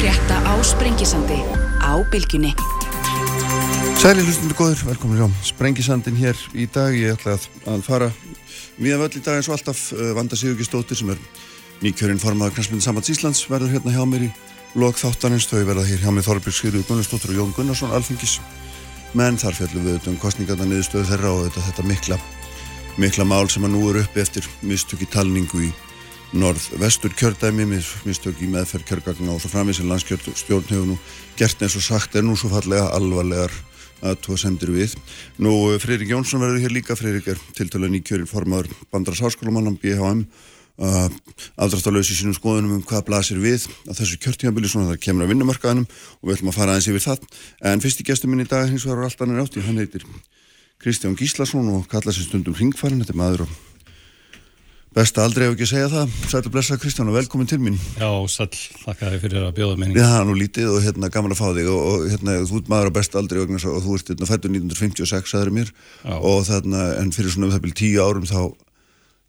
frétta á Sprengisandi á Bilginni. Sæli hlustundu góður, velkomin á Sprengisandin hér í dag. Ég ætla að, fara mjög völd í dag eins og alltaf uh, Vanda Sigurgistóttir sem er nýkjörinn formadur Knastmyndin Sambands Íslands verður hérna hjá mér í lok þáttanins. Þau verða hér hjá mér Þorbjörg Sigurður Gunnarsdóttir og Jón Gunnarsson Alfingis. Menn þar fjallum við um kostningarna niðurstöðu þeirra og þetta, þetta mikla, mikla mál sem að nú eru uppi eftir mistök í talningu í norð-vestur kjördæmi mistök í meðferð kjörgagna og svo framins en landskjörstjórn hefur nú gert eins og sagt er nú svo fallega alvarlegar að tóa semdir við. Nú Freyrik Jónsson verður hér líka, Freyrik er tiltölu nýkjöril formadur bandars háskólumann á BHM uh, aldrastalauðs í sínum skoðunum um hvað blasir við að þessu kjörtíðanbili svona það kemur að vinnumarkaðanum og við ætlum að fara aðeins yfir það en fyrst í gestum minn í dag hins vegar alltaf hann er átti, hann heitir Kristján Gíslason og kalla sér stundum Ringfærin, þetta er maður og Besta aldrei ef ekki að segja það. Sættu blessa Kristján og velkomin til mín. Já, sæl, þakka þér fyrir að bjóða minni. Já, nú lítið og hérna gaman að fá þig og, og hérna þú ert maður á besta aldrei og þú ert hérna fættur 1956 aðra mér Já. og þarna en fyrir svona um það byrju tíu árum þá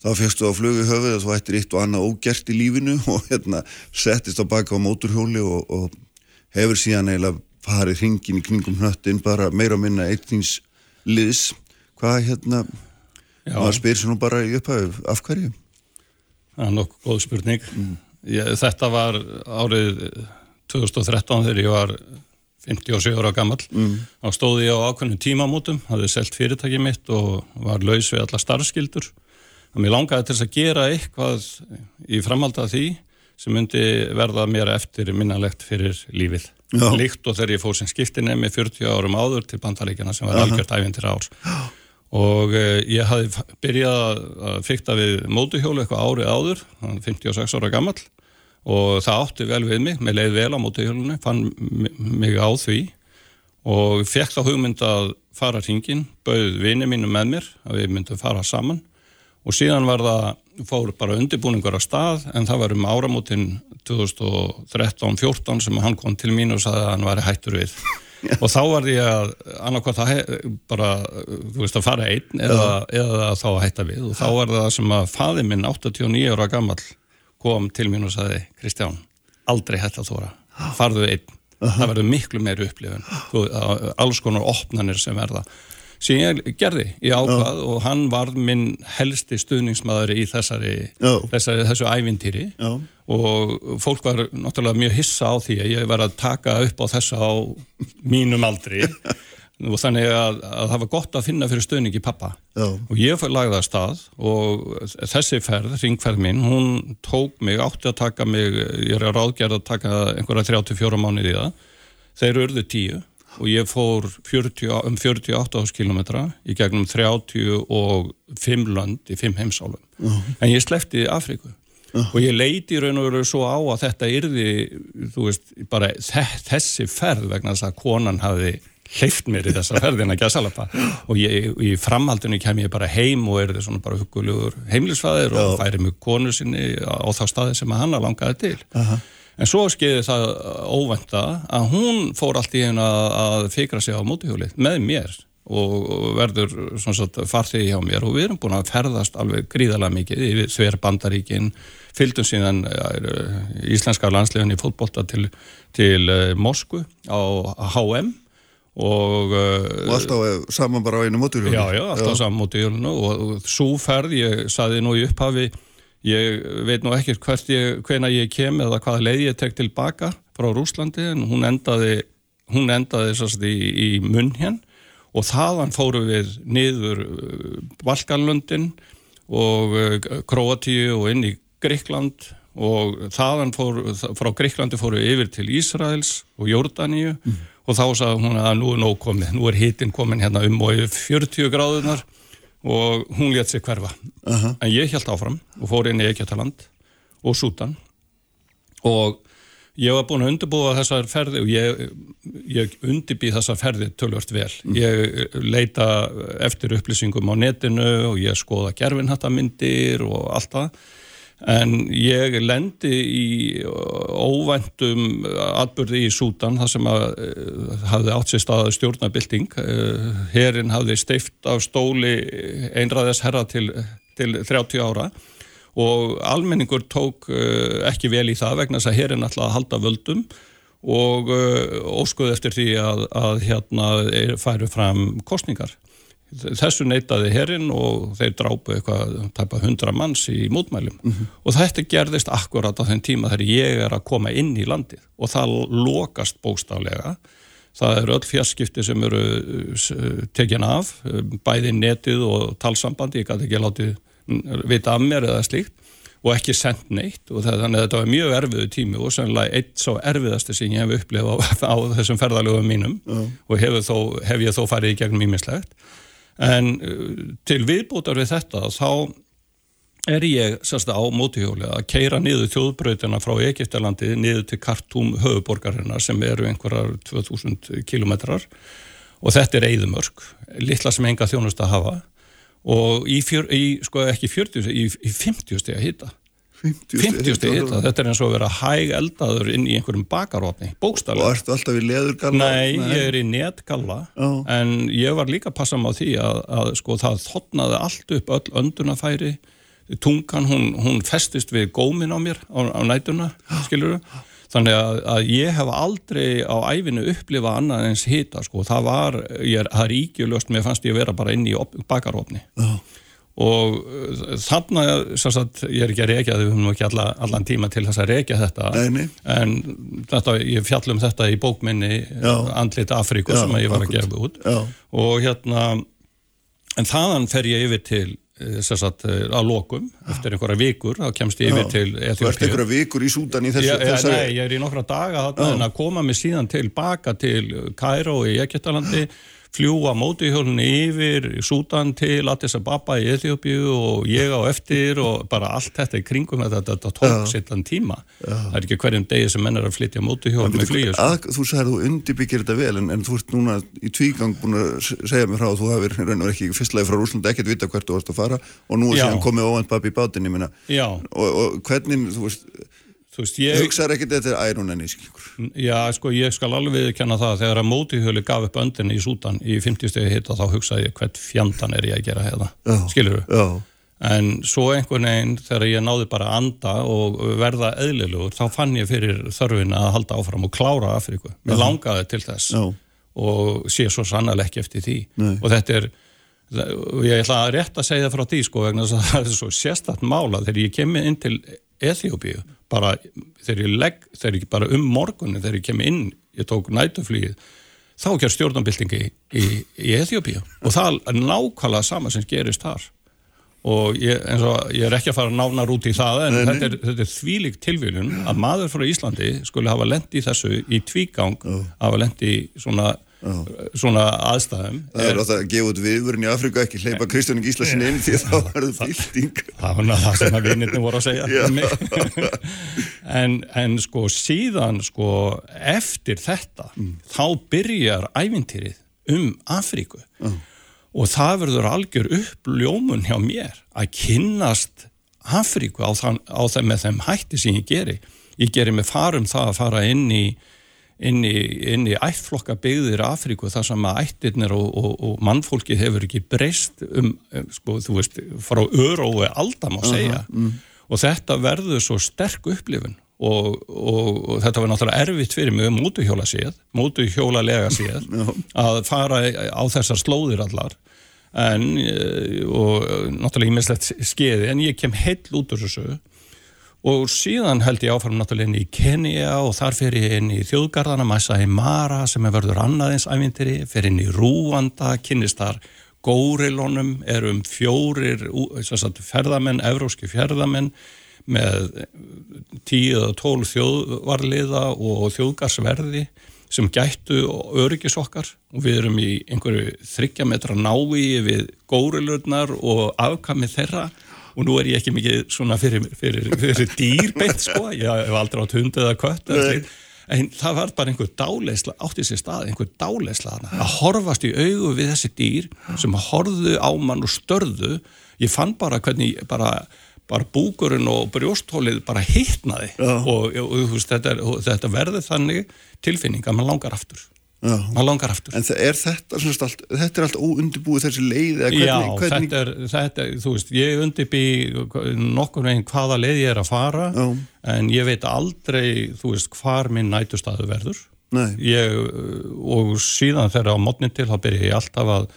þá fegstu á flögu höfuð að þú ættir eitt og annað ógert í lífinu og hérna settist á baka á móturhjóli og, og hefur síðan eiginlega farið hringin í kningum hnöttin bara meira að minna eitt hérna maður spyr sér nú bara í upphæðu af hverju? Það er nokkuð góð spurning mm. ég, þetta var árið 2013 þegar ég var 57 ára gammal mm. þá stóði ég á ákveðnum tímamótum hafði selgt fyrirtækið mitt og var laus við alla starfskildur og mér langaði til þess að gera eitthvað í framhald af því sem myndi verða mér eftir minnalegt fyrir lífið Já. líkt og þegar ég fór sem skiptinni með 40 árum áður til bandaríkjana sem var algjört æfintir árs og eh, ég hafði byrjað að fykta við mótuhjólu eitthvað árið áður, 56 ára gammal og það átti vel við mig, með leið vel á mótuhjólunni, fann mig á því. Og fekk þá hugmynd að fara hringin, bauð vini mínu með mér að við myndum fara saman. Og síðan var það, fór bara undirbúningur á stað en það var um áramótin 2013-14 sem hann kom til mín og sagði að hann væri hættur við og þá var ég að annarkvæmt að bara, þú veist, að fara einn eða, eða þá að hætta við. Og þá var það sem að faði minn 89 ára gammal kom til mín og sagði Kristján, aldrei hætta þóra farðu einn, það verður miklu meir upplifun, alls konar opnanir sem verða sem ég gerði í ákvað og hann var minn helsti stuðningsmaður í þessari, þessari þessu ævintýri. Já. Og fólk var náttúrulega mjög hissa á því að ég var að taka upp á þessa á mínum aldri. Og þannig að, að það var gott að finna fyrir stöðningi pappa Já. og ég fyrir lagða að og þessi ferð, ringferð minn, hún tók mig, átti að taka mig, ég er að ráðgerða að taka einhverja 34 mánuði í það, þeir urðu tíu og ég fór 40, um 48 áskilometra í gegnum 35 lönd í 5 heimsálum, uh -huh. en ég slefti Afriku uh. og ég leiti raun og veru svo á að þetta yrði, þú veist, bara þessi ferð vegna þess að konan hafi hleyft mér í þessa ferðina gæsalapa og ég, í framhaldinu kem ég bara heim og er það svona bara hugulegur heimlisfæðir og færi mjög konu sinni á þá staði sem að hanna langaði til uh -huh. En svo skeiði það óvenda að hún fór allt í einu að, fikra sig á mótihjólið með mér og verður farþið hjá mér og við erum búin að ferðast alveg gríðarlega mikið í Sver bandaríkin fylgdum síðan íslenska landslegun í fótbolta til, til uh, Moskvu á HM og, uh, og alltaf saman bara á einu móturhjólinu já, já, alltaf já. saman móturhjólinu og, og svo ferð, ég saði nú í upphafi ég veit nú ekkert hvena ég kem eða hvaða leið ég tek tilbaka frá Rúslandi en hún endaði hún endaði í, í munn hér og þaðan fóru við niður Valkanlundin og Kroatíu og inn í Greikland og þaðan fór, frá Greiklandi fóru yfir til Ísraels og Jórdaníu mm. og þá sagði hún að nú er nóg komið, nú er hitin komin hérna um og yfir 40 gráðunar og hún létt sig hverfa. Uh -huh. En ég held áfram og fór inn í Ekjataland og Sútan og ég var búin að undirbúa þessar ferði og ég, ég undirbýð þessar ferði tölvört vel. Mm. Ég leita eftir upplýsingum á netinu og ég skoða gerfinhattamindir og allt það En ég lendi í óvæntum atbyrði í Sútan þar sem að uh, hafði átt sér staðað stjórnabilding. Uh, Herin hafði steift af stóli einræðis herra til, til 30 ára og almenningur tók uh, ekki vel í það vegna þess að herin alltaf að halda völdum og uh, óskuð eftir því að, að hérna færu fram kostningar. Þessu neytaði herrin og þeir drápu eitthvað tæpa hundra manns í mótmælum mm -hmm. og þetta gerðist akkurat á þenn tíma þegar ég er að koma inn í landið og það lokast bóstaflega. Það eru öll fjarskipti sem eru tekin af, bæði netið og talsambandi, ég gæti ekki látið vita af mér eða slíkt og ekki sendt neitt og það, þannig að þetta var mjög erfiðu tími og sannlega eitt svo erfiðasti sem ég hef upplifað á, á þessum ferðalögum mínum uh. og hef, þó, hef ég þó farið í gegnum ímislegt en uh, til viðbútar við þetta þá er ég sérst á mótihjóli að keira niður þjóðbröytina frá Egiptalandi niður til Kartúm höfuborgarinnar sem eru einhverjar 2000 kilometrar og þetta er eigðumörk, litla sem enga þjónust að hafa. Og í, fjör, í sko ekki 40, í, í 50 steg að hýta 50 steg að hýta, þetta er eins og að vera hæg eldaður inn í einhverjum bakarofni bókstæðlega. Og ertu alltaf í leðurgalla? Nei, Nei, ég er í netgalla oh. en ég var líka að passa mig á því að, að sko það þotnaði allt upp öll öndunafæri tungan, hún, hún festist við gómin á mér á, á nætuna, skiluru Þannig að, að ég hef aldrei á æfinu upplifað annað eins hita sko. Það var, ég er, það er ígjulöst, mér fannst ég að vera bara inn í bakarofni. Oh. Og þannig að, sagt, ég er ekki að reykja, við höfum ekki alla, allan tíma til þess að reykja þetta. Neini. En þetta, ég fjallum þetta í bókminni Já. Andlit Afríku Já, sem ég var að gefa út. Já. Og hérna, en þaðan fer ég yfir til Eh, sagt, eh, að lokum eftir einhverja vikur, þá kemst ég yfir til Þú ert einhverja vikur í Súdan í þessu? Já, já, nei, ég er í nokkra daga þarna en að koma mig síðan tilbaka til Kæró í Egyptalandi fljúa mótihjólunni yfir Sútan til Addis Ababa í Eþjópiu og ég á eftir og bara allt þetta í kringum þetta, þetta tók sittan tíma Já. það er ekki hverjum degi sem menn er að flytja mótihjól með flýjus. Sko. Þú sagði að þú undirbyggir þetta vel en, en þú ert núna í tvígang búin að segja mig frá að þú hafið reynur ekki fyrstlega frá Rúsland ekkert vita hvert þú varst að fara og nú er síðan komið óvænt babi í bátinni og, og hvernig, þú veist Veist, ég hugsaður ekkert þetta er æruninni já sko ég skal alveg viðkjanna það þegar að mótihjölu gaf upp öndinni í Sútan í 50 stegi hitta þá hugsaði ég hvert fjandan er ég að gera hérna. Skilur þú en svo einhvern veginn þegar ég náði bara að anda og verða eðlilugur þá fann ég fyrir þörfin að halda áfram og klára Afríku. Mér langaði til þess já. og sé svo sannlega ekki eftir því. Nei. og þetta er ég ætla að rétt að segja frá því sko vegna þess að það er svo sérstatt mála þegar ég kemur inn til Eþjópíu bara þegar ég legg, þegar ég bara um morgunin þegar ég kem inn, ég tók nætuflýið þá ger stjórnambildingi í, í, Eþjópíu og það er nákvæmlega sama sem gerist þar. Og ég, og ég er ekki að fara nánar út í það en þetta er, þetta er þvílig tilvílun að maður frá Íslandi skulle hafa lendi í þessu í tvígang, hafa lendi í svona svona aðstæðum Það er átt að gefa út viðvörun í Afrika ekki hleypa Kristján Gíslasin inn því þá verður bilding Það var það sem að vinnirni voru að segja. En, en sko síðan sko eftir þetta mm. þá byrjar ævintýrið um Afriku mm. og það verður algjör uppljómun hjá mér að kynnast Afriku á, þann, á þeim með þeim hætti sem ég geri. Ég geri með farum það að fara inn í inn í, í ættflokka byggðir Afríku þar sem að ættirnir og, og, og mannfólki hefur ekki breyst um, sko, þú veist, frá örói aldam að segja. uh -huh, mm. og þetta verður svo sterk upplifun og, og þetta var náttúrulega erfitt fyrir mig um mótuhjóla séð, mótuhjóla lega séð að fara á þessar slóðir allar. En, eh, og náttúrulega ég mislegt skeiði en ég kem heil út úr þessu og síðan held ég áfram náttúrulega inn í Kenya og þar fer ég inn í þjóðgarðana Masai Mara sem er verður annaðins ævintiri, fer inn í Rúanda kynist þar górilónum er um fjórir sagt, ferðamenn, evróski ferðamenn með tíu eða tól þjóðvarliða og þjóðgarsverði sem gættu öryggis okkar. Og við erum í einhverju þryggja metra nái við górilurnar og afkamið þeirra og nú er ég ekki mikið svona fyrir, fyrir, fyrir dýrbeint sko, ég hef aldrei átt hund eða kött en það var bara einhver dáleisla átt í sér stað, einhver dáleisla að horfast í augu við þessi dýr sem horfðu á mann og störðu. Ég fann bara hvernig bara, bara búkurinn og brjósthólið bara hittnaði og, og, og, og þetta, þetta verði þannig tilfinning að mann langar aftur. Maður langar aftur. En er þetta, allt, þetta er allt óundibúið þessi leið eða Já, hvernig, hvernig, þetta er, þetta er, þú veist, ég undibý nokkur veginn hvaða leið ég er að fara Já. en ég veit aldrei, þú veist, hvar minn nætustæðu verður. Ég, og síðan þegar á mótnin til þá byrja ég alltaf að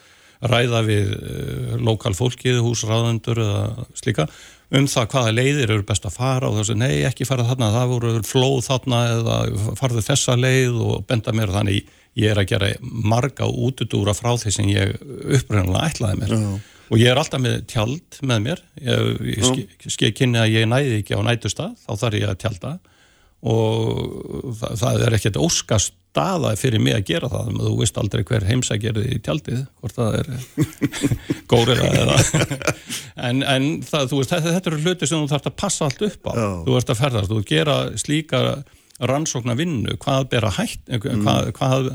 ræða við uh, lokal fólkið, húsráðendur eða slíka, um það hvaða leiðir eru best að fara og þessu, nei ekki fara þarna, það voru flóð þarna eða farðu þessa leið og benda mér þannig ég er að gera marga útudúra frá því sem ég uppröðanlega ætlaði mér. Já. og ég er alltaf með tjald með mér. Ég, ég ske, ske kynni að ég næði ekki á nætustað þá þarf ég að tjalda. Og það, það er ekkert óska staða fyrir mig að gera það. Þú veist aldrei hver heimsækjerði í tjaldið hvort það er górið eða en, en það, veist, þetta, þetta eru hluti sem þú þarfst að passa allt upp á. Já. þú ert að ferðast, þú gera slíka rannsóknar vinnu, hvað ber að hætt hvað, hvað,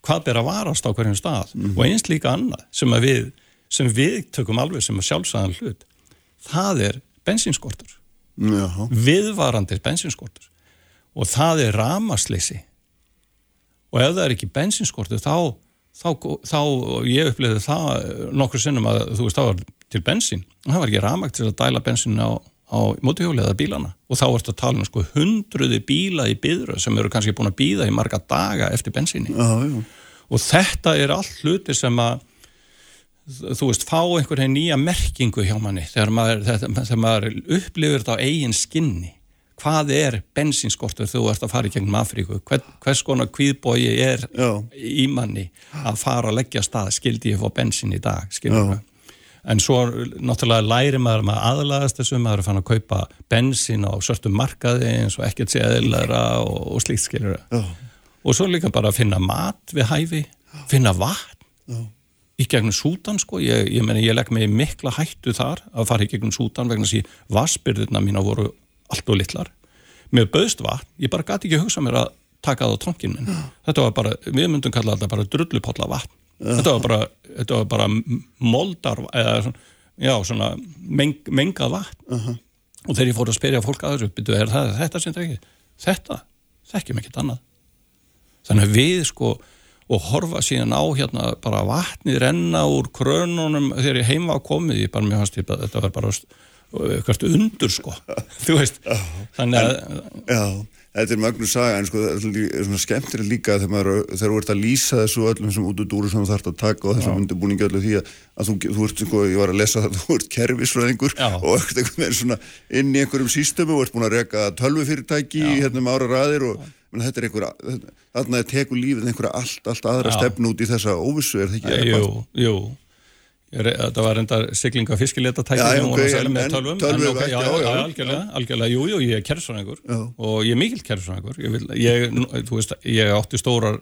hvað ber að varast á hverjum stað. Og eins líka annað sem við sem við tökum alveg sem að sjálfsæðan hlut það er bensinskortur Já, viðvarandi bensinskortur og það er ramasleysi og ef það er ekki bensinskortur þá, þá, þá ég upplifði það nokkur sinnum að þú veist það var til bensin og það var ekki ramagt til að dæla bensin á, á mótuhjóli eða bílana. Og þá ertu að tala um sko hundruði bíla í byðru sem eru kannski búin að býða í marga daga eftir bensinni já, já. og þetta er allt hluti sem að þú veist, fá einhvern veginn nýja merkingu hjá manni þegar maður, þegar maður upplifir þetta á eigin skinni. Hvað er bensinskortur þú ert að fara í gegnum Afríku? Hvern, hvers konar kvíðbói er Já. í manni að fara að leggja stað skildi ég fá bensin í dag skildi en svo náttúrulega læri maður maður aðlagast þessu, maður er fann að kaupa bensin á svörtum markaði eins og ekkert sé eðlæra og, og slíkt skilur Já. og svo líka bara að finna mat við hæfi, finna vatn Já. í gegnum sútan sko, ég, ég meni ég legg mig mikla hættu þar að fara í gegnum sútan vegna þess að vassbyrðina mína voru allt og litlar. Með bauðst vatn, ég bara gæti ekki hugsa mér að taka það á tronkin minn. Þetta var bara, við myndum kalla þetta bara drullupotla vatn þetta var bara, þetta var bara moldar eða svona, já, svona meng, mengað vatn. Og þegar ég fór að spyrja fólk að þessu byrju, er það þetta sem það ekki þetta, þekkjum ekkert annað. Þannig að við sko og horfa síðan á hérna bara vatnið renna úr krönunum þegar ég heim var komið, ég bara mjög hans þetta var bara eitthvað undur sko. Þú veist, þannig að Já, þetta er Magnús saga en sko það er svona- skemmtilega líka þegar þú ert að lýsa þessu öllum þessum út úr dúru sem þú þarfst að taka og þessum undirbúningi öllu því að, að þú, þú ert sko, ég var að lesa það, þú ert kerfisfræðingur og ert einhvern veginn svona inn í einhverjum sístömu og ert búin að reka tölvufyrirtæki í hérna um ára raðir og menn, þetta er einhverja, þarna er teku lífið einhverja allt, allt aðra Já. stefn út í þessa óvissu, er það ekki? Jú, jú Þetta var reyndar siglinga fiskileta tæki Já, já, sem voru ok, að selja en- en tölvum tölvu en ok, ekki, já, já, já, algjörlega, algjörlega, jú, jú, ég er kerfsfræðingur Já. og ég er mikill kerfsfræðingur ég, ég, þú veist, ég átti stórar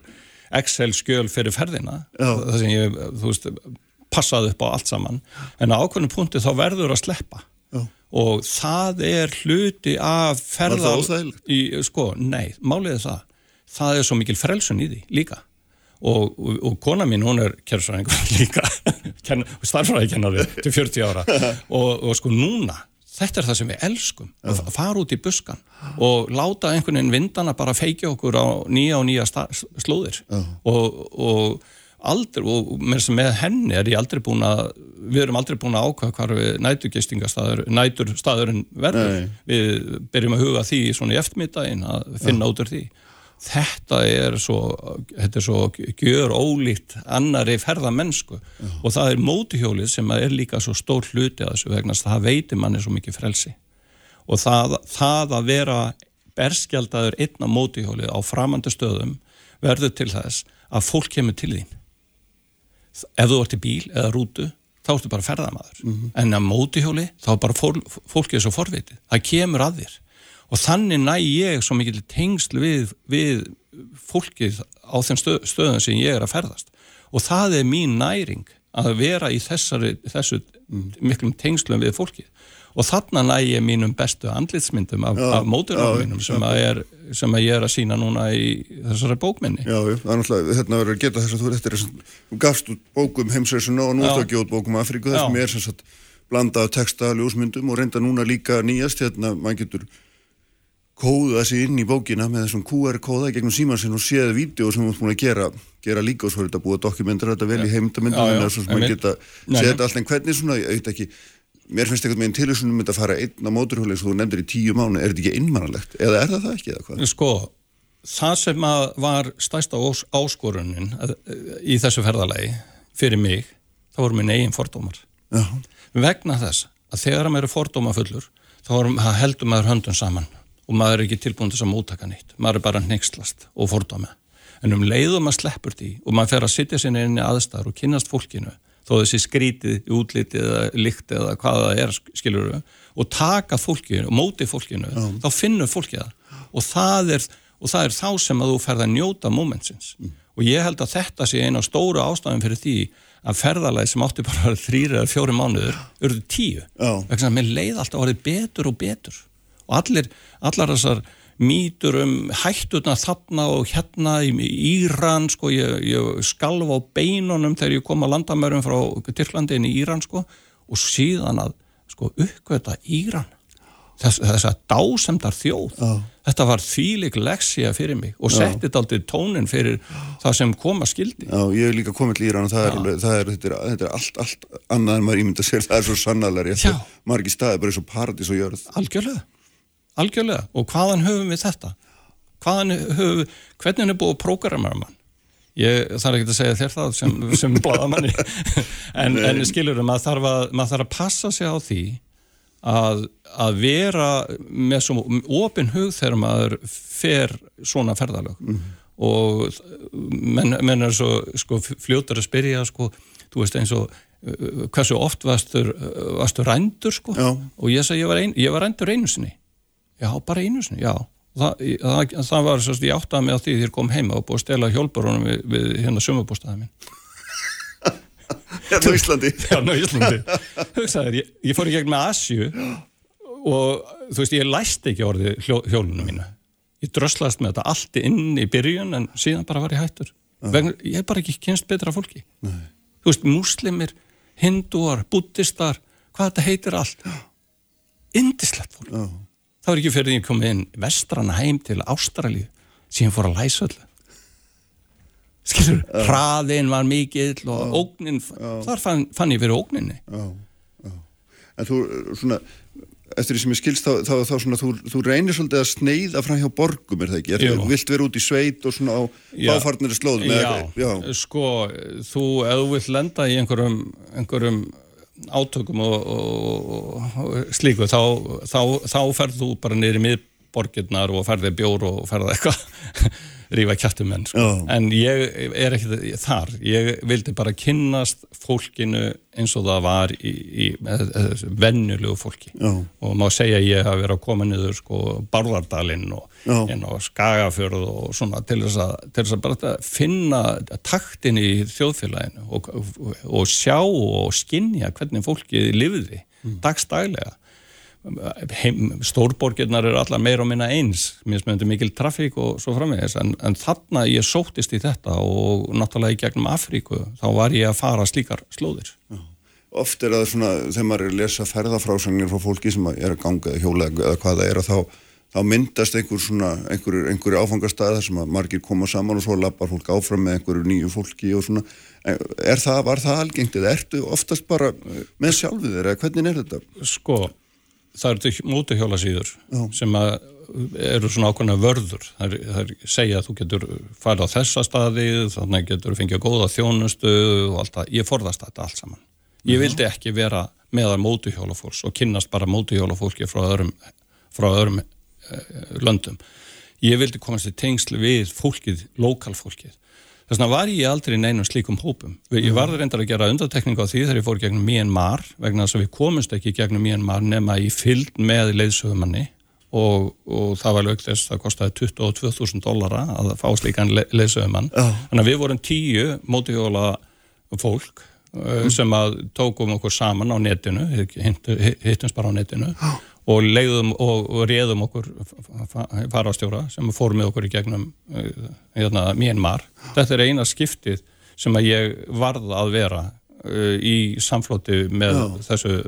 Excel skjöl fyrir ferðina það sem ég, þú veist passaði upp á allt saman. En á ákveðnum punkti þá verður að sleppa. Og það er hluti af ferða Var það óþægilegt? sko, nei, málið er það. Það er svo mikil frelsun í því líka og, og, og kona mín, hún er kjærfræðingur líka starfræðikennari til 40 ára. Og, og sko núna þetta er það sem við elskum að fa- fara út í buskan og láta einhvern veginn vindana bara feikja okkur á nýja og nýja slóðir. Og, og aldrei, og með, með henni er ég aldrei búin að við erum aldrei búin að ákvæða hvar við næturgistingastaður næturstaðurinn verður. Nei. við byrjum að huga því svona í eftirmiddaginn að finna út úr því þetta er svo þetta er svo gjör ólíkt annari ferðamennsku og það er mótuhjólið sem er líka svo stór hluti að þessu vegna það veitir manni svo mikið frelsi. Og það, það að vera berskjaldaður einn á mótuhjólið á framandi stöðum verður til þess að fólk kemur til þín. Ef þú ert í bíl eða rútu þá ertu bara ferðamaður. En að mótuhjóli þá er bara fól, fólkið svo forvitið. Það kemur að þér og þannig næ ég svo mikil tengsl við, við fólkið á þeim stöð, stöðum sem ég er að ferðast. Og það er mín næring að vera í þessari, þessu miklum tengslum við fólkið. Og þarna næ ég mínum bestu andlitsmyndum af, af móturhjólum já, mínum sem, að er, sem að ég er að sína núna í þessari bókminni. Já, já, það er náttúrulega, hérna verður að geta þess að þú, þetta er, sem- þú gafst út bókum heimsreysuna og nú að gefa út bókum Afríku, þess Já. sem er sem sagt blanda texta, ljósmyndum og reynda núna líka nýjast, hérna, maður getur kóða sig inn í bókina með þessum QR-kóða gegnum símansinn og séðu vídeo sem þú ert búin að gera, gera líka og svo er þetta búið að dokumentera þetta vel í heimdamindunum og svo sem maður geta séð þetta alltaf en hvernig svona, ég veit ekki mér finnst eitthvað með einn tilvísunum myndi að fara einn á móturhjóli eins og þú nefndir í tíu mánu, er þetta ekki innmannalegt eða er það það ekki eða hvað? Sko, það sem var stæsta áskorunin í þessu ferðalagi fyrir mig, það voru minn eigin fordómar. Já. vegna þess að þegar maður er fordóma fullur þá heldur maður höndun saman og maður er ekki tilbúin til þess að mótaka nýtt maður er bara nextlast og fordóma. En um leiðum maður sleppur því og maður fer að sitja sinni inn í aðstæðar og kynast fólkinu þó þessi skrítið, útlitið eða líkt eða hvað það er, skilur við og taka fólkinu, og móti fólkinu Já. þá finnur fólkið það. Og það er, og það er þá sem að þú ferð að njóta momentsins mm. og ég held að þetta sé eina stóru ástæðum fyrir því að ferðalagi sem átti bara þrýri eða fjóri mánuður, og allir, allar þessar mýtur um hættuna þarna og hérna í Íran sko, ég, ég skalf á beinunum þegar ég kom að landamörum frá Tyrklandin í Íran sko og síðan að sko uppgöta Íran. Þess, þess að dásemdar þjóð. Já. þetta var þýlik leksja fyrir mig og setti þetta aldrei tónin fyrir það sem koma skildi Já, ég hef líka komið til Íran og það er, það er, þetta, er, þetta er allt, allt annað en maður ímynda sér, það er svo sannalari margir staði bara eins og paradís og jörð. Algjörlega algjörlega. Og hvaðan höfum við þetta? Hvaðan höfum við, hvernig er búið prógramar mann? Ég þarf ekki að segja þér það sem, sem bladamanni en, en skilurum maður þarf, að, maður þarf að passa sig á því að, að vera með svo ofin hug þegar maður fer svona ferðalög. Mm og menn, menn er svo sko, fljótar að spyrja sko, þú veist eins og hversu oft varstu, varstu rændur sko? Já. og ég sagði ég var, ein, ég var rændur einu sinni Já, bara einu sinni, já. Það, það, það var sérst, ég áttaði mig á því því þér kom heima og búið að stela hjálparunum við, við hérna sömubústaðið minn. Hérna Íslandi? Hérna Íslandi. Hugsaður, ég, ég fór í gegn með Asju og þú veist, ég læst ekki hljó, hjólunum mínu. Ég dröslast með þetta allt inn í byrjun en síðan bara var ég hættur. Vegna, ég hef bara ekki kynst betra fólki. Nei. Þú veist, muslimir, hindúar, buddistar, hvað þetta heitir allt. Indislegt fólk. Já það var ekki fyrir því að ég kom inn vestrana heim til Ástralju síðan fór að læsa öllu skilur, uh. hraðin var mikill og uh. ógnin uh. þar fann, fann ég fyrir ógninni En þú, svona eftir því sem ég skilst, þá, þá, þá svona, þú, þú reynir svolítið að sneiða frá hjá borgum er það ekki? Er það vilt vera út í sveit og svona á áfarnari slóð? Já, já, sko, þú, ef þú vilt lenda í einhverjum, einhverjum átökum og, og, og slíku þá, þá, þá ferð þú bara niður í miðborgirnar og ferðið bjór og ferðið eitthvað rífa kjættum menn sko. en ég er ekki þar ég vildi bara kynnast fólkinu eins og það var í, í vennulegu fólki Já. og má segja ég hafa verið að koma niður sko Barðardalinn og inn á Skagafjörð og svona til þess að, til þess að bara finna taktin í þjóðfélaginu og, og, og sjá og skinja hvernig fólkið lifiði mm. dagstælega stórborgirnar eru allar meira og minna eins mér smöndi mikil trafík og svo framvegis en, en þarna ég sóttist í þetta og náttúrulega í gegnum Afríku þá var ég að fara slíkar slóðir Já. Oft er það svona þegar maður er að lesa ferðafrásanir frá fólki sem er að ganga eða hjóla eða hvað það er þá, þá myndast einhver svona einhverju einhver áfangastæð þar sem að margir koma saman og svo lappar fólk áfram með einhverju nýju fólki og svona er það, var það algengt eða ertu oftast bara með sjálfið þeirra, hvernig er þetta? Sko það eru mótuhjóla síður sem eru svona ákveðna vörður. Það er segja að þú getur farið á þessa staði, þannig getur fengið góða þjónustu og allt það. Ég forðast þetta allt saman. Ég Já. vildi ekki vera meðar mótuhjóla fólks og kynnast bara mótuhjóla fólki frá öðrum, frá öðrum eh, löndum. Ég vildi komast í tengslu við fólkið, lokalfólkið Þess vegna var ég aldrei neinum slíkum hópum. Ég varði reyndar að gera undartekninga á því þegar ég fór gegnum Myanmar vegna þess að við komumst ekki gegnum Myanmar nema í fylg með leiðsögumanni og, og það var lögt þess að það kostiði 22.000 dollara að fá slíkan le leiðsögumann. Oh. Þannig að við vorum tíu mótíhjóla fólk mm. sem að tókum okkur saman á netinu, hittumst bara á netinu oh og leiðum og, og réðum okkur farastjóra sem fór með okkur í gegnum uh, hérna, Myanmar. Þetta er eina skiptið sem að ég varð að vera uh, í samflóti með Já. þessu,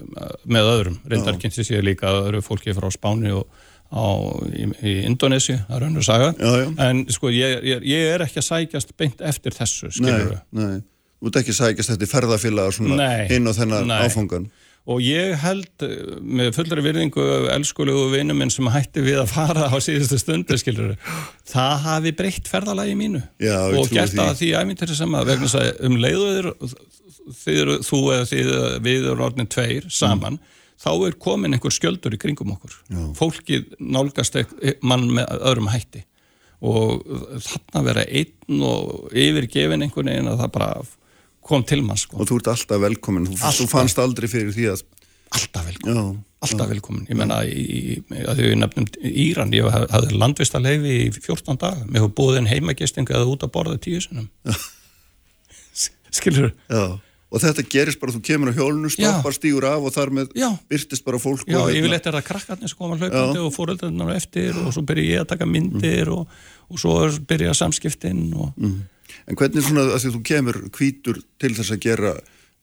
með öðrum. Reyndar kynst ég líka öðru fólki frá Spáni og á, í, í Indonési, það er önnur saga Já, já. en sko ég, ég, ég er ekki að sækjast beint eftir þessu, skilur Nei, nei, þú ert ekki sækjast þetta ferðafélaga svona Nei. inn á þennan Nei. áfangan og ég held eh, með fullari virðingu elskulegu vinnu minn sem hætti við að fara á síðustu stundu skilur það hafi breytt ferðalagi mínu Já, og gert því. að því æmyndir sem að vegna að um leiðuður þú eða þið við erum orðin tveir saman þá er komin einhver skjöldur í kringum okkur Já. fólkið nálgast mann með öðrum hætti og þarna vera einn og yfirgefin einhvern veginn að það bara kom til mann sko. Og þú ert alltaf velkomin, þú, þú Alltaf. fannst aldrei fyrir því að alltaf velkomin. Já, alltaf velkomin, ég menna að þau nefnum Íran, ég haf- hafði landvist að leifi í 14 dag, mér hefur búið en heimagistingu eða út að borða tíu sinum skilur já. og þetta gerist bara, þú kemur á hjólinu stoppar, stígur af og þar með Já. byrtist bara fólk já, hérna- yfirleitt er það krakkarnir sem koma hlaupandi og fóröldarnar eftir og svo byrja ég að taka myndir og, og svo byrja samskiptin og en hvernig svona að því þú kemur hvítur til þess að gera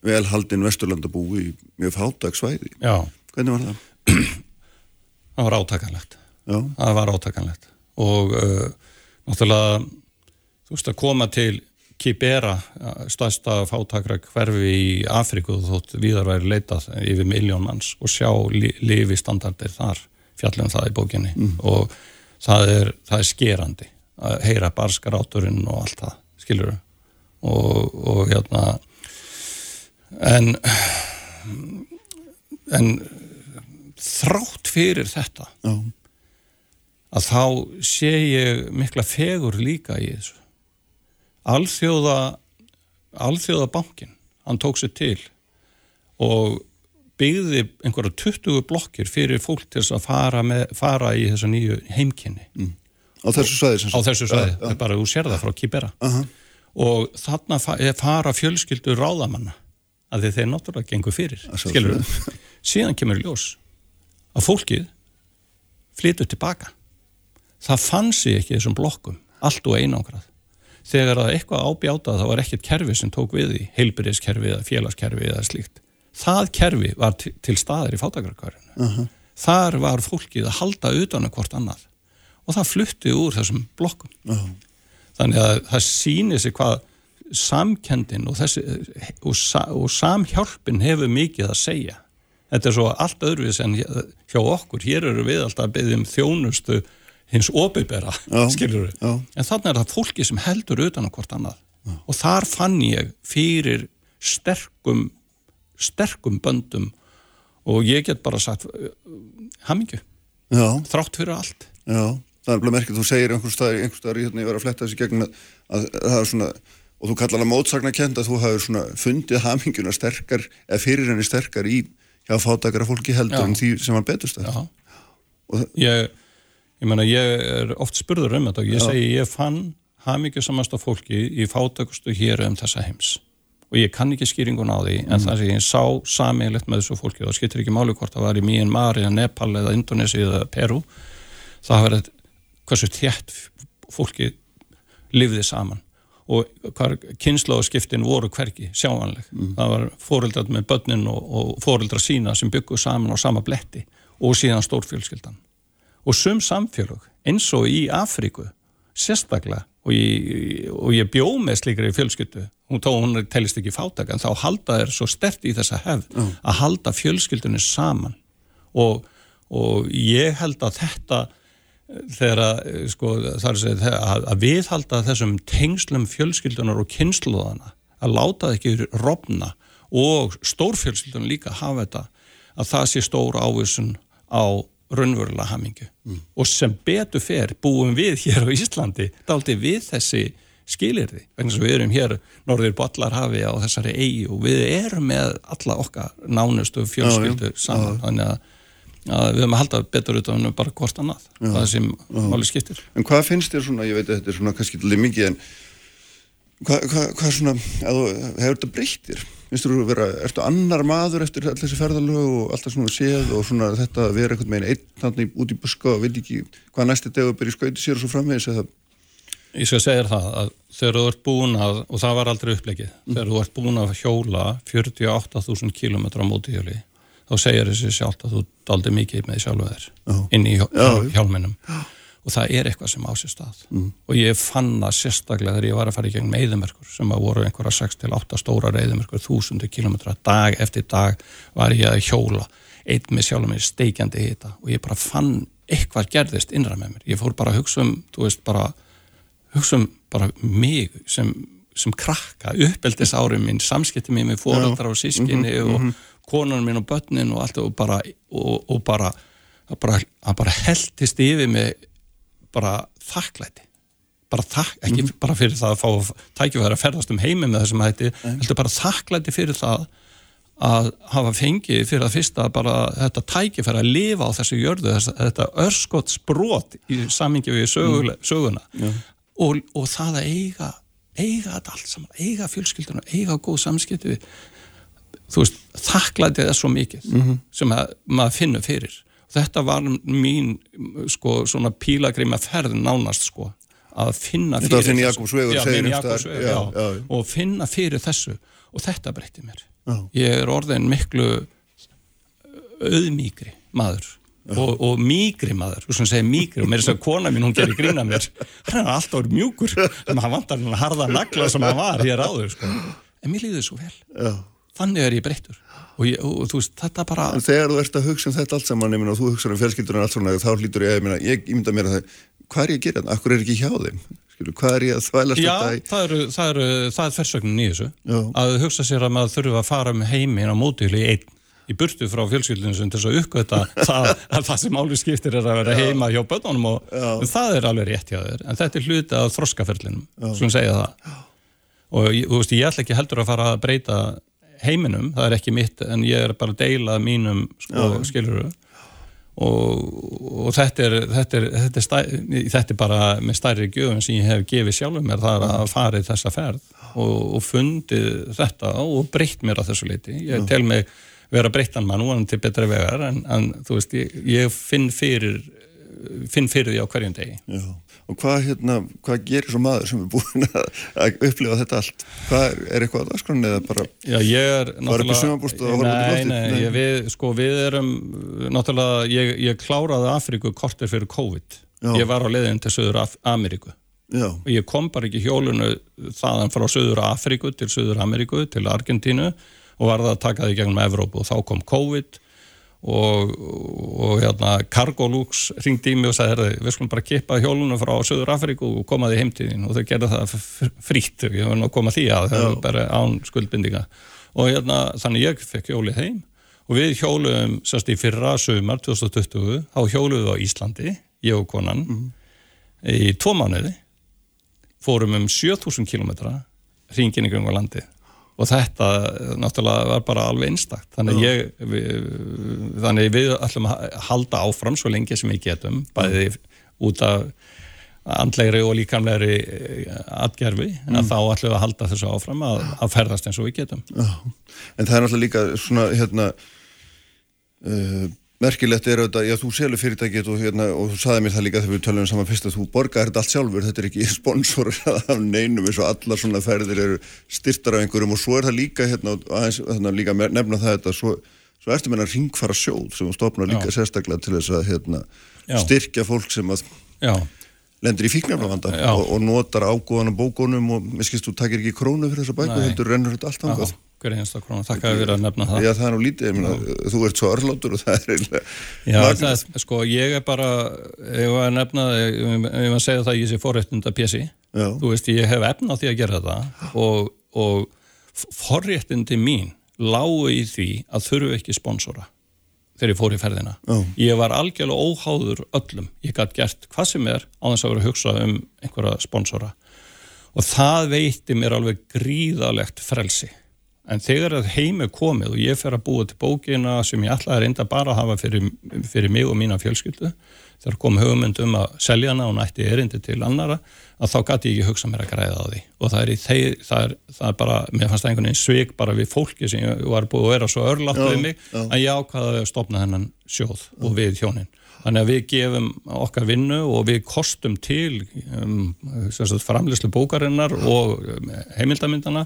velhaldin vesturlandabú í mjög fátagsvæði já, hvernig var það? það var átakanlegt. Já, það var átakanlegt. Og uh, náttúrulega þú veist að koma til Kibera, stærsta fátakra hverfi í Afriku þótt viðar væri leitað yfir miljón manns og sjá li, lifi standardir þar fjallum það í bókinni. Og það er, það er skerandi að heyra barskaráturinn og allt það, skilur og, og hérna en en þrátt fyrir þetta já, að þá sé ég mikla fegur líka í þessu. Alþjóða, alþjóða bankin, hann tók sér til og byggði einhverja 20 blokkir fyrir fólk til þess að fara, með, fara í þessa nýju heimkynni. Á þessu svæði á þessu svæði, það er bara þú sér það frá Kibera Aha. Og þarna fa- fara fjölskyldur ráðamanna að þeir þeir náttúrulega gengur fyrir Að síðan kemur ljós að fólkið flytur tilbaka. Það fann sig ekki þessum blokkum allt og einangrað. Þegar það eitthvað ábjátað þá var ekkert kerfi sem tók við í heilbyrðiskerfi eða félagskerfi eða slíkt. Það kerfi var til, staðar í fátakarkvarinu þar var fólkið að halda utan um hvort annað. Og það flutti úr þessum blokkum. Já. Þannig að það sýnir sig hvað samkendin og, þessi, og, sa, og samhjálpin hefur mikið að segja. Þetta er svo allt öðruvís en hjá okkur, hér eru við alltaf að byggja um þjónustu hins opibera, Já, skilur við já. en þannig er það fólki sem heldur utan á hvort annað. Og þar fann ég fyrir sterkum sterkum böndum. Og ég get bara sagt hamingju, já, þrátt fyrir allt. Já það er bara merkið, þú segir einhvers staðar, einhvers staðar hérna, ég var að fletta þessi gegnum að, að, að það er svona og þú kallar hana mótsagna kend að þú hafur svona fundið haminguna sterkar eða fyrir henni sterkar í hjá fátakara fólki heldur Já. en því sem var. Og- Ég, ég meina, ég er oft spurður um þetta og ég Já. segi, ég fann hamingjusamasta fólki í fátakustu hér um þessa heims og ég kann ekki skýringun á því en það sem ég sá sameiglegt með þessu fólki og það skiptir ekki máli hvort það var í Myanmar eða Nepal eða Indonesi eða Peru það var þetta hversu þétt fólki lifði saman og hvar kynnslóðskiptin voru hvergi sjáanleg. Það var fóreldrar með börnin og, og fóreldrar sína sem bygguð saman á sama bletti og síðan stórfjölskyldan. Og sum samfélög eins og í Afríku sérstaklega og ég, og ég bjó með slíkri fjölskyldu hún tó hún telist ekki fátaka en þá halda þeir svo stert í þessa hefð að halda fjölskyldunni saman og, og ég held að þetta þegar að, eh, sko, segja, að, viðhalda þessum tengslum fjölskyldunar og kynsluðana að láta það ekki rofna og stórfjölskyldunar líka hafa þetta að það sé stór ávísun á raunverulega hamingu og sem betur fer búum við hér á Íslandi daldi við þessi skilirði vegna sem við erum hér norður Ballarhafi á þessari eigi og við erum með alla okkar nánustu fjölskyldu saman. Þannig að, að við höfum að halda betur utan um bara hvort annað. Það sem máli skiptir. En hvað finnst þér svona, ég veit að þetta er svona kannski mikið en hvað, hvað, hvað svona, að þú hefur þetta breytt þér? Finnst þú að vera, ertu annar maður eftir allir þessi ferðalög og alltaf svona séð og svona þetta að vera einhvern veginn einn þannig út í buska og veit ekki hvað næsti dag að byrja skauti sér og svo framvegis eða? Ég skal segja það að þegar þú ert búin að, og það var aldrei upplegið, þegar þú ert búin að hjóla 48.000 km á mótihjóli, þá segir þessi sjálft að þú daldi mikið með sjálfu þér Já. inn í hjá, Já. hjálminum. Og það er eitthvað sem á sér stað. Mm. og ég fann það sérstaklega þegar ég var að fara í gegn eðimerkur sem að voru einhverja 6-8 stóra eðimerkur þúsundu kilometra, dag eftir dag var ég að hjóla einn með sjálfum mér steikjandi hita. Og ég bara fann eitthvað gerðist innra með mér. Ég fór bara að hugsa um, veist, bara hugsa um bara mig sem, sem krakka, uppeldis árum mín samskipti mér með fóreldra og sískinni og konan mín og börnin og allt og bara, og, og bara bara, bara heldist yfir mig bara þakklæti. Bara þakk, ekki bara fyrir það að fá tækifæri að ferðast um heimi með þessum hætti heldur bara þakklæti fyrir það að hafa fengið fyrir að fyrsta bara þetta tækifæri að lifa á þessu jörðu, þess, þetta örskott sprót í samingi við sögule, söguna. Og, og það að eiga eiga þetta allt saman, eiga fjölskylduna eiga góð samskipti við þú veist, þakklætið er svo mikið sem að maður finnur fyrir þetta var mín sko svona pílagrima ferð nánast sko að finna Þetta fyrir þinn þessu. Jakobs vegur, Já, segir minn einhvers Jakobs staðar. vegur, Já, já, já, já. og finna fyrir þessu og þetta breytti mér Já. ég er orðin miklu auðmíkri maður og, og mýgri maður, þú sem segir mýgri og mér er þess að kona mín, hún gerir grína mér hann er alltaf orðið mjúkur en hann vantar hann harða nagla sem hann var hér áður sko. en mér líður svo vel Já. Þannig er ég breyttur og, ég, og, þú veist, þetta bara En þegar þú ert að hugsa um þetta allt saman og þú hugsa um fjölskyldur og allt svona þá hlýtur ég að, ég ímynda mér að það hvað er ég að gera þetta? Akkur er ekki hjá þeim? Skilu, hvað er ég að þvælast Já, þetta í? það eru, það eru, það er þversögnin í þessu Já. að hugsa sér að maður þurfa að fara um heiminn á mótíli einn í burtu frá fjölskyldinu sem þess að uppgöta það, að það sem álið skiptir er að vera heima hjá bönnunum og Já. það er alveg rétt hjá þér en þetta er hluti af þroskaferlinum sem segja það og þú veist, ég ætla ekki heldur að fara að breyta heiminum, það er ekki mitt en ég er bara að deila mínum sko, skiluru og, og þetta er þetta er, þetta, er stæ, þetta er bara með stærri gjöfum sem ég hef gefið sjálfum mér það er að farið þessa ferð og, og fundið þetta og breytt mér að þessu leiti ég tel mig vera breyttan mann og til betra vegar en, en þú veist, ég, ég finn fyrir finn fyrir því á hverjum degi. Já. Og hvað, hérna, hvað gerir svo maður sem er búin að, upplifa þetta allt? Hvað er, er eitthvað að dagskránni eða bara Já, ég er í Nei, nei, Nei. ég, við, sko, við erum náttúrulega, ég, ég kláraði Afríku kortir fyrir COVID Já. ég var á leiðin til Suður Af Ameríku Já, og ég kom bara ekki hjólunu þaðan frá Suður Afríku til Suður Ameríku til Argentínu og var það að taka því gegnum Evrópu og þá kom COVID og, og hérna Cargolux ringdi í mig og sagði "Heyrðu, við skulum bara kippa hjólunum frá Suður Afríku og koma því heimtíðin og þau gerðu það frítt var nú að koma því að það var bara án skuldbindinga. Og hérna þannig ég fekk hjólið heim. Og við hjóluðum sérst í fyrra sumar 2020 þá hjóluðum við á Íslandi ég og konan í tvo mánuði. Fórum um 7000 kilometra hringin í kringu landi og þetta eh, náttúrulega var bara alveg einstakt. Þannig ég við, þannig við ætlum að halda áfram svo lengi sem við getum bæði út af andlegri og líkamlegri atgerfi en að þá ætlum við að halda þessu áfram að, að ferðast eins og við getum. Já. En það er náttúrulega líka svona, hérna, uh, merkilegt er auðvitað, já, þú selur fyrirtækið og, hérna, og þú saði mér það líka þegar við tölum saman fyrst að þú borgar þetta allt sjálfur, þetta er ekki sponsor af neinum eins og allar svona ferðir eru styrtar af einhverjum og svo er það líka, hérna, aðeins, hérna líka nefna það þetta, svo, svo ertu meina ringfara sjóð sem þú stopnar líka Já. sérstaklega til þess að hérna, styrkja fólk sem að Já, lendir í fíknefnavanda Já. og, og notar ágóðan á bókunum og mér skilst þú takir ekki krónu fyrir þessa bæku, heldur rennur þetta allt ángað. Hver einsta krónu, þakka að vera að nefna það Já, það er nú lítið, ég meina, þú ert svo örlótur og það er eiginlega Já, magnað. það, er- sko, ég er bara, var að nefna, var að segja það að ég sé forréttunda pjessi, þú veist, ég hef efna á því að gera það og, og f- forréttindi mín lágu í því að þurfu ekki sponsora þegar ég fór í ferðina. Já. Ég var algjörlega óháður öllum, ég gætt gert hvað sem er á þess að vera að hugsa um einhverja sponsora og það veitti mér alveg gríðalegt frelsi. En þegar að heim er komið og ég fer að búa til bókina sem ég ætlaði að reynda bara að hafa fyrir, fyrir mig og mína fjölskyldu, þegar kom hugmynd um að selja hana og nætti erindi til annara, að þá gæti ég ekki hugsa mér að græða á því. Og það er, þeir, það er, það er bara, mér fannst það einhvern veginn svik bara við fólki sem ég var búið að vera svo örlátt Já, við mig, já. að ég ákvaði að stopna hennan sjóð og við hjónin. Þannig að við gefum okkar vinnu og við kostum til um, framlýslu bókarinnar og um, heimildamyndana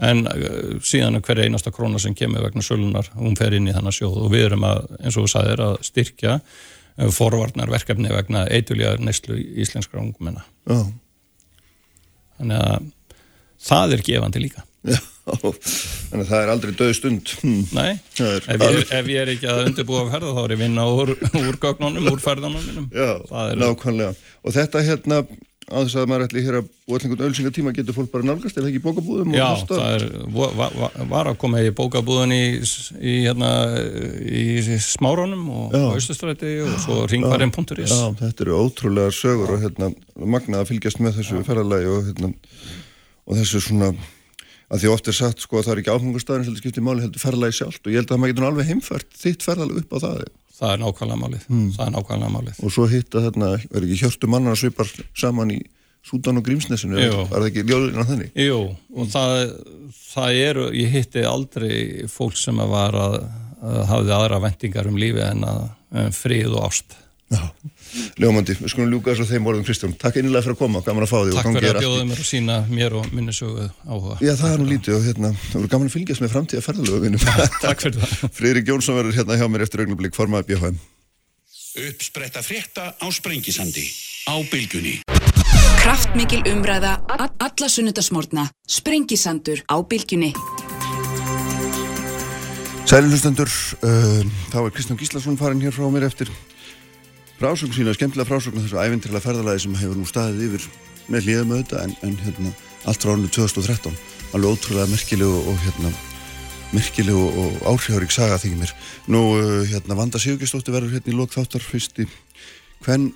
en uh, síðan hver einasta króna sem kemur vegna sölunar, hún fer inn í þannig sjóð og við erum að, eins og þú sagðir, að styrkja uh, forvarnar verkefni vegna eitulíðar neyslu íslenskra ungmenna. Já. Þannig að það er gefandi líka. Já, þannig að það er aldrei döð stund. Hm. Nei, er ef ég, ef ég er ekki að undirbúa að ferða þá er ég vinna úr, úr gögnunum, úr ferðunum mínum. Já, er- nákvæmlega. Og þetta hérna, á þess að maður ætli hér að búa allir einhvern ölsingatíma getur fólk bara nálgast, er það ekki bókabúðum? og Já, það er, va- va- va- var að koma í bókabúðun í, í, hérna, í smárónum og Östustræti og svo ringvarinn.is. Já, þetta eru ótrúlega sögur og hérna, magnað að fylgjast með þessu ferðalagi og hérna, og þessu svona, að því oft er sagt sko að það er ekki áfengastæðin sem skiptir máli heldur ferðalagi sjálft og ég held að maður getur alveg heimfært þitt ferðalag upp á það Það er nákvæmlega málið. Það er nákvæmlega málið. og svo hitta þarna, er ekki hjörtu mannar að svipar saman í Súdan og Grímsnesinu, er það ekki ljóðurinn á þenni? Jú, og það, það eru, ég hitti aldrei fólk sem að var að, að hafði aðra vendingar um lífi en að um frið og ást. Já, ljómandi, við skulum ljúka þessu þeim orðum Kristján, takk einnilega fyrir að koma, gaman að fá og Takk fyrir að bjóða mér og sína mér og minni sögu áhuga. Já, það er nú lítið og hérna, það voru gaman að fylgjast með framtíða ferðalögunum. Takk fyrir það. Friðrik Jónsson verður hérna hjá mér eftir augnablik formaði BHM. Uppspretta frétta á Sprengisandi á Bylgjunni. Kraftmikil umræða, alla sunnudasmórna, sprengisandur á bylgjunni. Sælilustendur, uh, þá er Kristján Gíslason farin hér frá mér eftir frásögn sína, skemmtilega frásögn þessu ævintrilega ferðalagi sem hefur nú staðið yfir með hlýðum auðvitað en, en hérna, allt frá árinu 2013 alveg ótrúlega merkilegu og hérna merkilegu og áhrifarík saga þykir mér. Nú, uh, hérna, Vanda Sigurgestóttir verður hérna í lok þáttar fyrst í hvern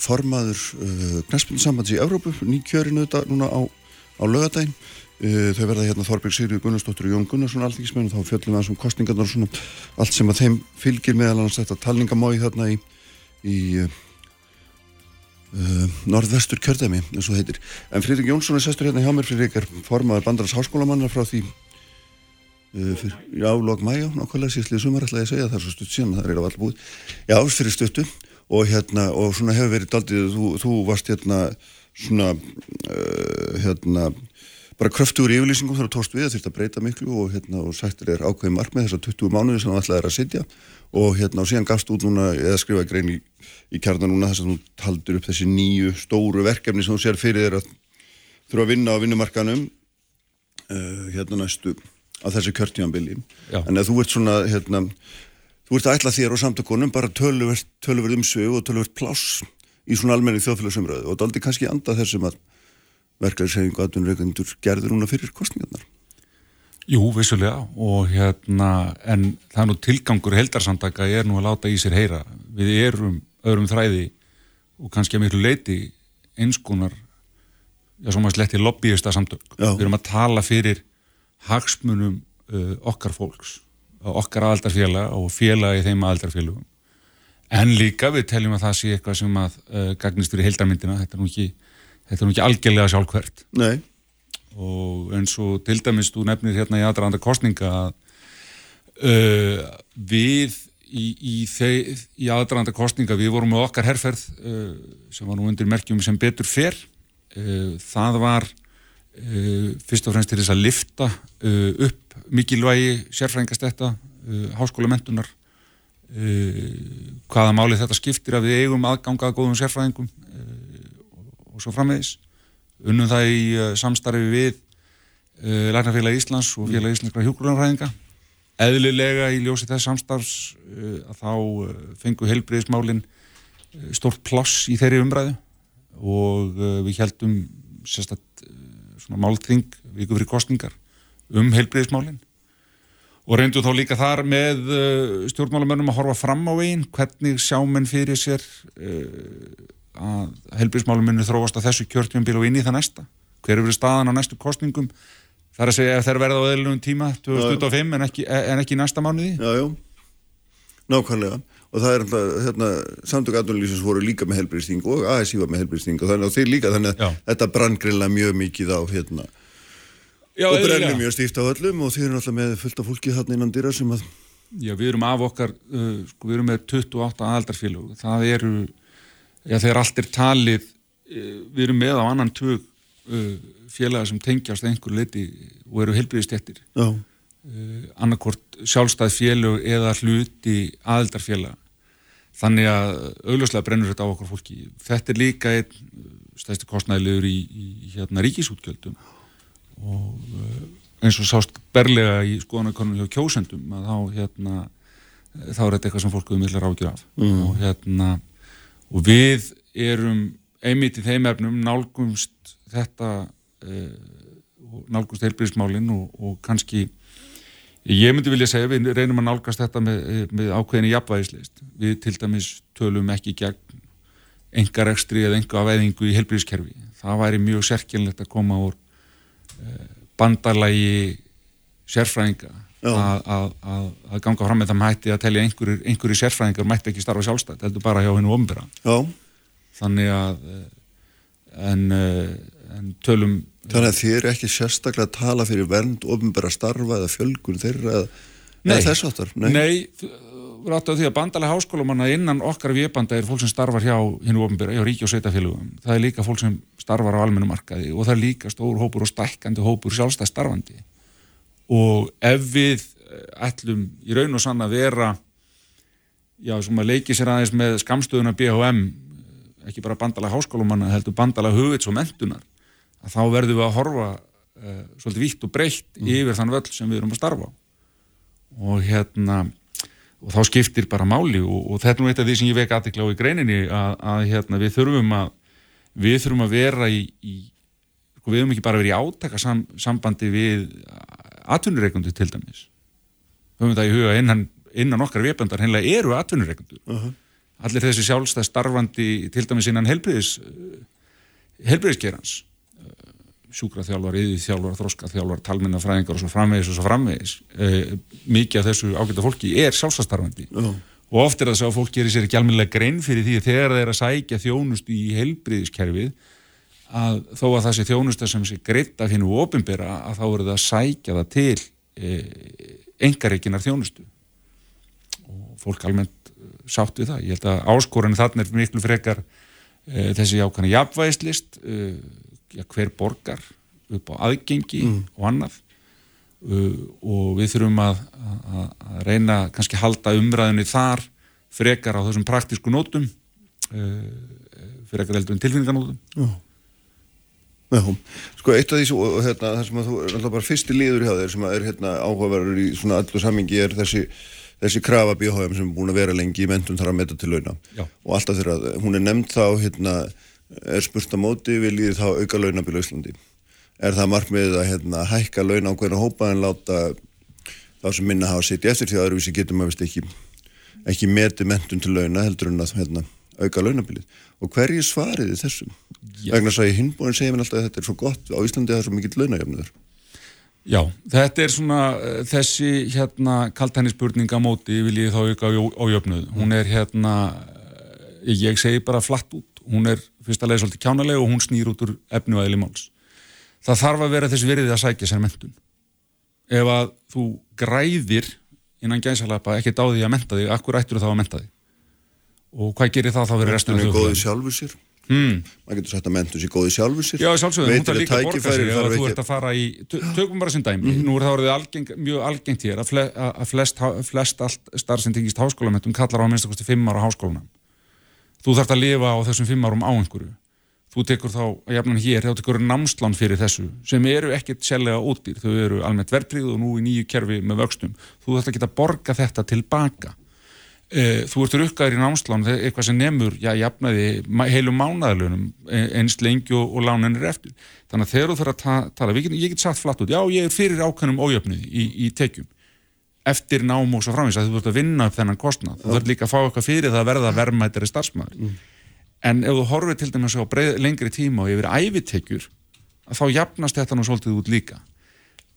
formaður uh, knæspinsambands í Evrópu, nýkjörinu þetta núna á, á lögadaginn Uh, þau verða hérna Þorbjörg Sigriður Gunnarsdóttir og Jón Gunnarsson alþingismenn og þá fjöllum við aðeins um kostningarnar og svona. Allt sem að þeim fylgir meðal annars þetta talningamói þarna í, í uh, norðvestur kjördæmi eins og heitir. En Friðrik Jónsson er sestur hérna hjá mér fyrir ykkar formaður bandarans háskólamannar frá því uh, fyrir, já, lok mæjá, nákvæmlega síðstlið sumar ætla ég að segja, það er svo stutt síðan, það er á all búið. Já, fyrir stuttu. Og hérna, og svona hefur verið daldið, þú, þú varst hérna svona uh, hérna bara kröftugur í yfirlýsingum þar að tóst við að þurft að breyta miklu og hérna og sættir er ákveðin markmið þessar 20 mánuði sem það ætlaði er að sitja og hérna og síðan gafst út núna eða skrifaði grein í, í kjarnar núna þess að þú taldur upp þessi nýju stóru verkefni sem þú sér fyrir þér að þurfa að vinna á vinnumarkanum uh, hérna næstu á þessi kjörtímanbili en þú ert svona hérna þú ert að ætla þér og samtökunum bara töluvert, töluvert umsvið og töluvert pláss í svona almenni þjóðfélagsumröðu og daldi kannski anda þessum að verkefnishefingu aðtunreikundur gerður núna fyrir kostningarnar. Jú, vissulega og hérna en það er nú tilgangur heldarsamtaka er nú að láta í sér heyra. Við erum öðrum þræði og kannski að miklu leiti einskonar já, svo maður sletti lobbyista samtök Já. við erum að tala fyrir hagsmunum uh, okkar fólks okkar aðaldarfélaga og félaga í þeim aðaldarfélagum en líka við teljum að það sé eitthvað sem að uh, gagnist fyrir heldarmyndina þetta er nú ekki, þetta er nú ekki algjörlega sjálfkvært Nei, og eins og til dæmis þú nefnir hérna í aðranda kostninga að uh, við í, í, þei, í aðranda kostninga við vorum með okkar herrferð uh, sem var nú undir merkjum sem betur fer. Uh, það var uh, fyrst og fremst til þess að lifta uh, upp mikilvægi uh, háskólamentunar uh, hvaða máli þetta skiptir að við eigum aðganga að góðum sérfræðingum og svo framvegis unnum það í uh, samstarfi við uh, Læknafélag Íslands og Félag Íslenskra hjúgrunarfræðinga eðlilega í ljósi þess samstarfs uh, að þá uh, fengu heilbriðismálin uh, stórt pláss í þeirri umræðu og við heldum sérstætt uh, svona málþing viku fyrir kostningar um heilbriðismálin og reyndum þá líka þar með stjórnmálamönnum að horfa fram á veginn hvernig sjá menn fyrir sér að helbriðsmálum muni þróast á þessu kjörtjumbíl og inn í það næsta. Hver er verið staðan á næstu kostningum þar að segja ef þeir verða á eðlunum tíma 2025 en ekki, en ekki næsta mánuði? Já, já, nákvæmlega. Og það er alltaf, hérna, samtök aðdunlýsins voru líka með helbriðsting og ASI var með helbriðsting og þannig að þeir líka, þannig að Já. þetta brann greinlega mjög mikið á, hérna, Já, og brennur mjög stíft á öllum og þeir eru alltaf með fullt af fólki þarna innan dýra sem að, Já, við erum af okkar, uh, sko, við erum með 28 aðaldarfélög, það eru, já, þegar allt er talið, uh, við erum með á annan tug uh, félaga sem tengjast einhver leiti og eru helbriðistjættir Já, uh, annarkvort sjálfstæð félög eða hluti aðildarfélaga. Þannig að augljóslega brennur þetta á okkur fólki. Þetta er líka einn stæðstu kostnæðilegur í, í hérna ríkisútgjöldum. Og eins og sást berlega í skoðanakonum hjá kjósendum að þá hérna þá er þetta eitthvað sem fólk um vilja rákjur af. Mm. og hérna og við erum einmitt í þeim efnum nálgumst þetta uh, nálgumst heilbríðismálinn og, og kannski Ég myndi vilja segja, við reynum að nálgast þetta með, með ákveðinni jafnvægislist. Við til dæmis tölum ekki gegn enga rekstri eða enga veðingu í helbriðskerfi. Það væri mjög sérkjönlegt að koma úr eh, bandalagi sérfræðinga að, ganga fram með það mætti að telja einhverju, einhverju sérfræðingar mætti ekki starfa sjálfstætt, heldur bara hjá hennu já. Þannig að eh, en, eh, en tölum Þannig að þið eru ekki sérstaklega að tala fyrir vernd, ofnbæra starfa eða fjölgun þeirra eða, Nei. eða þess áttar. Nei, rátt á því að bandalega háskólumanna innan okkar viðbanda er fólk sem starfar hjá hinnu ofnbyrja, hjá ríki og sveitafélugum. Það er líka fólk sem starfar á almennu markaði og það er líka stór hópur og stækkandi hópur sjálfstæð starfandi. Og ef við eh, ætlum í raun og sann að vera, já, sem að leiki sér aðeins með skamstöðuna BHM, ekki bara bandalega háskólumanna, heldur bandalega hugvits og mentunar, að þá verðum við að horfa uh, svolítið vítt og breytt yfir þann völl sem við erum að starfa og hérna og þá skiptir bara máli og, og þetta er nú eitt af því sem ég vek aðtikla á í greininni að, að hérna, við þurfum að við þurfum að vera í, í sko, við höfum ekki bara verið í átaka sam, sambandi við atvinnureikundi til dæmis höfum þetta í huga innan, innan okkar viðböndar hennilega eru atvinnureikundur uh -huh. allir þessi sjálfstæð starfandi til dæmis innan helbriðis helbriðiskerans sjúkraþjálfar, yðiðþjálfar, þróskaþjálfar, talmennafræðingar og svo framvegis og svo framvegis e, mikið af þessu ágæta fólki er sjálfsastarfandi Já. og oft er það að fólk gerir sér ekki almennilega grein fyrir því þegar þeir að sækja þjónust í heilbriðiskerfið að þó að það sé þjónusta sem sé greitt af hennu ofinbera að þá eru það að sækja það til e, engareikinar þjónustu og fólk almennt sátt við það. Ég held að áskoran þannig er miklu frekar e, þessi ákvæmna jafnvægislist e, já, hver borgar upp á aðgengi mm. og annað uh, og við þurfum að, að, að reyna kannski halda umræðinni þar frekar á þessum praktísku nótum uh, frekar eldur en tilfinninganótum Já. Sko eitt af því og hérna, það sem að þú er alltaf bara fyrsti liður hjá þér sem að er hérna áhugaverður í svona allu samingi er þessi þessi krafa BHM sem er búin að vera lengi í mentum þar að metta til launa Já. og alltaf þegar hún er nefnd þá hérna er spurt á móti við líðið þá auka launabíl á Íslandi er það markmiðið að hérna, hækka launa á hverja hópa en láta þá sem minna hafa sitt eftir því að öðruvísi getur maður vist ekki ekki meti mentun til launa heldur en að hérna, auka launabílið og hverju svariði þessum? Já. vegna að í hinbúin segja mér alltaf að þetta er svo gott á Íslandi að það er svo mikill launajöfnur Já, þetta er svona uh, þessi hérna kaltænisspurninga móti vil ég þá auka á, jöfnuð hún er hérna ég segi bara flatt út hún er fyrsta leið svolítið kjánaleg og hún snýr út úr efnu og eðli máls. Það þarf að vera þess virðið að sækja sér mentun. Ef að þú græðir innan gæsalapa ekkert á því að menta þig, akkur ættur þá að menta þig? Og hvað gerir það þá verið restur af Mentun er góðið sjálfur sér Hmm. maður getur sagt að mentun sé góðið sjálfur sér Já, sjálfsögum, hún þarf líka að borga sig ef þarf þú ert að fara í, tö- tökum bara sem dæmi, nú er það orðið algeng, mjög algengt hér að, fle, að flest, flest allt starf sem tengist háskólamentum kallar á minnst okkur fimm ára háskólanam. Þú þarft að lifa á þessum fimm árum á einhverju. Þú tekur þá, jafnan hér, þá tekur námslán fyrir þessu, sem eru ekkert sérlega ódýr, þau eru almennt verðtryggð og nú í nýju kerfi með vöxtum. Þú þarft að geta borga þetta tilbaka. Eh, þú ert rukkaður í námslán eitthvað sem nemur, já, jafnaði heilum mánaðalunum einst lengi og, og lánin er eftir. Þannig að þegar þú þarf að ta tala, getum, ég get sagt flatt út, já, ég er fyrir ákveðnum ójöfnið í, í tekjum eftir nám og svo framvís að þú þurft að vinna upp þennan kostnað, þú þurft líka að fá eitthvað fyrir það að verða verðmættari starfsmæður en ef þú horfir til dæmis á breið, lengri tíma og yfir ævitekjur þá jafnast þetta nú svolítið út líka.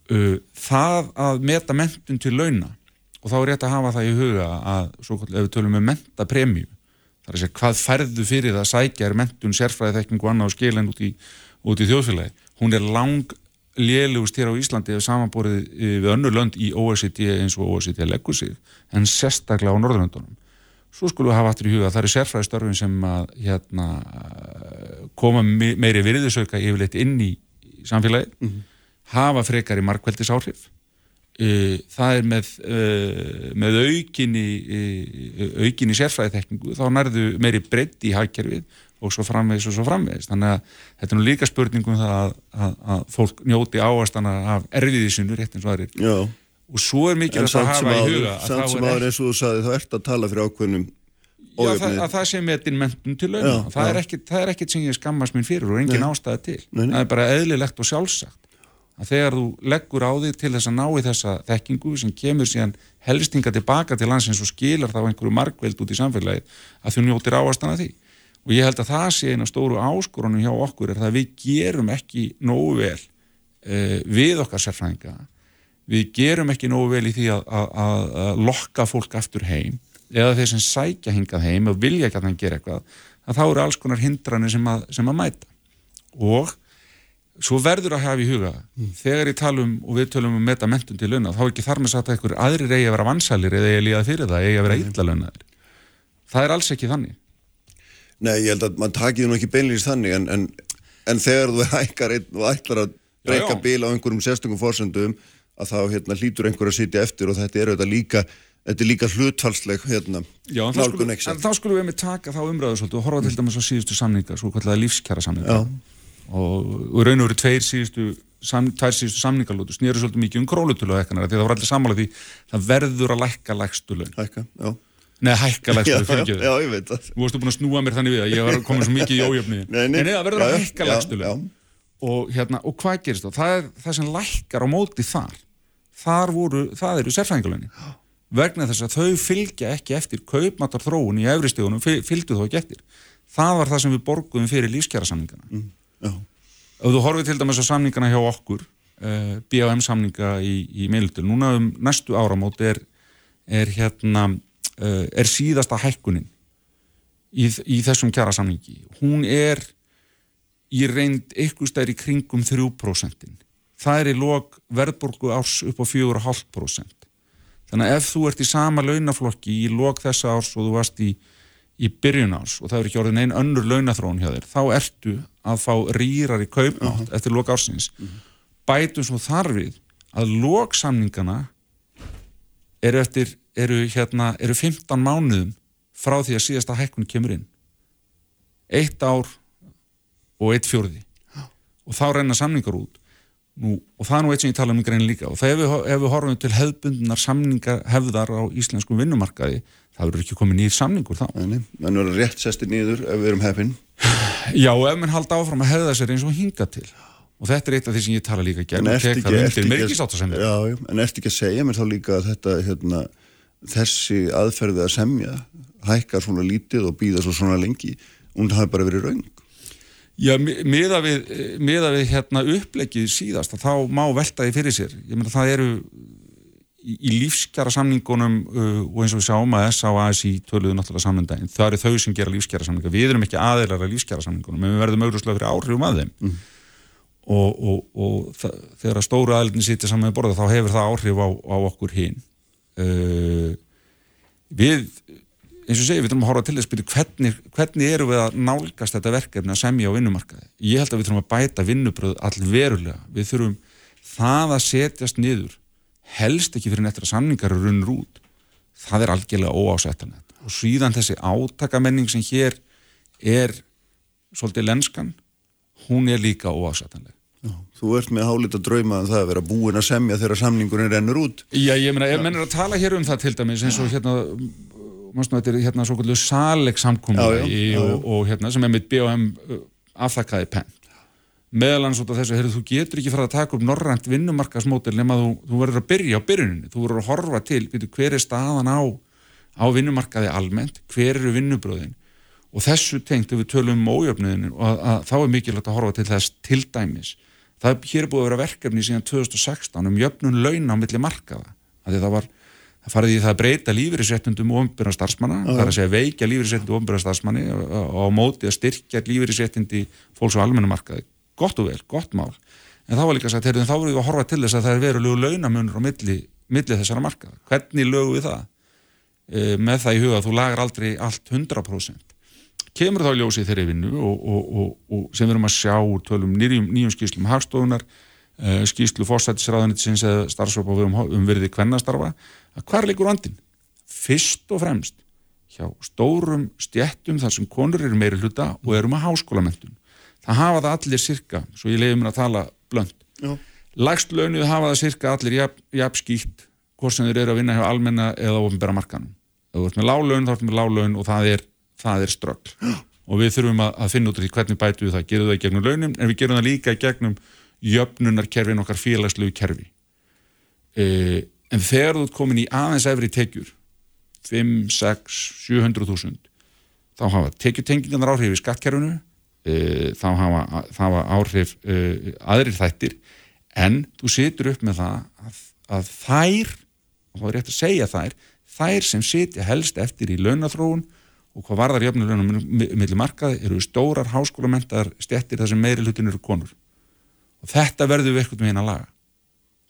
Uh, það að meta mentun til launa og þá er rétt að hafa það í huga að svo, ef við tölum um mentapremju þar er að segja hvað færðu fyrir það að sækja er mentun, sérfræði þekking og annað og skilin út í, út í þjóðfélagi hún er lang lélugust hér á Íslandi ef samanborið eh, við önnur lönd í OECD eins og OECD leggur sig en sérstaklega á Norðurlöndunum svo skulum við hafa aftur í huga að það eru sérfræðistörfin sem að hérna koma meiri virðisauka yfirleitt inn í samfélagi mm -hmm. hafa frekar í markveldis áhrif það er með, uh, með aukinni uh, aukinni sérfræðitekningu þá nærðu meiri breytt í hagkerfið og svo framvegis og svo framvegis. Þannig að þetta er nú líka spurningum það að, að, að fólk njóti áastana af erfiðisinu rétt eins og aðrir. Já. og svo er mikilvægt að hafa í huga að samt sem aður eins og þú sagði þá ert að tala fyrir ákveðnum Já, það, að það sé metin mentun til launum það, það er ekkert sem ég skammast minn fyrir og engin nei. ástæði til. Nei. það er bara eðlilegt og sjálfsagt að þegar þú leggur á því til þess að ná í þessa þekkingu sem kemur síðan helstinga tilbaka til landsins og skilar þá einhverju markveld út í samfélagi að þú njótir áastana því. Og ég held að það sé eina stóru áskorunum hjá okkur er það að við gerum ekki nógu vel uh, við okkar sérfræðinga. Við gerum ekki nógu vel í því að, að, að lokka fólk aftur heim. Eða þeir sem sækja hingað heim og vilja ekki að það gera eitthvað að þá eru alls konar hindranir sem að, sem að mæta. Og svo verður að hafa í huga mm. þegar ég talum og við talum um metamentun til launa þá er ekki þar með satt að einhver aðrir eigi að vera vansælir eða eigi að líða fyrir það, eigi að vera illa launaðir. Það er alls ekki þannig. Nei, ég held að mann takir nú ekki beinleins þannig en, en, en þegar þú hækkar einn og ætlar að breyka bíl á einhverjum sérstökum fórsöndum að þá hérna, hlýtur einhver að sitja eftir og þetta er auðvitað líka Þetta er líka hlutfalsleg hérna, Já, en þá skulum, við með taka þá umræðu svolítið og horfa til dæmis á síðustu samninga svo kallega lífskjara samninga og, og raun og veru tveir síðustu sam, tvær síðustu samningalótu snýru svolítið mikið um królutölu því það var allir samála því það verður að lækka lækstu laun Hækka, já Nei, hækkalægstöðu fyrir ekki þau. Já, ég veit það. Þú varstu búin að snúa mér þannig við að ég var komin svo mikið í ójöfni. Nei, nei. En það verður að hækkalægstöðu. Og hérna, og hvað gerist þá? Það er það sem lækkar á móti þar. Þar voru, það eru sérfæðingalögni. Vegna þess að þau fylgja ekki eftir kaupmatar þróun í efristíðunum, fylgdu þó ekki eftir. Það var það sem við borguðum fyrir lífskjærasamningana. Mm, og þú horfið til dæmis á samningana hjá okkur, uh, eh, BAM samninga í, í meildil. Núna um næstu áramót er, er hérna Eh, er síðasta hækkunin í, í þessum kjara samningi hún er í reynd eitthvað stær í kringum 3% það er í lok verðborgu árs upp á 4,5% þannig að ef þú ert í sama launaflokki í lok þessa árs og þú varst í, í byrjun árs og það er ekki orðin einn önnur launathróun hjá þér þá ertu að fá rýrar í kaupnátt uh -huh. eftir lok ársins uh -huh. bætum svo þarfið að loksamningana eru eftir eru, hérna, eru 15 mánuðum frá því að síðasta hækkun kemur inn. Eitt ár og eitt fjörði og þá reyna samningar út. Nú, og það er nú eitt sem ég tala um í grein líka. Og það ef við, ef við horfum til hefðbundunar samningar hefðar á íslenskum vinnumarkaði það verður ekki komið nýð samningur þá. Þannig, menn verður rétt sestir nýður ef við erum hefðin Já, ef mann halda áfram að hefða sér eins og hinga til. Og þetta er eitt af því sem ég tala líka gegn og tek það undir myrkisáttasendin En ert ekki að segja mér þá líka að þetta hérna þessi aðferði að semja hækkar svona lítið og býða svo svona lengi? Og það hafi bara verið raung Já, miða við, miða við hérna upplegið síðast þá má veltaði fyrir sér. Ég meina það eru í, í lífskjara samningunum uh, og eins og við sjáum að SA og ASI töluðu náttúrulega samnendaginn, það eru þau sem gera lífskjara samninga, við erum ekki aðeinar að lífskjara samningunum en við verðum auðvitað fyrir áhrifum að þeim. Mm. og, og, og þegar að stóru aðeilin sýttir saman með borða þá hefur það áhrif á, á okkur hinn uh, við eins og segi, við þurfum að horfa til þess byrju hvernig, hvernig eru við að nálgast þetta verkefni að semja á vinnumarkaði? Ég held að við þurfum að bæta vinnubröð allverulega. Við þurfum það að setjast niður helst ekki fyrir nettra samningar og runnur út. Það er algjörlega óásættanett og síðan þessi átakamenning sem hér er svolítið lenskan hún er líka óásættanleg. Já, þú ert með hálita drauma um það að vera búin að semja þegar samningurinn rennur út. Já, ég meina, ef menn er að tala hér um það til dæmis eins og hérna mannstu, þetta er hérna svo kvöldu saleg samkominni og, og hérna sem er með BOM uh, afþakkaði penn meðalans út af þessu, heyrðu, þú getur ekki fara að taka upp norrænt vinnumarkasmótil nema þú, þú verður að byrja á byrjuninni, þú verður að horfa til veitu, hver er staðan á, á vinnumarkaði almennt, hver eru vinnubröðin og þessu tengt ef við tölum um ójöfniðinu og að, að, þá er mikilvægt að horfa til þess til dæmis. Það hér er búið að vera verkefni síðan 2016 um jöfnun launa á milli markaða. Það var, það farið í það að breyta lífeyrisréttundum og umbyrja starfsmanna það er að segja veikja lífeyrisréttundu og umbyrja starfsmanni og á móti að styrkja lífeyrisréttundi fólks á almenna markaði gott og vel, gott mál en þá var líka sagt, heyrðum, þá voruð við að horfa til þess að það er verulegu launamunur á milli, milli þessara markaða hvernig lögu við það e, með það í huga að þú lagar aldrei allt 100% kemur þá ljósið þeirri vinnu og, og, og, sem við erum að sjá úr tölum nýjum, nýjum skýslum hagstofunar uh, skýslu fórsættisræðanitsins eða starfsvöpa um, um virði kvennastarfa að hvar leikur vandin? Fyrst og fremst hjá stórum stjettum þar sem konur eru meiri hluta og eru með háskólamentun. Það hafa það allir cirka, svo ég leiði mér að tala blönd. Lægst launuð hafa það cirka allir jafn, skýtt hvort sem þeir eru að vinna hjá almenna eða ofinbæra markanum ef þú ert með lálaun þá ert með lálaun og það er, það er ströggl og við þurfum að, að finna út í hvernig bætu við það, gerum það gegnum launum en við gerum það líka gegnum jöfnunarkerfin okkar félagslegu kerfi. E, en þegar þú ert komin í aðeins efri tekjur 5, 6, 700.000 þá hafa tekjutengingarnar áhrif í skattkerfinu þá hafa, hafa áhrif e, aðrir þættir. En þú situr upp með það að, að þær og þá er rétt að segja þær þær sem sitja helst eftir í launathróun og hvað varðar jöfnur launum millir markaði eru stórar háskólamendar stjættir þar sem meiri hlutin eru konur. Og þetta verður við ekkert með eina laga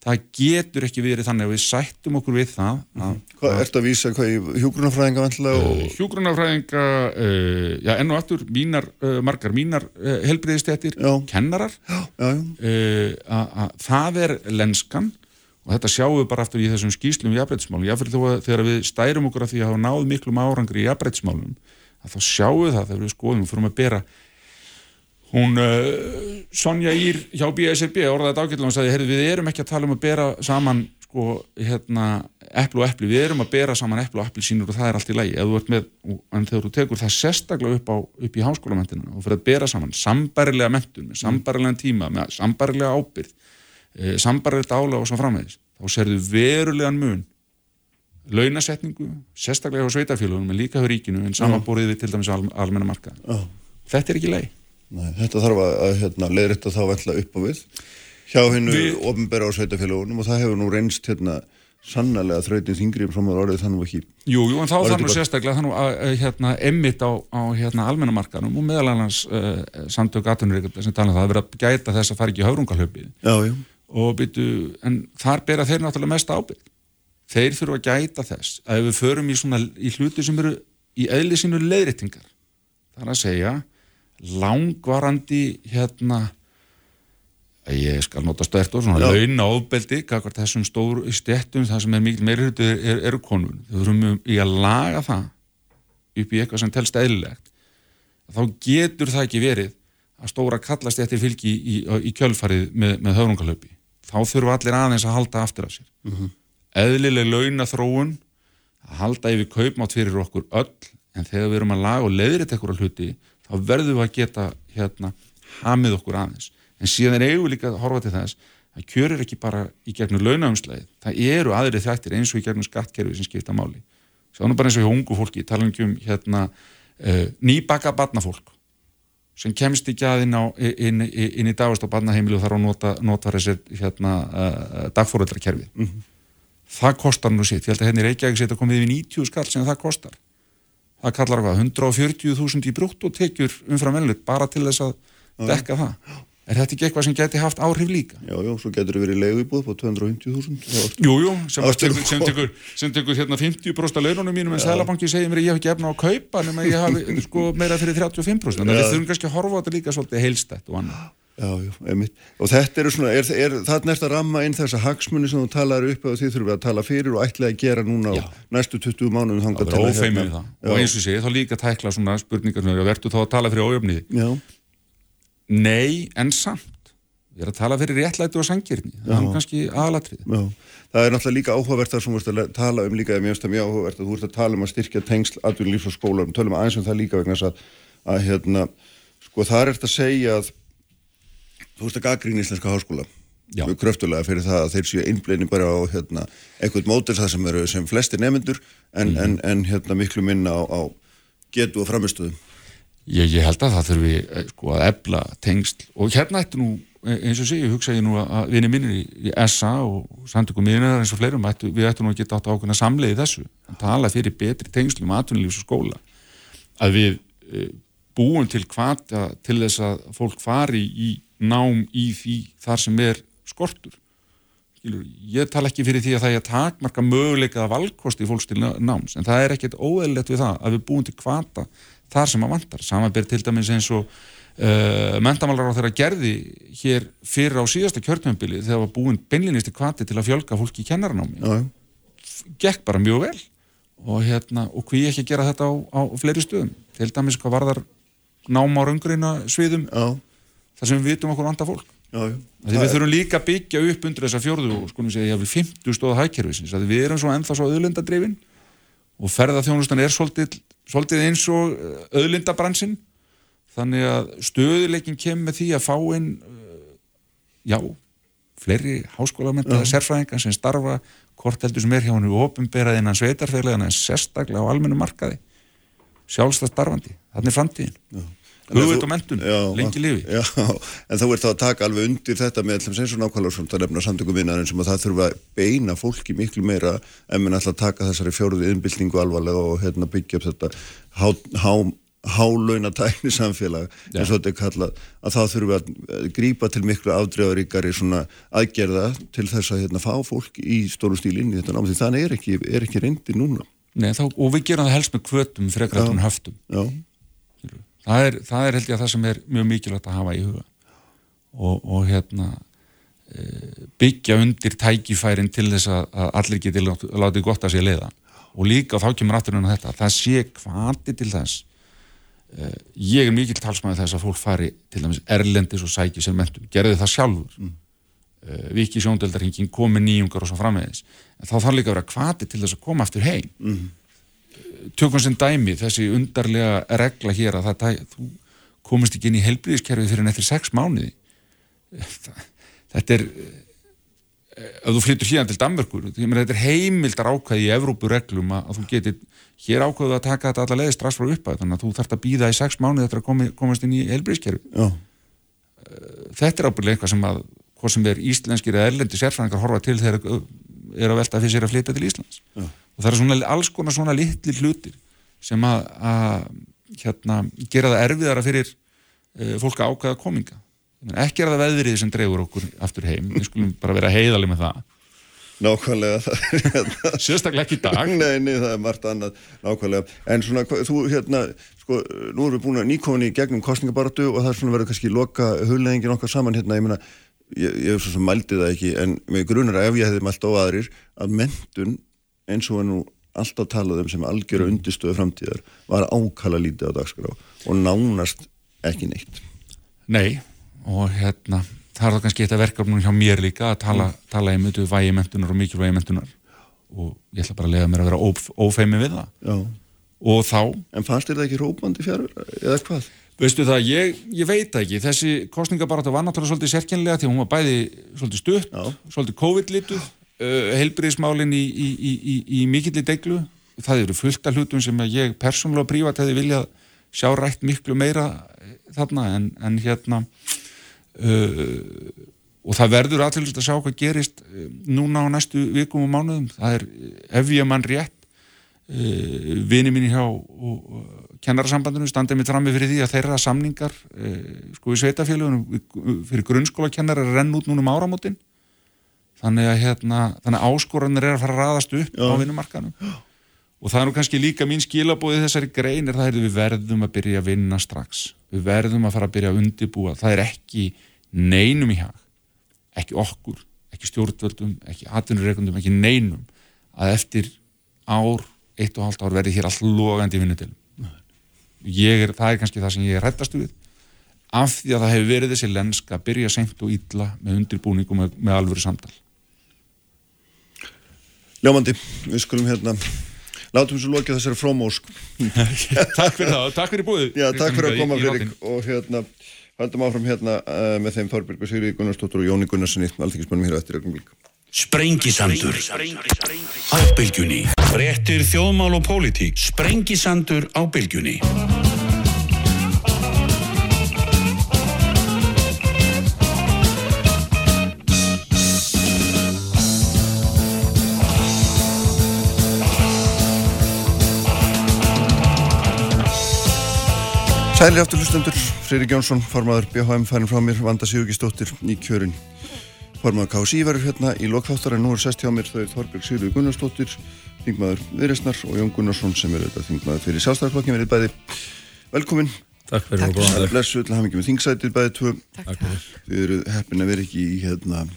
það getur ekki verið þannig að við sættum okkur við það að, Hvað, ertu að vísa hvað í hjúgrunafræðinga vantilega og... uh, hjúgrunafræðinga uh, já, enn og aftur, mínar, uh, margar mínar uh, helbriðistjættir, Já. kennarar. Já, já, að að það er lenskan og þetta sjáum við bara aftur í þessum skýslum í jafnbrettismálum, jáfnveg þó að þegar við stærum okkur að því að hafa náð miklum árangri í jafnbrettismálum, að þá sjáum við það þegar við skoðum og fyrir að bera hún uh, Sonja Ír hjá BSRB orðaði ágætlega. Og sagði, heyrðu við erum ekki að tala um að bera saman sko, hérna, eplu og epli, við erum að bera saman eplu og epli sínur og það er allt í lægi, með en þegar þú tekur það sérstaklega upp, á, upp í háskólamentinu og fyrir að bera saman sambærilega mentun, með sambærilega tíma með sambærilega ábyrð e, sambarlegt álega og svo framvegis þá serðu verulegan mun launasetningu, sérstaklega á sveitafélagunum en líka á ríkinu en samanbúrið við til dæmis al, almenna marka Já. þetta er ekki leið Nei, þetta þarf að, hérna, leiðrætta þá vantla upp á við hjá hennu ofinbera á sveitafélagunum og það hefur nú reynst hérna sannarlega þrautin þingri um framöður orðið þannig ekki Jú, jú, en þá þarf nú sérstaklega þannig að, að hérna, emmitt á, á hérna, almennamarkanum og meðal annars uh, samtök aðtunurreikabla sem tala um það að vera að gæta þess að fara ekki í já, og byrju, en þar bera þeir náttúrulega mest ábyrg. Þeir þurfa að gæta þess að ef við förum í svona í hluti sem eru í eðli sínu leiðréttingar, það er að segja langvarandi hérna ég skal nota stert og svona launa ofbeldi, kakvart þessum stóru stettum, það sem er mikil hluti er, er, eru konur. Þau þurfum í að laga það upp í eitthvað sem telst eðlilegt. Þá getur það ekki verið að stóra kallast eftir fylgi í, í, í kjölfarið með, með höfrungalöpi þá þurfa allir aðeins að halda aftur af sér. Eðlileg launaþróun að halda yfir kaupmátt fyrir okkur öll en þegar við erum að laga og leiðrið ekkur hluti þá verðum við að geta hérna hamið okkur aðeins. En síðan er eigum við líka að horfa til þess að kjörir ekki bara í gegnum launaumslæðið það eru aðri þættir eins og í gegnum skattkerfi sem skipta máli. Sjá nú bara eins og hjá ungu fólki, tala um hérna uh, nýbaka barnafólk sem kemst ekki að inn, á, inn, inn, inn í dagast á barnaheimilu og þarf að nota, nota þessi hérna, uh, dagfóröldarkerfi það kostar nú sitt, ég held að henni Reykjavík sitt að komið yfir 90 skall sem það kostar það kallar hvað, 140.000 í brútt og tekjur umfram vellut bara til þess að dekka það. Er þetta ekki eitthvað sem geti haft áhrif líka? já, já, svo getur verið leiguíbúð på 250.000 Jú, jú, sem, sem, sem tekur, sem tekur hérna 50% af laununum mínum en Sælabanki segir mér að ég hef ekki efna á að kaupa nema ég hafi sko, meira fyrir 35% þannig að við þurfum kannski að horfa á þetta líka svolítið heilstætt og annað Já, já, einmitt. Og þetta eru svona, er, er það næst að ramma inn þessa hagsmunni sem þú talar upp og því þurfum við að tala fyrir og ætlaði að gera núna Já. á næstu 20 mánuðum það verður að ófeimið hérna- það. Og eins og sé, þá líka tækla svona spurningar sem verður þá að tala fyrir ójöfniði Já, Nei, en samt. Við erum að tala fyrir réttlæti og sangirni það er kannski aðalatrið já. Það er náttúrulega líka áhugavert það sem þú ert að tala um líka, mjög áhugavert að þú ert að tala um að styrkja tengsl og skóla, um þess að, að hérna, sko að segja að þú ert að gaggrín íslenska háskóla. Já. mjög kröftulega fyrir það að þeir séu innbleini bara á hérna, eitthvað mótil það sem eru sem flesti nefnendur en, Mhm. en, en hérna miklu minna á, á getu og framistöðum Ég, ég held að það þurfi eh, sko, að ebla tengsl. Og hérna ættu nú eh, eins og sé, ég hugsa ég nú að vinni mínir í, í SA og samtökum miðunar eins og fleirum, ættu, við ættu nú að geta átt ákveðna samleiði þessu, að tala fyrir betri tengslum atvinnulífs og skóla. Að við e, búum til hvata til þess að fólk fari í nám í því þar sem er skortur. Skilur, ég tala ekki fyrir því að það er að takmarka möguleika að valkosti fólks til náms en það er ekkert óeðlilegt við það að við búum til kvata þar sem að vantar. Samanbyrð til dæmis eins og uh, mentamálar á þeirra gerði hér fyrir á síðasta kjörtmjömbili þegar var búin beinlýnisti kvati til að fjölga fólki í kennarnámi Já, gekk bara mjög vel og, hérna, og hví ekki að gera þetta á, á fleiri stöðum til dæmis hvað varðar náma á raungreina sviðum. Já, þar sem við vitum okkur vanda fólk. Já, já. Við þurfum líka að byggja upp undir þessa fjórðu og skulum segja, hafði 50 stóða hækkerfisins að við erum svo ennþá svo auðlindadrifin og ferðarþjónustan er svolítið, svolítið eins og auðlindabransin. Þannig að stöðuleikin kemur með því að fá inn uh, já, fleiri háskólamentaða sérfræðingar sem starfa hvort heldur sem er hjá hann ofinberað innan sveitarfélagana en sérstaklega á almennu markaði. Sjálfstað starfandi, þannig framtíðin hugveit og mentun, Já, lengi lifi. Já, en þú ert þá að taka alveg undir þetta með allum sem svo nákvæmlega svona að nefna samtökum vinnarinn sem að það þurfa að beina fólki miklu meira en minn alltaf að taka þessari fjóruðu innbyltingu alvarlega og hérna, byggja upp þetta há, há, hálauna tækni samfélag eins og þetta er kallað að það þurfa að grípa til miklu afdreifaríkari svona aðgerða til þess að hérna, fá fólk í stóru stíl inn í þetta nám því þannig er ekki, er ekki reyndi núna. Nei, þá, og við gerum það helst með kvötum frekar eftir en höftum. Já, það er, það er held ég að það sem er mjög mikilvægt að hafa í huga. Og, og hérna e, byggja undir tækifærin til þess að, að allir geti lát, látið gott að sé leiða og líka þá kemur afturinn á þetta það sé kvati til þess. E, ég er mikil talsmaður þess að fólk fari til dæmis erlendis og sæki sér mentum, gerði það sjálfur. Mm. e, viki sjóndeldarhingin komi nýjungar og svo framvegis. En þá þarf líka að vera kvati til þess að koma aftur heim. Mm tökum sem dæmi þessi undarlega regla hér að það, þú komist ekki inn í helbriðiskerfið fyrir eftir sex mánuði. Þetta er ef þú flyttur síðan til Danmörkur þetta er heimildar ákvæði í Evrópureglum að, að þú getur, hér ákvæðu að taka þetta allavega strax frá uppæð, þannig að þú þarfst að býða í sex mánuði eftir að komi, komast inn í helbriðiskerfið þetta er ábyrðilega eitthvað sem að hvað sem er íslenskir eða erlendi sérfræðingar horfa til þegar er að velta fyrir sér að flytja til Íslands. Já. Og það er svona, alls konar svona litli hlutir sem að, að hérna, gera það erfiðara fyrir uh, fólk að ákvæða kominga. Ekki er það veðrið sem dreifur okkur aftur heim, við skulum bara vera heiðali með það. Nákvæmlega Sérstaklega ekki í dag. Nei, nei, það er margt annað. Nákvæmlega, en svona, þú hérna sko, nú erum við búin að nýkofni í gegnum kostningabaratu og það er svona verið kannski loka hulleðingin okkar saman hérna, ég meina ég, ég hef svo sem mældi það ekki en með grunar ef ég hefði mælt á aðrir að mentun eins og nú alltaf talað um sem algjöru undistöðu framtíðar var ákala lítið á dagskrá og nánast ekki neitt Nei, og hérna það er það kannski eitt af verkefnum hjá mér líka að tala, mm. tala í mötu vægi mentunar og mikilvægi mentunar og ég ætla bara að lega mér að vera óf, ófeimi við það Já. og þá En fannst þér það ekki rópandi fjárur eða hvað? Veistu það, ég, ég veit ekki þessi kostningabarata var náttúrulega svolítið sérkjænlega því hún var bæði svolítið stutt Já. svolítið COVID-lituð uh, heilbriðismálin í, í, í, í mikilli deglu það eru fullt af hlutum sem ég persónulega og prívat hefði viljað sjá rætt miklu meira þarna en, en hérna. Uh, og það verður aðtilust að sjá hvað gerist núna á næstu vikum og mánuðum. Það er, ef ég mann rétt uh, vini mín hjá kennarasambandinu standið mitt frammi fyrir því að þeirra samningar sko í sveitafélagunum fyrir grunnskóla kennar er renn út núna um áramótin þannig að hérna, þannig að áskoranir er að fara að raðast upp Já. á vinnumarkanum og það er nú kannski líka mín skilabóði þessari grein er það að við verðum að byrja að vinna strax. Við verðum að fara að byrja að undibúa það er ekki neinum í hag. Ekki okkur, ekki stjórnvöldum ekki atvinnureikundum, ekki neinum að eftir ár eitt og halvt ár verði hér all logandi vinnutilum er, það er kannski það sem ég er rættastu við. Af því að það hefur verið þessi lenska byrja seint og ítla með undirbúningum með, með alvöru samtal Ljómandi, við skulum hérna látum svo lokið þessari frómósk Takk fyrir það, takk fyrir búið. Já, takk fyrir að koma fyrir og hérna haldum áfram hérna uh, með þeim Þorbjörg Sigri Gunnarsdóttur og Jóni Gunnarssoni alltingismannum hér eftir öllum líka. Sprengisandur. Á bylgjunni. Frettir þjóðmál og pólitík. Sprengisandur á Sælir aftur hlustundur, Freyri Gjónsson, formadur BHM færin frá mér, Vanda Sigurgistóttir í kjörin. Formadur KSI verður hérna í lokþáttar en nú er sest hjá mér þau Þorbjörg Sigurður Gunnarsdóttir, þingmaður Viðresnar og Jón Gunnarsson sem er þetta þingmaður fyrir sjálfstæðarflokkin verið bæði velkomin Takk fyrir og góðan dag. Blessu til hafingjum með þingsætið bæðið tvö Takk, takk. Þið eru heppin að vera ekki í hérna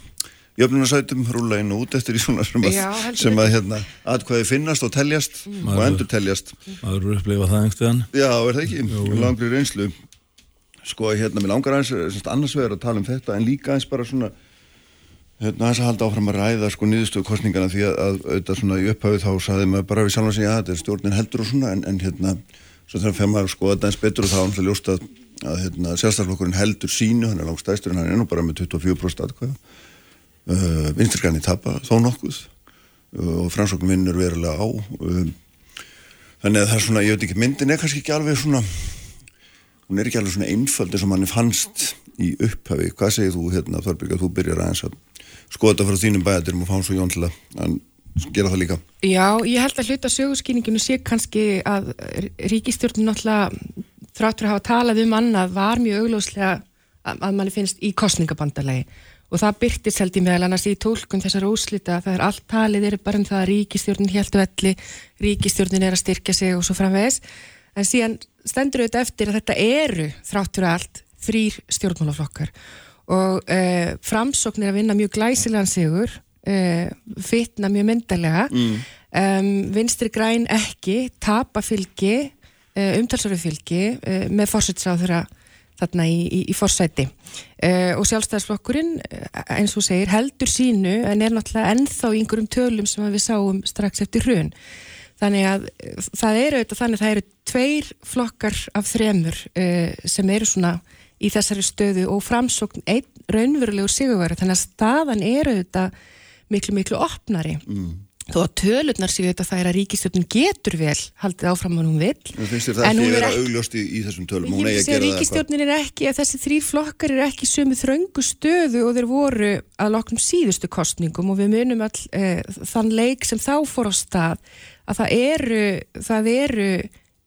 jöfnunarsætum, rúla inn og út eftir í svona sem að, Já, sem að hérna, atkvæði finnast og teljast og Maður- endur teljast Maður eru upplifa það einhvern Já, er það ekki? Langri reynslu. Sko, hérna, mér langar aðeins semst, annars vegar að tala um þetta en líka aðeins bara svona hérna, aðeins að halda áfram að ræða sko niðurstöðu kostningana því að, að auðvitað svona í upphafið þá saði maður bara við sjálf að segja að þetta er stjórnin heldur og svona en, en hérna, svo þegar fyrir maður að skoða þetta eins betur og þá er náttúrulega ljóst að, að hérna, sjálfstæðarflokkurinn heldur sínu, hann er langt stæstur en hann er nú bara með 24% atkvæða uh, vinstirgræni tapa þó nokkuð uh, og framsókn vinnur verulega á um, þannig að það er svona, ég veit ekki, myndin er kannski ekki alveg svona hún er ekki alveg svona einföld eins og manni fannst í upphafi, hvað segir þú hérna Þorbjörg að þú byrjar aðeins að skoða þetta frá þínum bæðaturum og fá svo Jón til að gera það líka? Já, ég held að hluta sögurskýninginu sé kannski að ríkistjórnum náttúrulega þráttur að hafa talað um annað var mjög augljóslega að, að manni finnst í kostningabandalegi og það byrtist held ég meðal annars í tólkun þessar úslita það er allt talið er bara um það að ríkistjórnin heldur velli, ríkistjórnin er að styrkja sig og svo framvegis. En síðan stendur auðvitað eftir að þetta eru þráttur allt þrýr stjórnmálaflokkar. Og uh, framsókn er að vinna mjög glæsilegan sigur uh, fitna mjög myndalega mm. um, vinstri græn ekki tapa fylgi uh, umtalsöru fylgi uh, með fórsætsráðura þarna í, í, í forsæti. Uh, og sjálfstæðisflokkurinn uh, eins og segir heldur sínu en er náttúrulega ennþá í einhverjum tölum sem við sáum strax eftir hrun. Þannig að uh, það eru þannig að það eru tveir flokkar af þremur uh, sem eru svona í þessari stöðu og framsókn einn raunverulegur sigurveri þannig að staðan eru auðvitað miklu miklu opnari. Mm. Þó að tölurnar séu auðvitað það er að ríkistjóðin getur vel haldið áfram að hún vil en finnst þér það hún ekki er ekki- augljóst í, í þessum tölum. Ég eigi að að ríkistjórnin er ekki að þessi þrýr flokkar eru ekki sömu þröngu stöðu og þeir voru að loknum síðustu kostningum og við munum all e, þann leik sem þá fór á stað að það eru það eru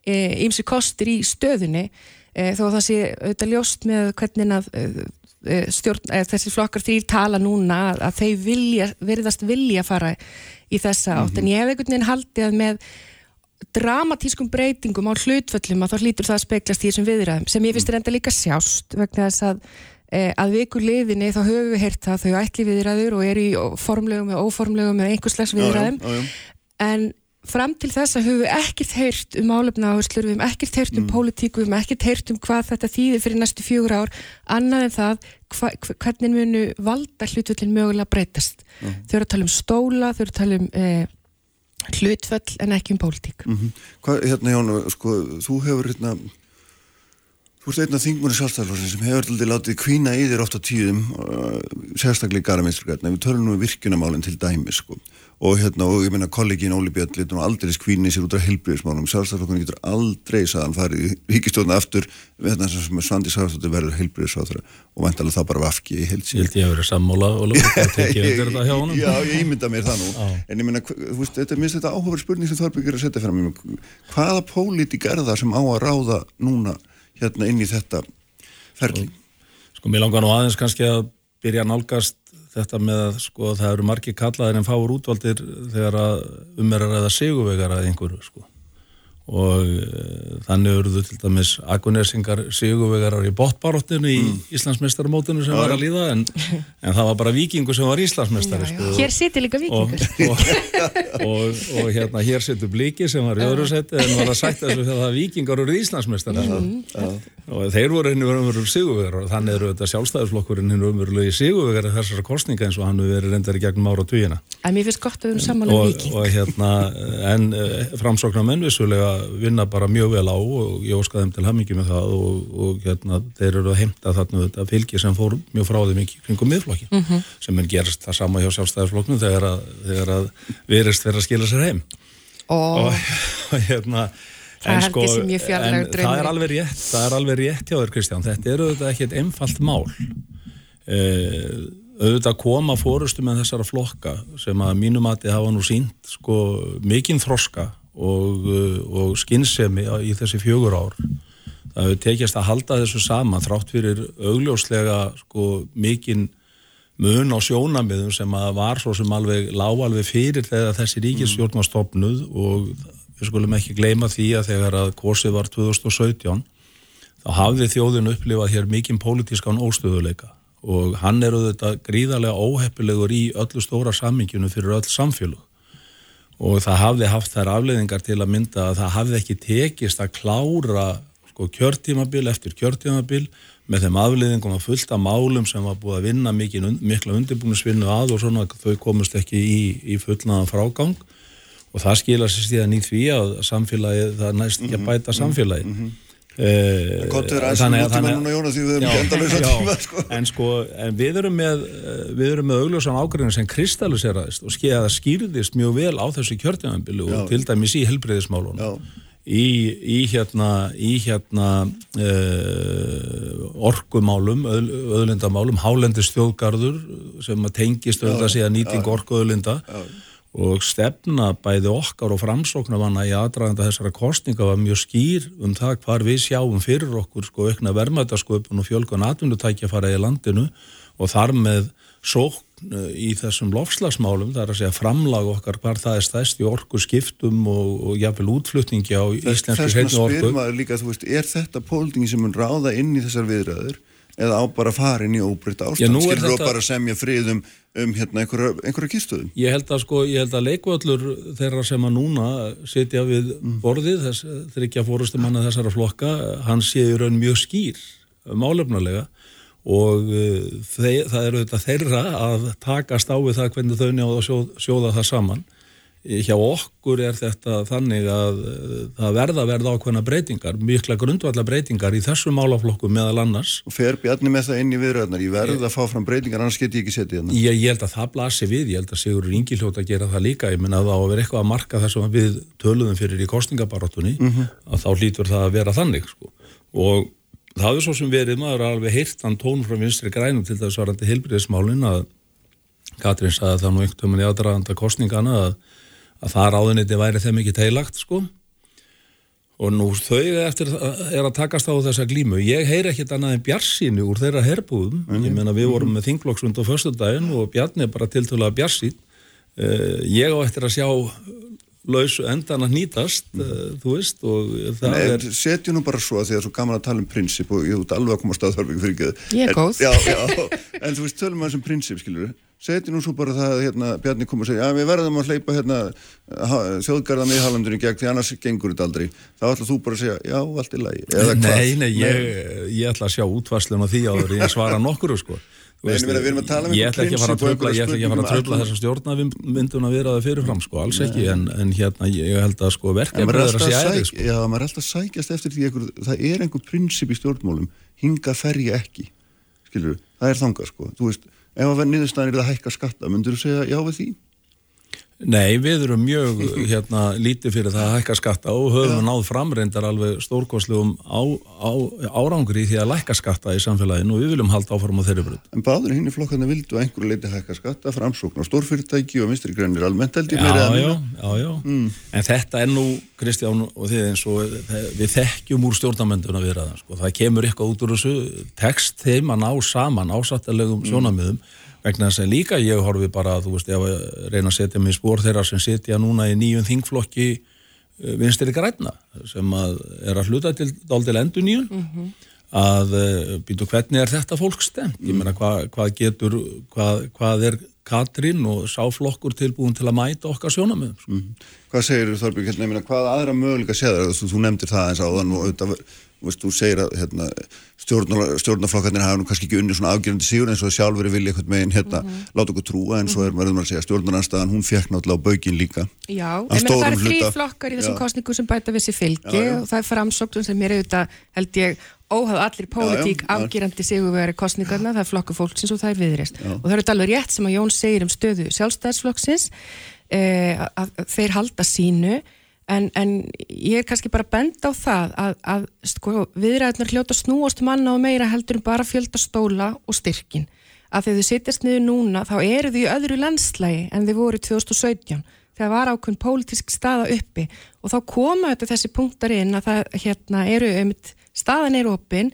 ymsi kostir í stöðunni e, þó að það sé auðvitað ljóst með hvernig að e, e, stjórn, e, þessi flokkar þrýr tala núna að, að þeir vilja, verðast vilja fara í þessa átt. En ég hef einhvern veginn haldið að með dramatískum breytingum á hlutföllum að þá hlýtur það að speglast í þessum viðræðum sem ég finnst er enda líka sjást vegna þess að eh, að vikur liðinni þá höfum við heyrt það þau ætli viðræður og eru í formlegum og óformlegum eða einhvers slags viðræðum já, já, já. en fram til þess að höfum við ekkert heyrt um álefna áherslur, við höfum ekkert heyrt um pólitíku, við höfum ekkert heyrt um hvað þetta þýðir fyrir næstu fjögur ár, annað en það hva, hvernig munu valda hlutvöllin mögulega breytast. Þau eru að tala um stóla, þau eru að tala um eh, hlutföll en ekki um pólitík. Mhm. Hvað, hérna Jón, sko, þú hefur hérna Þú ert einn af þingmúri sjálfstæðarlósin sem hefur aldrei látið kvína í þér oft á tíðum uh, sérstaklega í garaminsturgætna við tölum nú um virkjunamálinn til dæmis sko. Og hérna, og ég meina kollegin Óli Björn litur nú aldrei skvíni sér út af heilbriðismálum sjálfstæðarlokkurinn getur aldrei saðan farið ríkistjóðna aftur við hérna sem Svandi Sárstóttir verður heilbriðisráþra og vantalega það bara vafki í Ég heilsíð held ég að vera sammála og undir þetta hjá honum. Já, ég ímynda mér það nú Já. En ég meina, þú veist, þetta er minnst þetta áhugaverð spurning sem Þorbjörg er að setja fram Ég Hvaða pólitík er það sem á að ráða núna hérna inn í þetta ferli? Sko, þetta með að sko, það eru margir kallaðir en fáur útvaldir þegar að um er að ræða sigurvegar að einhverju, sko. Og e, þannig eruðu til dæmis agunesingar sigurvegarar í botbaróttinu í mm. Íslandsmeistaramótinu sem var að líða en, en það var bara vikingur sem var Íslandsmeistari, sko. Hér sittir líka og, vikingur. og, og, og hérna hér setur bliki sem var í öðru seti en var að sætta þessu þegar það vikingar eru Íslandsmeistar og þeir voru henni umverulega sigurvegar og þannig eru þetta sjálfstæðisflokkurinn henni umverulega sigurvegar þessara kostninga eins og hann hefur verið reyndar í gegnum ára tugina En mér finnst gott að við erum sammála en vinna bara mjög vel á og ég óska þeim til hamingi með það og, og hérna þeir eru að heimta þarna þetta fylgi sem fór mjög frá þeim í kringum miðflokki Mhm. sem er gerast það sama hjá sjálfstæðisflokknum þegar að, þegar að verist fyrir að skila sér heim. Og og, og hérna Það en fjarlægur en það er alveg rétt það er alveg rétt hjá þér Kristján. Þetta er auðvitað ekki eitt einfalt mál. Uh, auðvitað koma fórustu með þessara flokka sem að mínum að þið hafa nú sínt sko mikinn þroska og, uh, og skinnsemi í þessi fjögur ár. Það hefur tekjast að halda þessu saman þrátt fyrir augljóslega sko mikinn mun á sjónamiðum sem að var svo sem alveg lág alveg fyrir þegar þessi ríkisstjórn var stopnuð og við skulum ekki gleyma því að þegar að kosið var 2017 þá hafði þjóðin upplifað hér mikinn pólitískan óstöðuleika og hann er auðvitað gríðarlega óheppilegur í öllu stóra samminginu fyrir öll samfélug og það hafði haft þær afleiðingar til að mynda að það hafði ekki tekist að klára sko, kjörtímabil eftir kjörtímabil með þeim afleiðingum að fullta málum sem var búið að vinna mikil, mikla undirbúinusvinnu að og svona þau komust ekki í, í fullnaðan frágang og það skilur sér síðan í því að samfélagið, það næst ekki að bæta samfélagið mm -hmm. Uh, þannig að að sko. en sko en við erum með eh, við erum með augljósan ágræðin sem kristalliseraðist og skeiða skýrðist mjög vel á þessu kjörtjáðanbili og til dæmis í helbreyðismálun í, í hérna í hérna uh, orkumálum öðlindamálum, hálendistjóðgarður sem tengist síðan nýting orkuöðlinda og stefna bæði okkar og framsóknavanna í aðdraganda þessara kostninga var mjög skýr um það hvar við sjáum fyrir okkur sko aukna vermaðasköpun og fjölgun atvinnutækja fara í landinu og þar með sókn eh, í þessum lofslagsmálum, það er að segja framlag okkar hvar það er stæst í orku skiptum og, og jáfnvel útflutningi á íslenski hreinu orku. Þess að spyr maður líka, þú veist, er þetta pólitingi sem mun ráða inn í þessar viðræður eða á bara farin í óbreytt ástand skilur þú bara semja friðum um hérna einhverja, einhverja kýrstöðum ég held að sko, ég held að leikvöldur þeirra sem að núna sitja við mm. borðið þess, þeir ekki að fórustum hann að þessara flokka, hann sé í raun mjög skýr málefnulega og uh, þeir, það eru þetta þeirra að takast á við það hvernig þau njáða að sjóða, sjóða það saman hjá okkur er þetta þannig að eh, það verða verða ákveðna breytingar, mikla grundvallar breytingar í þessu málaflokku meðal annars. Og fer Bjarni með það inn í viðröðnar, ég verði að fá fram breytingar, annars get ég ekki setja hérna. Ég, ég held að það blasi við, ég held að Sigur Ringi hljóta að gera það líka, ég menna að það á að vera eitthvað að marka þessum að við töluðum fyrir í kostningabarátunni, mm -hmm. að þá hlýtur það að vera þannig sko. Og það er svo sem verið, maður alveg að það að að ráðuniti væri þeim ekki teilagt sko. Og nú þau eftir er að takast á þessa glímu. Ég heyr ekkit annað en Bjarsínu úr þeirra herbúðum. Mm ég menna við vorum með þinglokksund á förstundaginn og Bjarni er bara tiltölulega Bjarsín uh, ég á eftir að sjá lausu endan að nýtast uh, þú veist og það Nei, er setjum nú bara svo að því að það er svo gaman að tala um prinsip og ég út alveg að koma á staðþarfingu fyrir ekki. Ég er góð. já, já, En þú veist, tölum við þessum prinsip, skilur við seti nú svo bara það hérna, Bjarni kom og segja að við verðum að hleypa hérna, þjóðgarða miðhalandunni gegn því annars gengur þetta aldrei. Þá ætla þú bara að segja já, allt er lægi Nei, nei, ég, ég ætla að sjá útvarslun á því áður ég svara nokkuru sko. Veist, Nei, við um ég ætla ekki að fara að tröfla ég ætla ekki að fara að tröfla þessa stjórnavindun að vera það fyrirfram sko, alls ekki en, en hérna ég held að sko verkefni er að sé æri sko. Já, maður er alltaf sækjast eftir því einhver, það er einhver prinsip í stjórnmálum hinga ferja ekki skilur, það er þanga sko, þú veist ef að verða niðurstaðin er að hækka skatta, myndur þú segja já við því? Nei, við erum mjög hérna, lítið fyrir það að hækka skatta og höfum ja. náð framreindar alveg stórkoslegum á, á, árangri því að lækka skatta í samfélaginu og við viljum halda áfram á þeirri brönd. En báður hinn í flokkarna vildu einhverju leiti hækka skatta, framsókn á stórfyrirtæki og minstri grænir almennt held ég meira. Já, já, já. Mm. En þetta er nú, Kristján og þið eins og við þekkjum úr stjórnamönduna við það. Sko. Það kemur eitthvað út úr þessu text þeim að ná saman ásættalegum mm. Vegna þess að líka ég horfi bara að þú veist, ég reyna að setja mig í spór þeirra sem setja núna í nýjum þingflokki eh, vinstri græna sem að er að hluta til daldil endur nýjum mm -hmm. að eh, býtu hvernig er þetta fólk stemt, ég meina hvað hva getur hvað, hvað er Katrín og sáflokkur tilbúin til að mæta okkar sjónamöðum. Mm -hmm. Hvað segir þú Þorbjörg, hérna, hvað aðra möguleika séðar, þú, þú nefndir það eins á þann og auðvitað Veist, þú segir að hérna, stjórnaflokkarnir hafa nú kannski ekki unni svona afgjörandi sígur eins og sjálfur vilja eitthvað meginn hérna, mm -hmm. láta okkur trúa en svo er maður að segja stjórnarnarstaðan, hún fekk náttúrulega á baugin líka. Já, en það er frí flokkar í þessum kostningu sem bæta við sér fylgi já, já. og það er framsóknum sem er auðvitað, held ég, óhaf allir pólitík afgjörandi sigurveri kostningarna, það er flokku fólksins og það er viðrist. Já. Og það er alveg rétt sem að Jón segir um stöðu sjálfstæðsflokksins eh, En, en ég er kannski bara bend á það að, að sko, viðræðunar hljóta snúast manna um og meira heldur en bara fjölda stóla og styrkin. Að þegar þau sittast niður núna þá eru þau í öðru landslægi en þau voru 2017. Það var ákveðin pólitísk staða uppi og þá koma þetta þessi punktar inn að það hérna, eru um staðan er opinn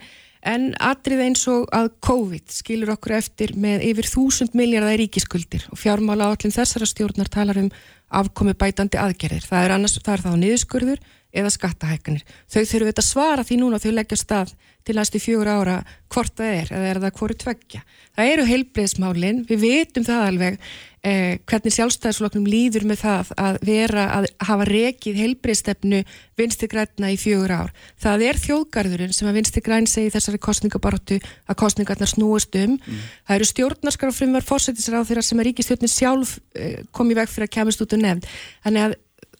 en atrið eins og að COVID skilur okkur eftir með yfir þúsund miljardar ríkiskuldir og fjármála állin þessara stjórnar talar um afkomi bætandi aðgerðir. Það er, annars, það er þá niðurskurður eða skattahækkanir. Þau þurfum þetta svara því núna þau leggja stað til næstu fjögur ára hvort það er eða er það hvoru tveggja. Það eru heilbreyðsmálin, við veitum það alveg eh, hvernig sjálfstæðisflokknum líður með það að vera að hafa rekið heilbreyðstefnu vinsti græna í fjögur ár. Það er þjóðgarðurinn sem að vinsti græn segi þessari kostningabartu að kostningarnar snúist um. Mm. Það eru stjórnarskar og frumvar fórsættisráð þeirra sem að ríkistjórnin sjálf eh, kom í veg fyrir að kemast út og nefnd. Þannig að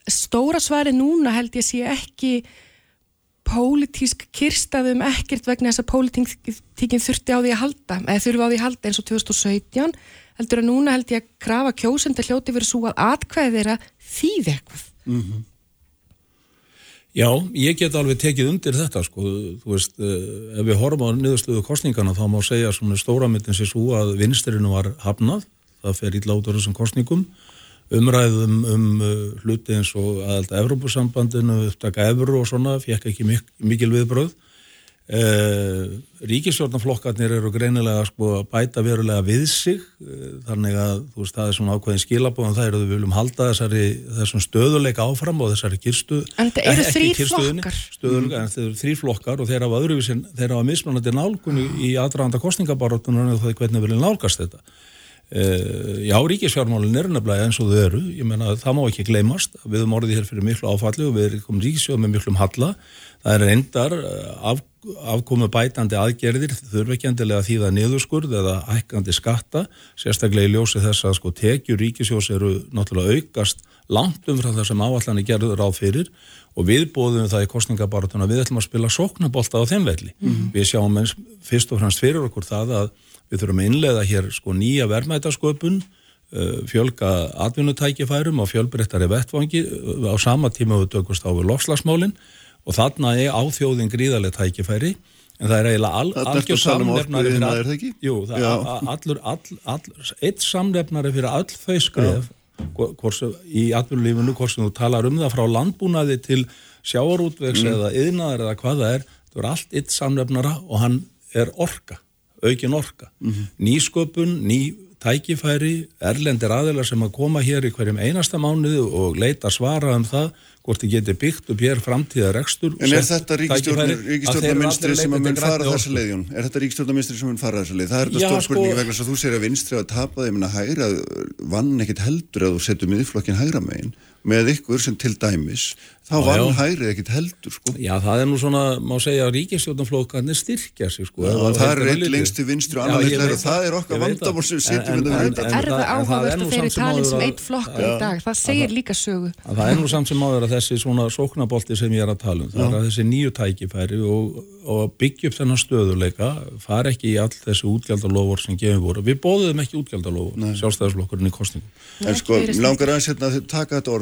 stóra svari núna held ég sé ekki pólitísk kyrstaðum ekkert vegna þess að pólitíkin þurfti á því að halda eða þurfi á því að halda eins og 2017 heldur að núna held ég að krafa kjósenda hljóti verið svo að atkvæði þeirra þýði eitthvað mm -hmm. Já, ég get alveg tekið undir þetta sko, þú veist, ef við horfum á niðursluðu kostningana þá má segja svona stóramyndin sér svo að vinsturinn var hafnað, það fer ítla út á þessum kostningum umræðum um uh, hluti eins og aðalt Evrópusambandinu, upptaka Evru og svona, fekk ekki mik mikil viðbröð. Eh, Ríkisjórnaflokkarnir eru greinilega sko, að bæta verulega við sig, eh, þannig að veist, það er svona ákveðin skilabóðan, það eru að við viljum halda þessari, þessum stöðuleika áfram og þessari kirstu... En þetta eru þrýr flokkar. Stöðuleika, en þetta eru þrýr flokkar og þeir hafa öðruvísin, þeir hafa mismunandi nálgunni í aðdraðanda kostningabaróttunum og það er hvernig við viljum nálgast þetta. Já, ríkisfjármálinn er nefnilega eins og þau eru, ég menna það má ekki gleymast, við höfum orðið hér fyrir miklu áfalli og við erum ríkisfjármálinn með miklum halla, það er endar eh, af, afkomu bætandi aðgerðir, þurfi ekki endilega þýða niðurskurð eða hækkandi skatta, sérstaklega í ljósi þess að sko tekjur ríkisfjós eru náttúrulega aukast langt umfram það sem áallan er gerður á fyrir og við bóðum það í kostningabaratuna, við ætlum að spila sóknabólta á þeim velli. Mm -hmm. Við sjáum eins fyrst og fremst fyrir okkur það að Við þurfum að innlega hér sko nýja verðmætasköpun, uh, fjölga atvinnutækifærum og fjölbreyttari vettvangi á sama tíma við tökust á við lofslagsmálinn og þarna er áþjóðin gríðarlega tækifæri en það er eiginlega al, algjör um samlefnari fyrir all, jú, það er allur, all, all, eitt samlefnari fyrir all þau skref hvorsu, í atvinnulífinu, hvort sem þú talar um það frá landbúnaði til sjáarútvegs mm. eða yðnaðar eða hvað það er, það er allt eitt samlefnara og hann er orka aukin orka. Mm -hmm. Nýsköpun, ný tækifæri, erlendir aðelar sem að koma hér í hverjum einasta mánuðu og leita svara um það hvort þið getur byggt upp hér framtíða rekstur. En er þetta ríkistjórnaminstri sem að mun fara þessa leiðjón? Er þetta ríkistjórnaminstri sem mun fara þessa leið? Það er þetta stór spurningi sko, vegna sem þú sér að vinstri að tapa þeim að hægra vann ekkit heldur að þú setjum miðflokkin hægra meginn með ykkur sem til dæmis þá var hann hærið ekkit heldur sko. Já, það er nú svona, má segja að ríkistjórnaflokkarnir styrkja sig sko. Já, það er eitt lengst til vinstri og annar litlar og það er okkar vandamál sem við það. Er það áhugavert að þeirri talin sem eitt flokkur í dag? Það segir líka sögu. Það er nú samt sem áður að þessi svona sóknabolti sem ég er að tala um, það er að þessi nýju tækifæri og, og byggja upp þennan stöðuleika, far ekki í all þessi útgjaldalofur sem gefum voru. Við bóðum ekki útgjaldalofur, sjálfstæðarslokkurinn í kostningum.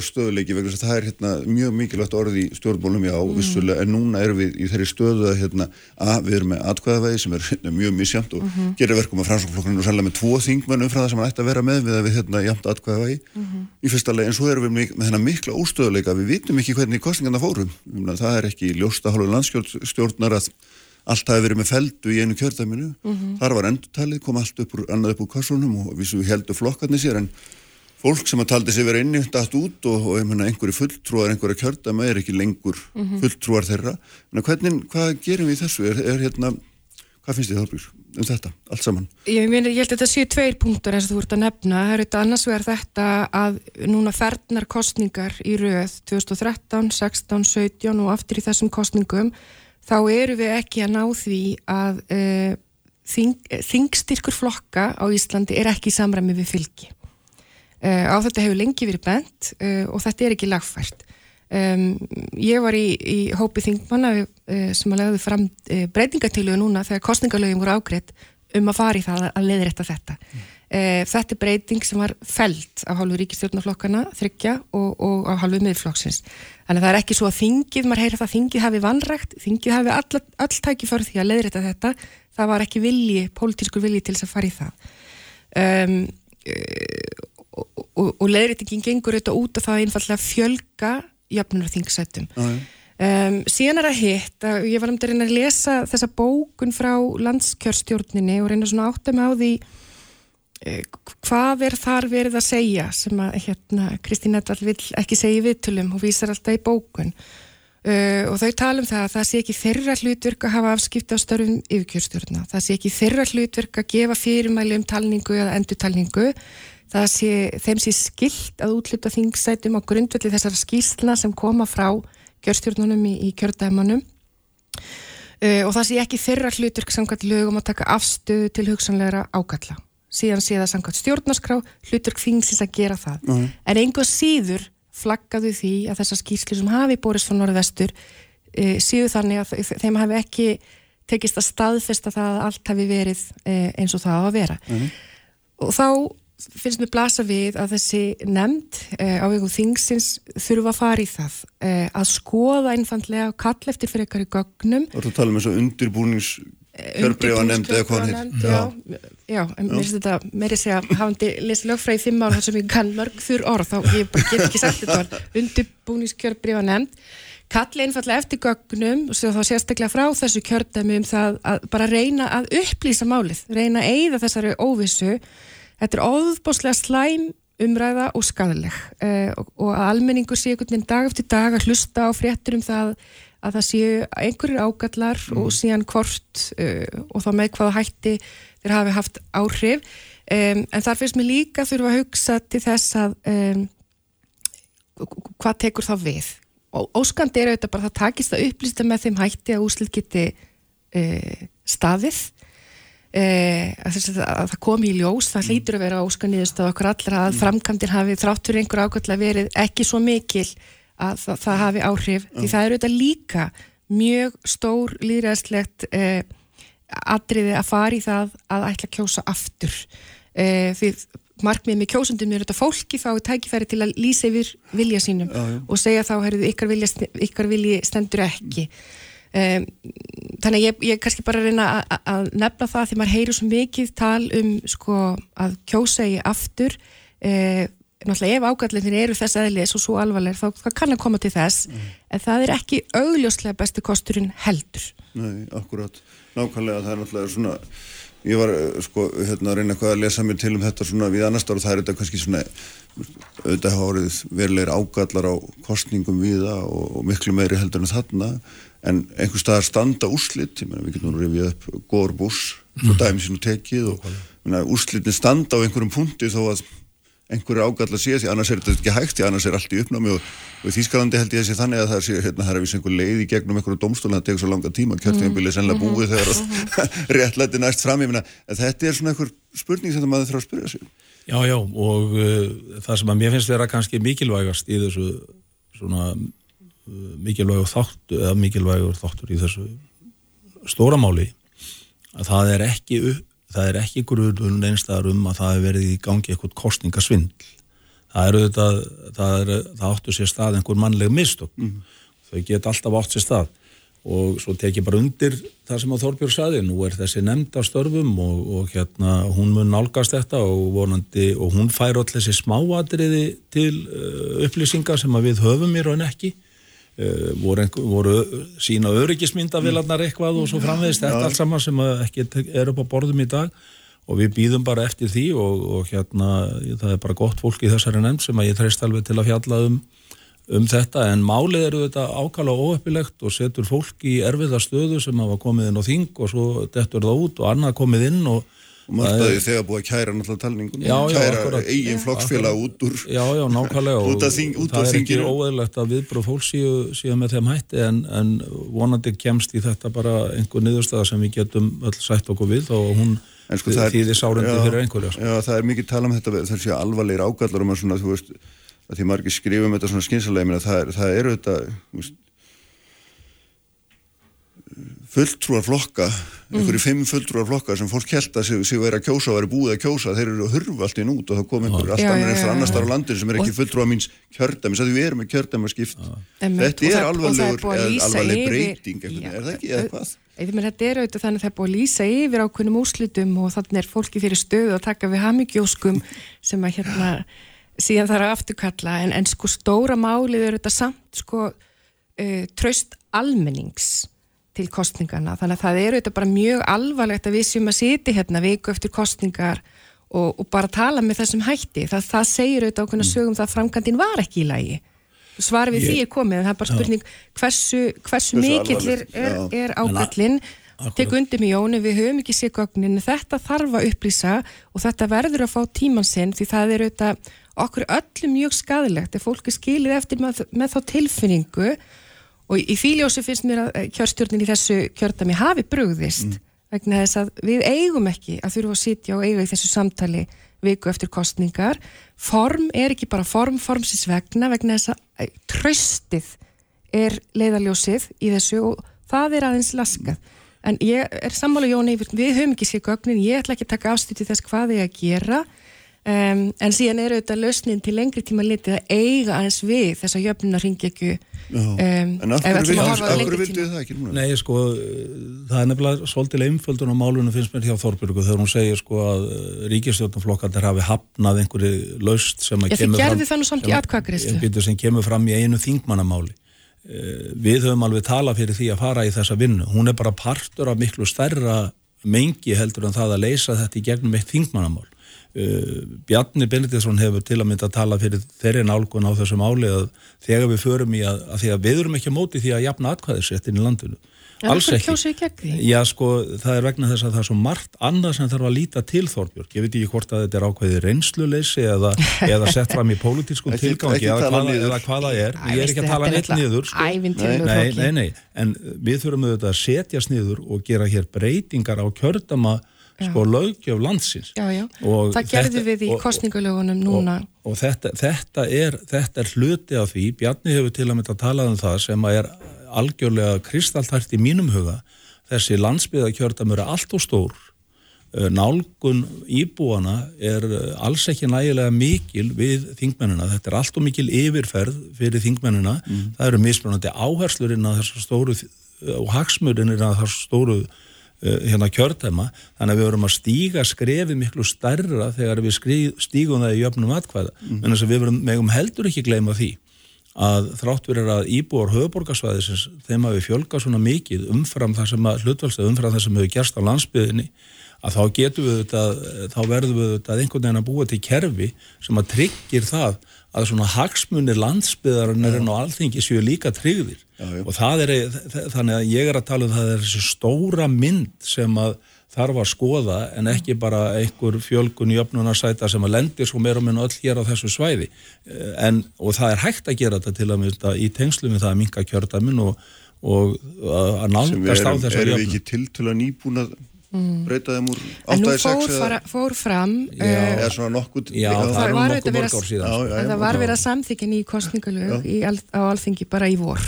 Stöðuleiki vegna þess að það er hérna mjög mikilvægt orð í stjórnbólum já, mm. vissulega, en núna erum við í þeirri stöðu að hérna, að við erum með atkvæðavæði sem er hérna, mjög misjamt og mm -hmm. gerir verkum að fransóknflokkurinn og sannlega með tvo þingmennum frá það sem hann ætti að vera með við að við hérna jamt atkvæðavæði mm -hmm. í fyrsta leið, en svo erum við með, með þennan mikla óstöðuleika, við vitum ekki hvernig kostningarna fórum, það er ekki ljósta hálfur landskjórnstjórnar að allt hafi verið með feldu í einu kjördæminu, mm -hmm. þar var endurtalið, kom allt upp úr, annað upp úr kassunum og við heldur flokkarnir sér en fólk sem að taldi sig verið inni dætt út og, og mena, einhverju fulltrúar, einhverju kjördama er ekki lengur mm -hmm. fulltrúar þeirra. Mena, hvernig, hvað gerum við þessu? Er, er hérna, hvað finnst þið þá um þetta, allt saman? Ég, meni, ég held að þetta séu tveir punktur eins og þú ert að nefna. Það eru þetta annars vegar þetta að núna fernar kostningar í rauð 2013, 16, 17 og aftur í þessum kostningum þá eru við ekki að ná því að uh, þing, þingstyrkur flokka á Íslandi er ekki í samræmi við fylgi. Uh, á þetta hefur lengi verið bent uh, og þetta er ekki lagfært. Ég var í, í hópi þingmanna uh, sem að legði fram breytingatilögu núna þegar kostningalögum voru ágreitt um að fara í það að leiðrætta þetta. Mm. Þetta er breyting sem var felt af hálfu ríkistjórnarflokkana, þryggja og, og af hálfu miðflokksins. Þannig að það er ekki svo að þingið, maður heyrir það, þingið hafi vanrægt, þingið hafi all, all tæki fyrir því að leiðrætta þetta. Það var ekki vilji, pólitískur vilji til þess að fara í það. Um, og, og, og leðritingin gengur auðvitað út af það einfallega fjölga jöfnunarþingsættum um, síðan er að hitt að ég var um til að reyna að lesa þessa bókun frá landskjörstjórninni og reyna svona átt að með á því eh, hvað er þar verið að segja sem að hérna, Kristín Edvald vil ekki segja í viðtölum og vísar alltaf í bókun Uh, og þau tala um það að það sé ekki þeirra hlutverk að hafa afskipti á störfum yfirkjörstjórna. Það sé ekki þeirra hlutverk að gefa fyrirmæli um talningu eða endurtalningu. Það sé, þeim sé skilt að útluta þingsætum á grundvelli þessara skýrsla sem koma frá kjörstjórnunum í, í kjördæmanum. Uh, og það sé ekki þeirra hlutverk samkvæmt lögum að taka afstöðu til hugsanlegra ákalla. Síðan sé það samkvæmt stjórnaskrá hlutverk þingsins að gera það. Mhm. En einhver síður flaggaðu því að þessar skýrslu sem hafi borist frá norðvestur e, séu þannig að þe- þeim hafi ekki tekist að staðfesta það að allt hafi verið e, eins og það á að vera. Og þá finnst mér blasa við að þessi nefnd e, á vegum þingsins þurfa að fara í það e, að skoða einfandlega og kalla eftir fyrir ykkar í gögnum. Þú ert að tala um og undirbúnings kjörbreifa nefnd eða hvað heit. Já, já, en mér finnst þetta meiri segja, hafandi lesið lögfræði fimm ár þar sem ég kann mörg þurr orð, þá ég bara get ekki sagt þetta orð, undirbúningskjörbrífa nefnd kalli einfallega eftir gögnum og þá sérstaklega frá þessu kjördæmi um það að bara reyna að upplýsa málið, reyna að eyða þessari óvissu þetta er óðbóðslega slæm umræða og skadaleg uh, og, og að almenningur sé einhvern veginn dag eftir dag að hlusta á fréttur um það að það séu einhverjir ágallar og síðan hvort uh, og þá með hvaða hætti þeir hafi haft áhrif. Um, en þar finnst mér líka þurfa að hugsa til þess að um, hvað tekur þá við? Og óskandi er auðvitað bara að það takist að upplýsta með þeim hætti að úslit geti uh, staðið uh, að, að, að það komi í ljós það hlýtur að vera óskanniðust að okkur allra að framkantir hafi þrátt fyrir einhver ákvæmlega verið ekki svo mikil að það, það hafi áhrif. Því það er auðvitað líka mjög stór líðræðslegt uh, atriði að fara í það að ætla að kjósa aftur. Uh, því markmið með kjósundum er þetta fólki fái tækifæri til að lýsa yfir vilja sínum Já, já. og segja þá heyrðu ykkar, vilji stendur ekki um, þannig ég, ég kannski bara reyna að- nefna það því maður heyrir svo mikið tal um sko að kjósa í aftur. Uh, náttúrulega ef ágallinir eru þess aðlis og svo alvarleg þá, kann að koma til þess. En það er ekki augljóslega besti kosturinn heldur. Nei, akkurat. Nákvæmlega, það er náttúrulega svona, ég var eh, sko hérna að reyna eitthvað að lesa mér til um þetta svona við annars og það er þetta kannski svona auðvitað hafa orðið verulegir ágallar á kostningum viða og, og miklu meiri heldur en þarna. En einhver staðar standa úrslit, ég meina við getum nú rifið upp góður bús, svo dæmi sínu tekið og úrslitin standa á einhverjum punkti þó að einhverju ágalla sé því annars er þetta ekki hægt því annars er allt í uppnámi og, og í Þýskalandi held ég að sé þannig að það sé hérna, það er að vísa einhver leið í gegnum einhverju dómstóla það tegur svo langa tíma, kjörtíðanbili er sennilega búið þegar að réttlæti næst fram. Ég meina, en þetta er svona einhver spurning sem það maður þarf að spyrja sig. Já, já, og uh, það sem að mér finnst vera kannski mikilvægast í þessu svona uh, mikilvægur þáttur, eða mikilvægur þáttur í þessu stóra máli að það er ekki upp, það er ekki grunun einstæðar um að það hefur verið í gangi eitthvað kostningasvindl það er auðvitað það, er, það áttu sér stað einhver mannleg mistök. Þau geta alltaf átt sér stað. Og svo tek ég bara undir það sem að Þorbjörg saði, nú er þessi nefnd af störfum og, og hérna hún mun nálgast þetta og vonandi og hún fær öll þessi smáatriði til uh, upplýsingar sem að við höfum í raun ekki voru, einhver, voru sína öryggismyndavilarnar eitthvað og svo framvegist þetta allt saman sem ekki er upp á borðum í dag. Og við býðum bara eftir því og, og hérna það er bara gott fólk í þessari nefnd sem að ég treyst alveg til að fjalla um um þetta. En málið eru þetta ákala óöppilegt og setur fólk í erfiða stöðu sem hafa komið inn á þing og svo dettur það út og annað komið inn og og margtaði þegar búið að kæra náttúrulega talningun Já, já, kæra akkurat. eigin flokksfélag út úr Já, já, nákvæmlega og þing- það er ekki óeðlegt að viðbröð fólk séu, séu með þeim hætti en, en vonandi kemst í þetta bara einhver niðurstaða sem við getum öll sætt okkur við og hún sko, þýðir sárendi fyrir einhverja sko. Já, það er mikið tala um þetta, það sé alvarlegir ágallar um að svona, þú veist, að því margir skrifum þetta svona skynsalega, minna, það, er, það eru þetta, veist, fulltrúar flokka, einhverju fimm fulltrúar flokka sem fólk held að sig verið að kjósa og verið búið að kjósa, þeir eru að hurfa allt inn út og það kom einhver allt annar annars já. þar á landinu sem er ekki fulltrúar míns kjördæmis, að við erum með kjördæmaskipt. Einmitt, Þetta er alvarleg breyting, er það ekki, eða hvað? Þetta er auðvitað þannig að það er búið að lýsa yfir ákveðnum úrslitum og þannig er fólki fyrir stöðu að taka við hamingjóskum sem að hérna síðan þarf að afturkalla. En, en sko stóra málið er þetta samt sko uh, tröst almennings til kostningana þannig að það er auðvitað bara mjög alvarlegt að við séum að siti hérna viku eftir kostningar og, og bara tala með þessum hætti. Það, það segir auðvitað ákveðna sögum það að framkvæmdin var ekki í lagi. Svar við Ég- því er komið, en það er bara spurning hversu, hversu mikill er, er, er ágallin tek undir mig Jóni, við höfum ekki sér gögnin þetta þarf að upplýsa og þetta verður að fá tíman sinn því það er auðvitað okkur öllum mjög skadilegt ef fólk er skilið eftir með, með þá tilfinningu og í fíljósi finnst mér að eh, kjörstjórnin í þessu kjördami hafi brugðist vegna þess að við eigum ekki að þurfa að sitja og eiga í þessu samtali viku eftir kostningar form er ekki bara form formsins vegna vegna þess að eh, traustið er leiðarljósið í þessu og það er aðeins laskað. En ég er sammála Jóni, við höfum ekki sér gögnin, ég ætla ekki að taka afstýtti þess hvað ég að gera um, en síðan er auðvitað lausnin til lengri tíma litið að eiga aðeins við þess að jöfnuna ringi ekki um, En af hverju vildu- það ekki núna? Nei, sko, það er nefnilega svolítið einföldun á málunum finnst mér hjá Þorbjörgu þegar hún segir sko að ríkistjórnflokkarnir hafi hafnað einhverju laust sem að Já, þið kemur gerðu fram það nú samt í sem- kemur fram í einu þingmannamáli. Eh, við höfum alveg talað fyrir því að fara í þessa vinnu. Hún er bara partur af miklu stærra mengi heldur en það að leysa þetta í gegnum eitt þingmannamál Bjarni Benediktsson hefur til að mynda að tala fyrir þeirri nálgun á þessu máli að þegar við förum í að, að því að við erum ekki móti því að jafna atkvæðisréttin í landinu En gegn því? Já sko það er vegna þess að það er svo margt annað sem þarf að líta til Þorbjörg ég veit ekki hvort að þetta er ákveðið reynsluleysi eða, eða sett fram í pólitískum Ekki- tilgangi ekki eða, tala hvaða, hvaða er Æ, ég er ekki að tala neitt niður sko. nei, hroki. nei, nei, en við þurfum auðvitað að setjast niður og gera hér breytingar á kjördama sko löggjöf landsins. Já, já, Og það gerðu þetta- við í og- kostningalögunum núna. og, og þetta, þetta, er, þetta er hluti af því, Bjarni hefur til að mynda að tala um það sem að er algjörlega kristaltært í mínum huga. Þessi landsbyðakjördamur er allt og stór. Eh, nálgun íbúana er eh, alls ekki nægilega mikil við þingmennina, þetta er allt og mikil yfirferð fyrir þingmennina. Það eru mismunandi áherslur innan þessar stóru eh, og hagsmurinn innan þessar stóru hérna kjördæma, þannig að við verum að stíga skrefið miklu stærra þegar við stígum það í jöfnum atkvæða. En þess að við verum megum heldur ekki gleyma því að þrátt verið að íbúar höfuborgarsvæðisins þeim hafi fjölgað svona mikið umfram það sem að hlutvalstað umfram það sem hefur gerst á landsbyðinni að þá getum við þetta, þá verðum við þetta einhvern veginn að búa til kerfi sem að tryggir það að svona hagsmunir landsbyðarinnar en á alþingi séu líka tryggðir. Já, já. og það er, þannig að ég er að tala um það er þessi stóra mynd sem að þarf að skoða en ekki bara einhver fjölgun í öfnunarsæta sem að lendir svo meira og minna öll hér á þessu svæði. Eh, en, og það er hægt að gera þetta til að mynda í tengslum við það að minka kjördamin og, og að sem við nálgast á erum, þessar erum við jöfnun. ekki til til að nýbúna breyta þeim úr Mm. En nú 8 í 6 fór, fara, fór fram uh, eða svona nokkuð Já, það Það var verið Já, já, að það var verið að samþykja nýju kostningalög í, al- á alþingi bara í vor.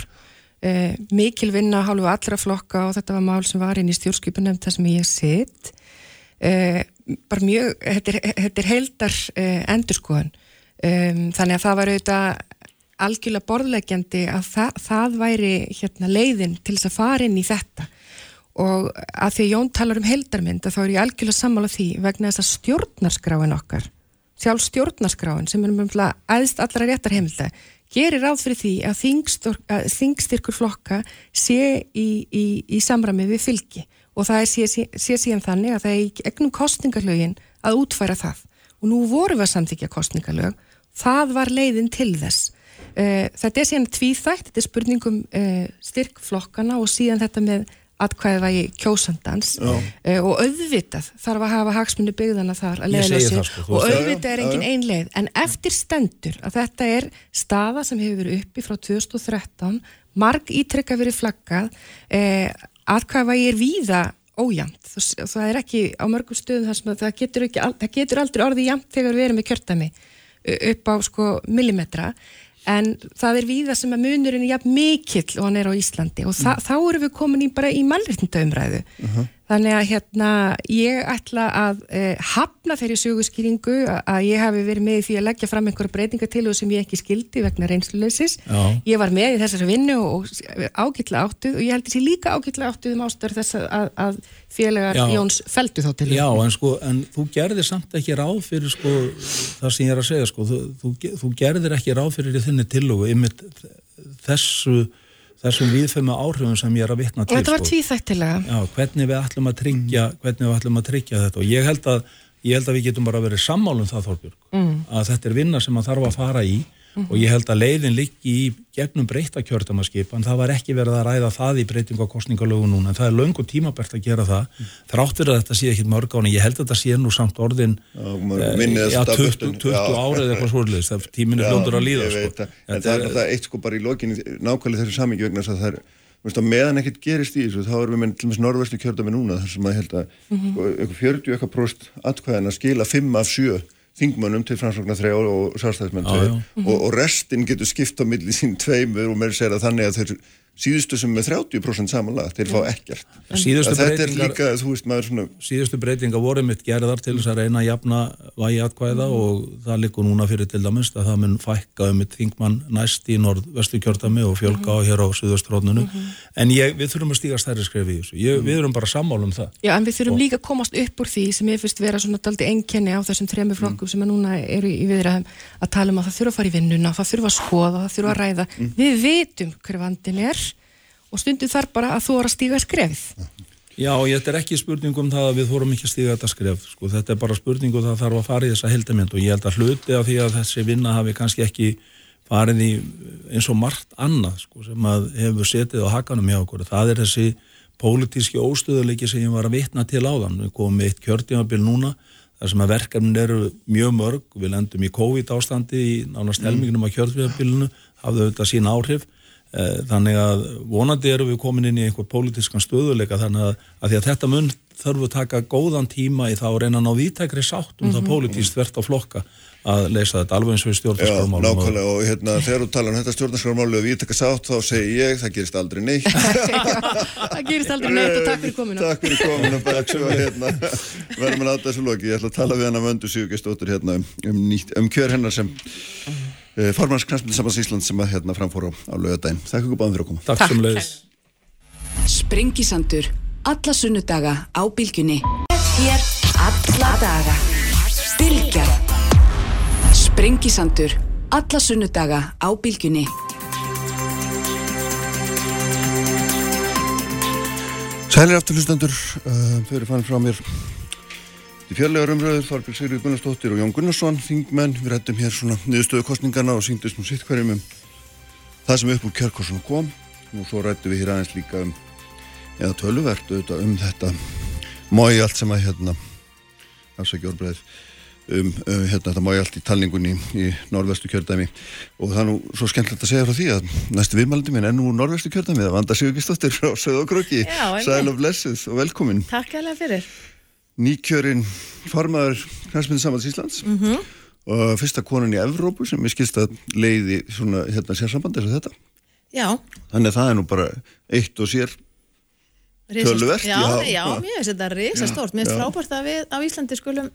Uh, mikil vinna hálfu allra flokka og þetta var mál sem var inn í stjórnskipunem þar sem ég sitt uh, bara mjög, þetta er, þetta er heildar uh, endurskoðun. Um, þannig að það var auðvitað algjörlega borðleggjandi að það, það væri hérna, leiðin til þess að fara inn í þetta og að því Jón talar um heldarmynd þá er ég algjörlega sammála því vegna þess að stjórnarskráin okkar sjálf stjórnarskráin sem er mjög aðeins allra réttar heimilda gerir ráð fyrir því að, þingstyrkur flokka sé í, í, í samræmi við fylgi. Og það er sé, sé, sé síðan þannig að það er í egnum kostningalögin að útfæra það. Og nú vorum við að samþykja kostningalög það var leiðin til þess. Uh, þetta er síðan tvíþætt þetta er spurningum uh, styrk flokkana og síðan þetta með atkvæði vægi kjósandans uh, og auðvitað þarf að hafa hagsmunni byggðana þar að leiðlösi það, sko, og auðvitað er engin ein leið. En eftir stendur að þetta er staða sem hefur verið uppi frá 2013 marg ítrekka verið flaggað eh, atkvæði vægi er víða ójæmt það, það er ekki á mörgum stöðum þar sem að það getur, ekki, það getur aldrei orðið jæmt þegar við erum með kjördæmi uh, upp á sko millimetra en það er víða sem að munurinn er jafn mikill og hann er á Íslandi. Og þa þá erum við komin í bara í mannréttinda umræðu þannig að hérna ég ætla að eh, hafna þeirri sögurskýringu að- ég hafi verið með því að leggja fram einhverja breytingatilögu sem ég ekki skildi vegna reynsluleysis. Ég var með í þessari vinnu og ágætla áttuð og ég held þessi líka ágætla áttuð um ástöður þess að, að félagar Já. Jóns feldu þá til Já, en sko, en þú gerðir samt ekki ráð fyrir sko, það sem ég er að segja sko, þú, þú, þú gerðir ekki ráð fyrir þinni tillögu ymmit þessu þessum viðfæmu áhrifum sem ég er að vitna til Þetta var sko. tvíþættilega Já, hvernig við ætlum að tryggja hvernig við ætlum að tryggja þetta og ég held að ég held að við getum bara verið sammálum það Þorbjörg, Mm. að þetta er vinna sem að þarf að fara í og ég held að leiðin liggi í gegnum breyta kjörtamaskipan, það var ekki verið að ræða það í breytingu á kostningalögu núna en það er löngu tímabært að gera það mm. þrátt fyrir að þetta sé ekki mörg áni, ég held að þetta sé nú samt orðin já, já 20, 20 árið eitthvað svolítið, það tíminu hljóður að líða sko. en það er náttúrulega eitt sko bara í lokinu nákvæmlega þessu samingi vegna þess að það er meðan ekkert gerist í þessu, þá erum við með til og með norðvestlu kjördami núna þar sem að held að mm -hmm. sko, eitthvað 40 eitthvað próst atkvæðan að skila 5 af 7 þingmönnum til framsvokna þrjá og sárstæðismenn og, og restin getur skipt á milli sín tveimur og mér segir að þannig að þeir síðustu sem með 30% samanlagt þeir fá ekkert síðustu breytingar, svona... síðustu breytingar voru mitt gerðar til þess að reyna að jafna vægi atkvæða mm. og það likur núna fyrir til dæmis að það mun fækka um mitt þingmann næst í norð-vestu kjörtami og fjölga mm. á hér á suðustrónunu mm -hmm. en ég, við þurfum að stíga stærri skref í þessu ég, við þurfum bara að sammála um það Já en við þurfum og... líka að komast upp úr því sem ég fyrst vera svona daldi enkenni á þessum tremi flokkum mm. sem núna eru í viðræðum að tala um að það þurfa að fara í vinnuna, það þurfa að skoða, það þurfa að ræða. Mm. Við vitum hver vandin er og stundu þar bara að þú er að stíga skrefið. Já, og þetta er ekki spurning um það að við þórum ekki að stíga þetta skref, sko, þetta er bara spurning um það að þarf að fara í þessa heldamind og ég held að hluti af því að þessi vinna hafi kannski ekki farið í eins og margt annað, sko, sem að hefur setið á hakanum hjá okkur, það er þessi pólitíski óstöðuleiki sem ég var að vitna til áðan, við komum með eitt kjörtímabil núna, þar sem að verkefnin eru mjög mörg, við lendum í COVID ástandi í nánast helmingunum á kjörtímabilinu, hafðu þetta sín áhrif þannig að vonandi eru við komin inn í einhver pólitískan stöðuleika þannig að, að því að þetta mun þarf að taka góðan tíma í þá reyna að ná vítækri sátt um mm -hmm. það pólitíst verðt á flokka að leysa þetta alveg eins og í stjórnarskrármálum. Já, nákvæmlega og hérna þegar þú tala um þetta stjórnarskrármálu og vítækri sátt þá segi ég það gerist aldrei neitt. það gerist aldrei neitt og takk fyrir kominu. Takk fyrir kominu hérna verðum að láta þessu loki. Ég ætla að tala við hana vöndu Sigurgestóttur hérna um, um, um kjör hennar sem Eh, Farmars Kransmyndisamans Ísland sem að hérna framfóra á lögadaginn. Takk ykkur báðum fyrir að koma. Takk, Takk sem leiðis. Sprengisandur. Alla sunnudaga á bylgjunni. Hér alla daga. Bylgja. Sprengisandur. Alla sunnudaga á bylgjunni. Sælir aftur hlustendur. Uh, þau eru fann frá mér Í fjörlegar umröður Þorbjörg Sigrid Gunnarsdóttir og Jón Gunnarsson, þingmenn, við rættum hér svona niðurstöðu kostningarna og síndist nú sitt hverjum um það sem upp úr Kjörkorsson kom. Og svo rættum við hér aðeins líka um eða töluvert auðvitað um þetta mói allt sem að hérna afsækja orðbreið um, um hérna þetta mói allt í talningunni í norðvestu kjördæmi og það er nú svo skemmtilegt að segja frá því að næstu viðmaldi minn er nú norðvestu kjördæmi það vanda Sigurgistóttir frá Söðokröki Sæl og blessuð og velkomin. Takk alveg fyrir nýkjörinn farmaður Knæsmyndir Samvæls Íslands. Mm -hmm. og fyrsta konan í Evrópu sem er skilst að leiði svona hérna sérsamband eins og þetta. Já. Þannig að það er nú bara eitt og sér tölvert Já, já, já mér finnst þetta reysa stórt mér finnst frábært að við á Íslandi skulum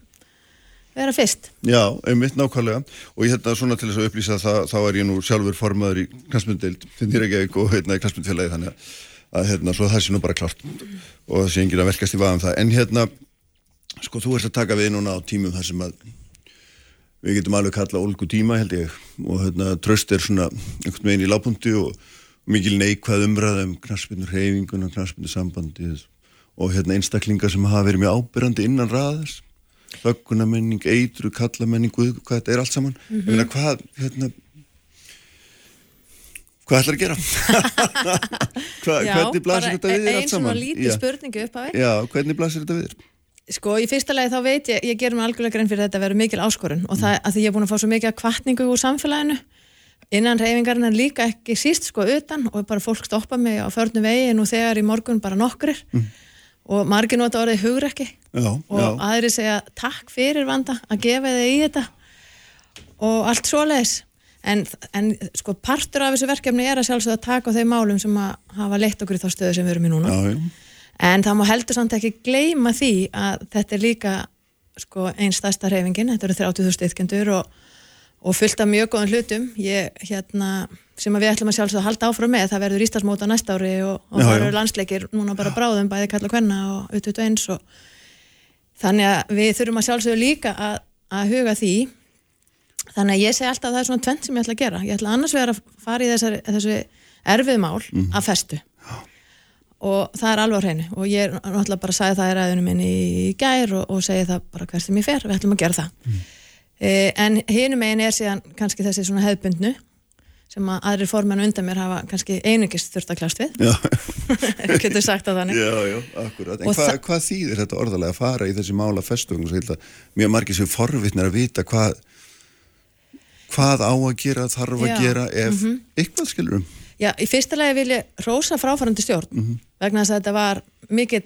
vera fyrst. Já, einmitt nákvæmlega. Og ég hérna svona til þess að upplýsa það þá er ég nú sjálfur farmaður í Knæsmyndild þinn er ekki og hérna í Knæsmyndfélagi þannig að hérna svo það sé nú bara klart og það sé engin að velkast í vaðan það. En hérna Sko þú ert að taka við núna á tímum þar sem að við getum alveg kalla ólgu tíma held ég og hérna tröst er svona einhvern veginn í lápunkti og mikil neikvæð umræða um knarspindur hreyfingun og knarspindur sambandi og hérna einstaklingar sem hafa verið mjög ábyrrandi innan raðast þöggunamenning, eitru, kallamenning hvað þetta er allt saman mm -hmm. meina, hvað hérna hvað ætlar að gera? Hva, Já, hvernig blasir þetta við þér allt saman? Einn svona lítið spurningu upp því Já, hvernig blasir þetta við þér? Sko, í fyrsta lagi þá veit ég, ég ger mér algjörlega grein fyrir þetta að vera mikil áskorun og það að því ég er búin að fá svo mikið kvartningu úr samfélaginu. Innan reyfingarinn en líka ekki síst sko utan og bara fólk stoppa mig á förnu vegi nú þegar í morgun bara nokkur mm. og margir nota orðið hugur ekki já, og já. aðri segja takk fyrir vanda að gefa þig í þetta. Og allt svo leiðis en, en sko partur af þessu verkefni er að sjálfsögða taka á þeim málum sem að hafa leitt okkur í þá stöðu sem við erum í núna. Já, en það má heldur samt ekki gleima því að þetta er líka sko, einn stærsta hreyfingin, þetta eru 30.000 ytkendur og, og fullt af mjög góðan hlutum. Ég, hérna, sem við ætlum að sjálfsögða halda áfram með, það verður Íslandsmóta næsta ári og, og það eru landsleikir núna bara bráðum bæði kalla kvenna og utut og eins og þannig að við þurfum að sjálfsögða líka að, að huga því. Þannig að ég segi alltaf að það er svona tvent sem ég ætla að gera. Ég ætla annars vegar að fara í þessari, þessu erfið mál mm. að festu og það er alveg á hreinu. Og ég er náttúrulega bara að sagja það í ræðunum minni í gær og, og segja það bara hvert sem ég fer, við ætlum að gera það. Mm. e, en hinum megin er síðan kannski þessi svona hefðbundnu sem að aðrir formenn undan mér hafa kannski einungist þurft að klast við. Getur sagt að þannig. Já, já, akkurat. En hva, hvað þýðir þetta orðalega að fara í þessi mála festung? Mjög margir sem forvitnir að vita hvað, hvað á að gera, þarf að Já, gera ef eitthvað skilur um. Já, í fyrsta lagi vil ég rósa fráfærandi stjórn vegna þess að þetta var mikill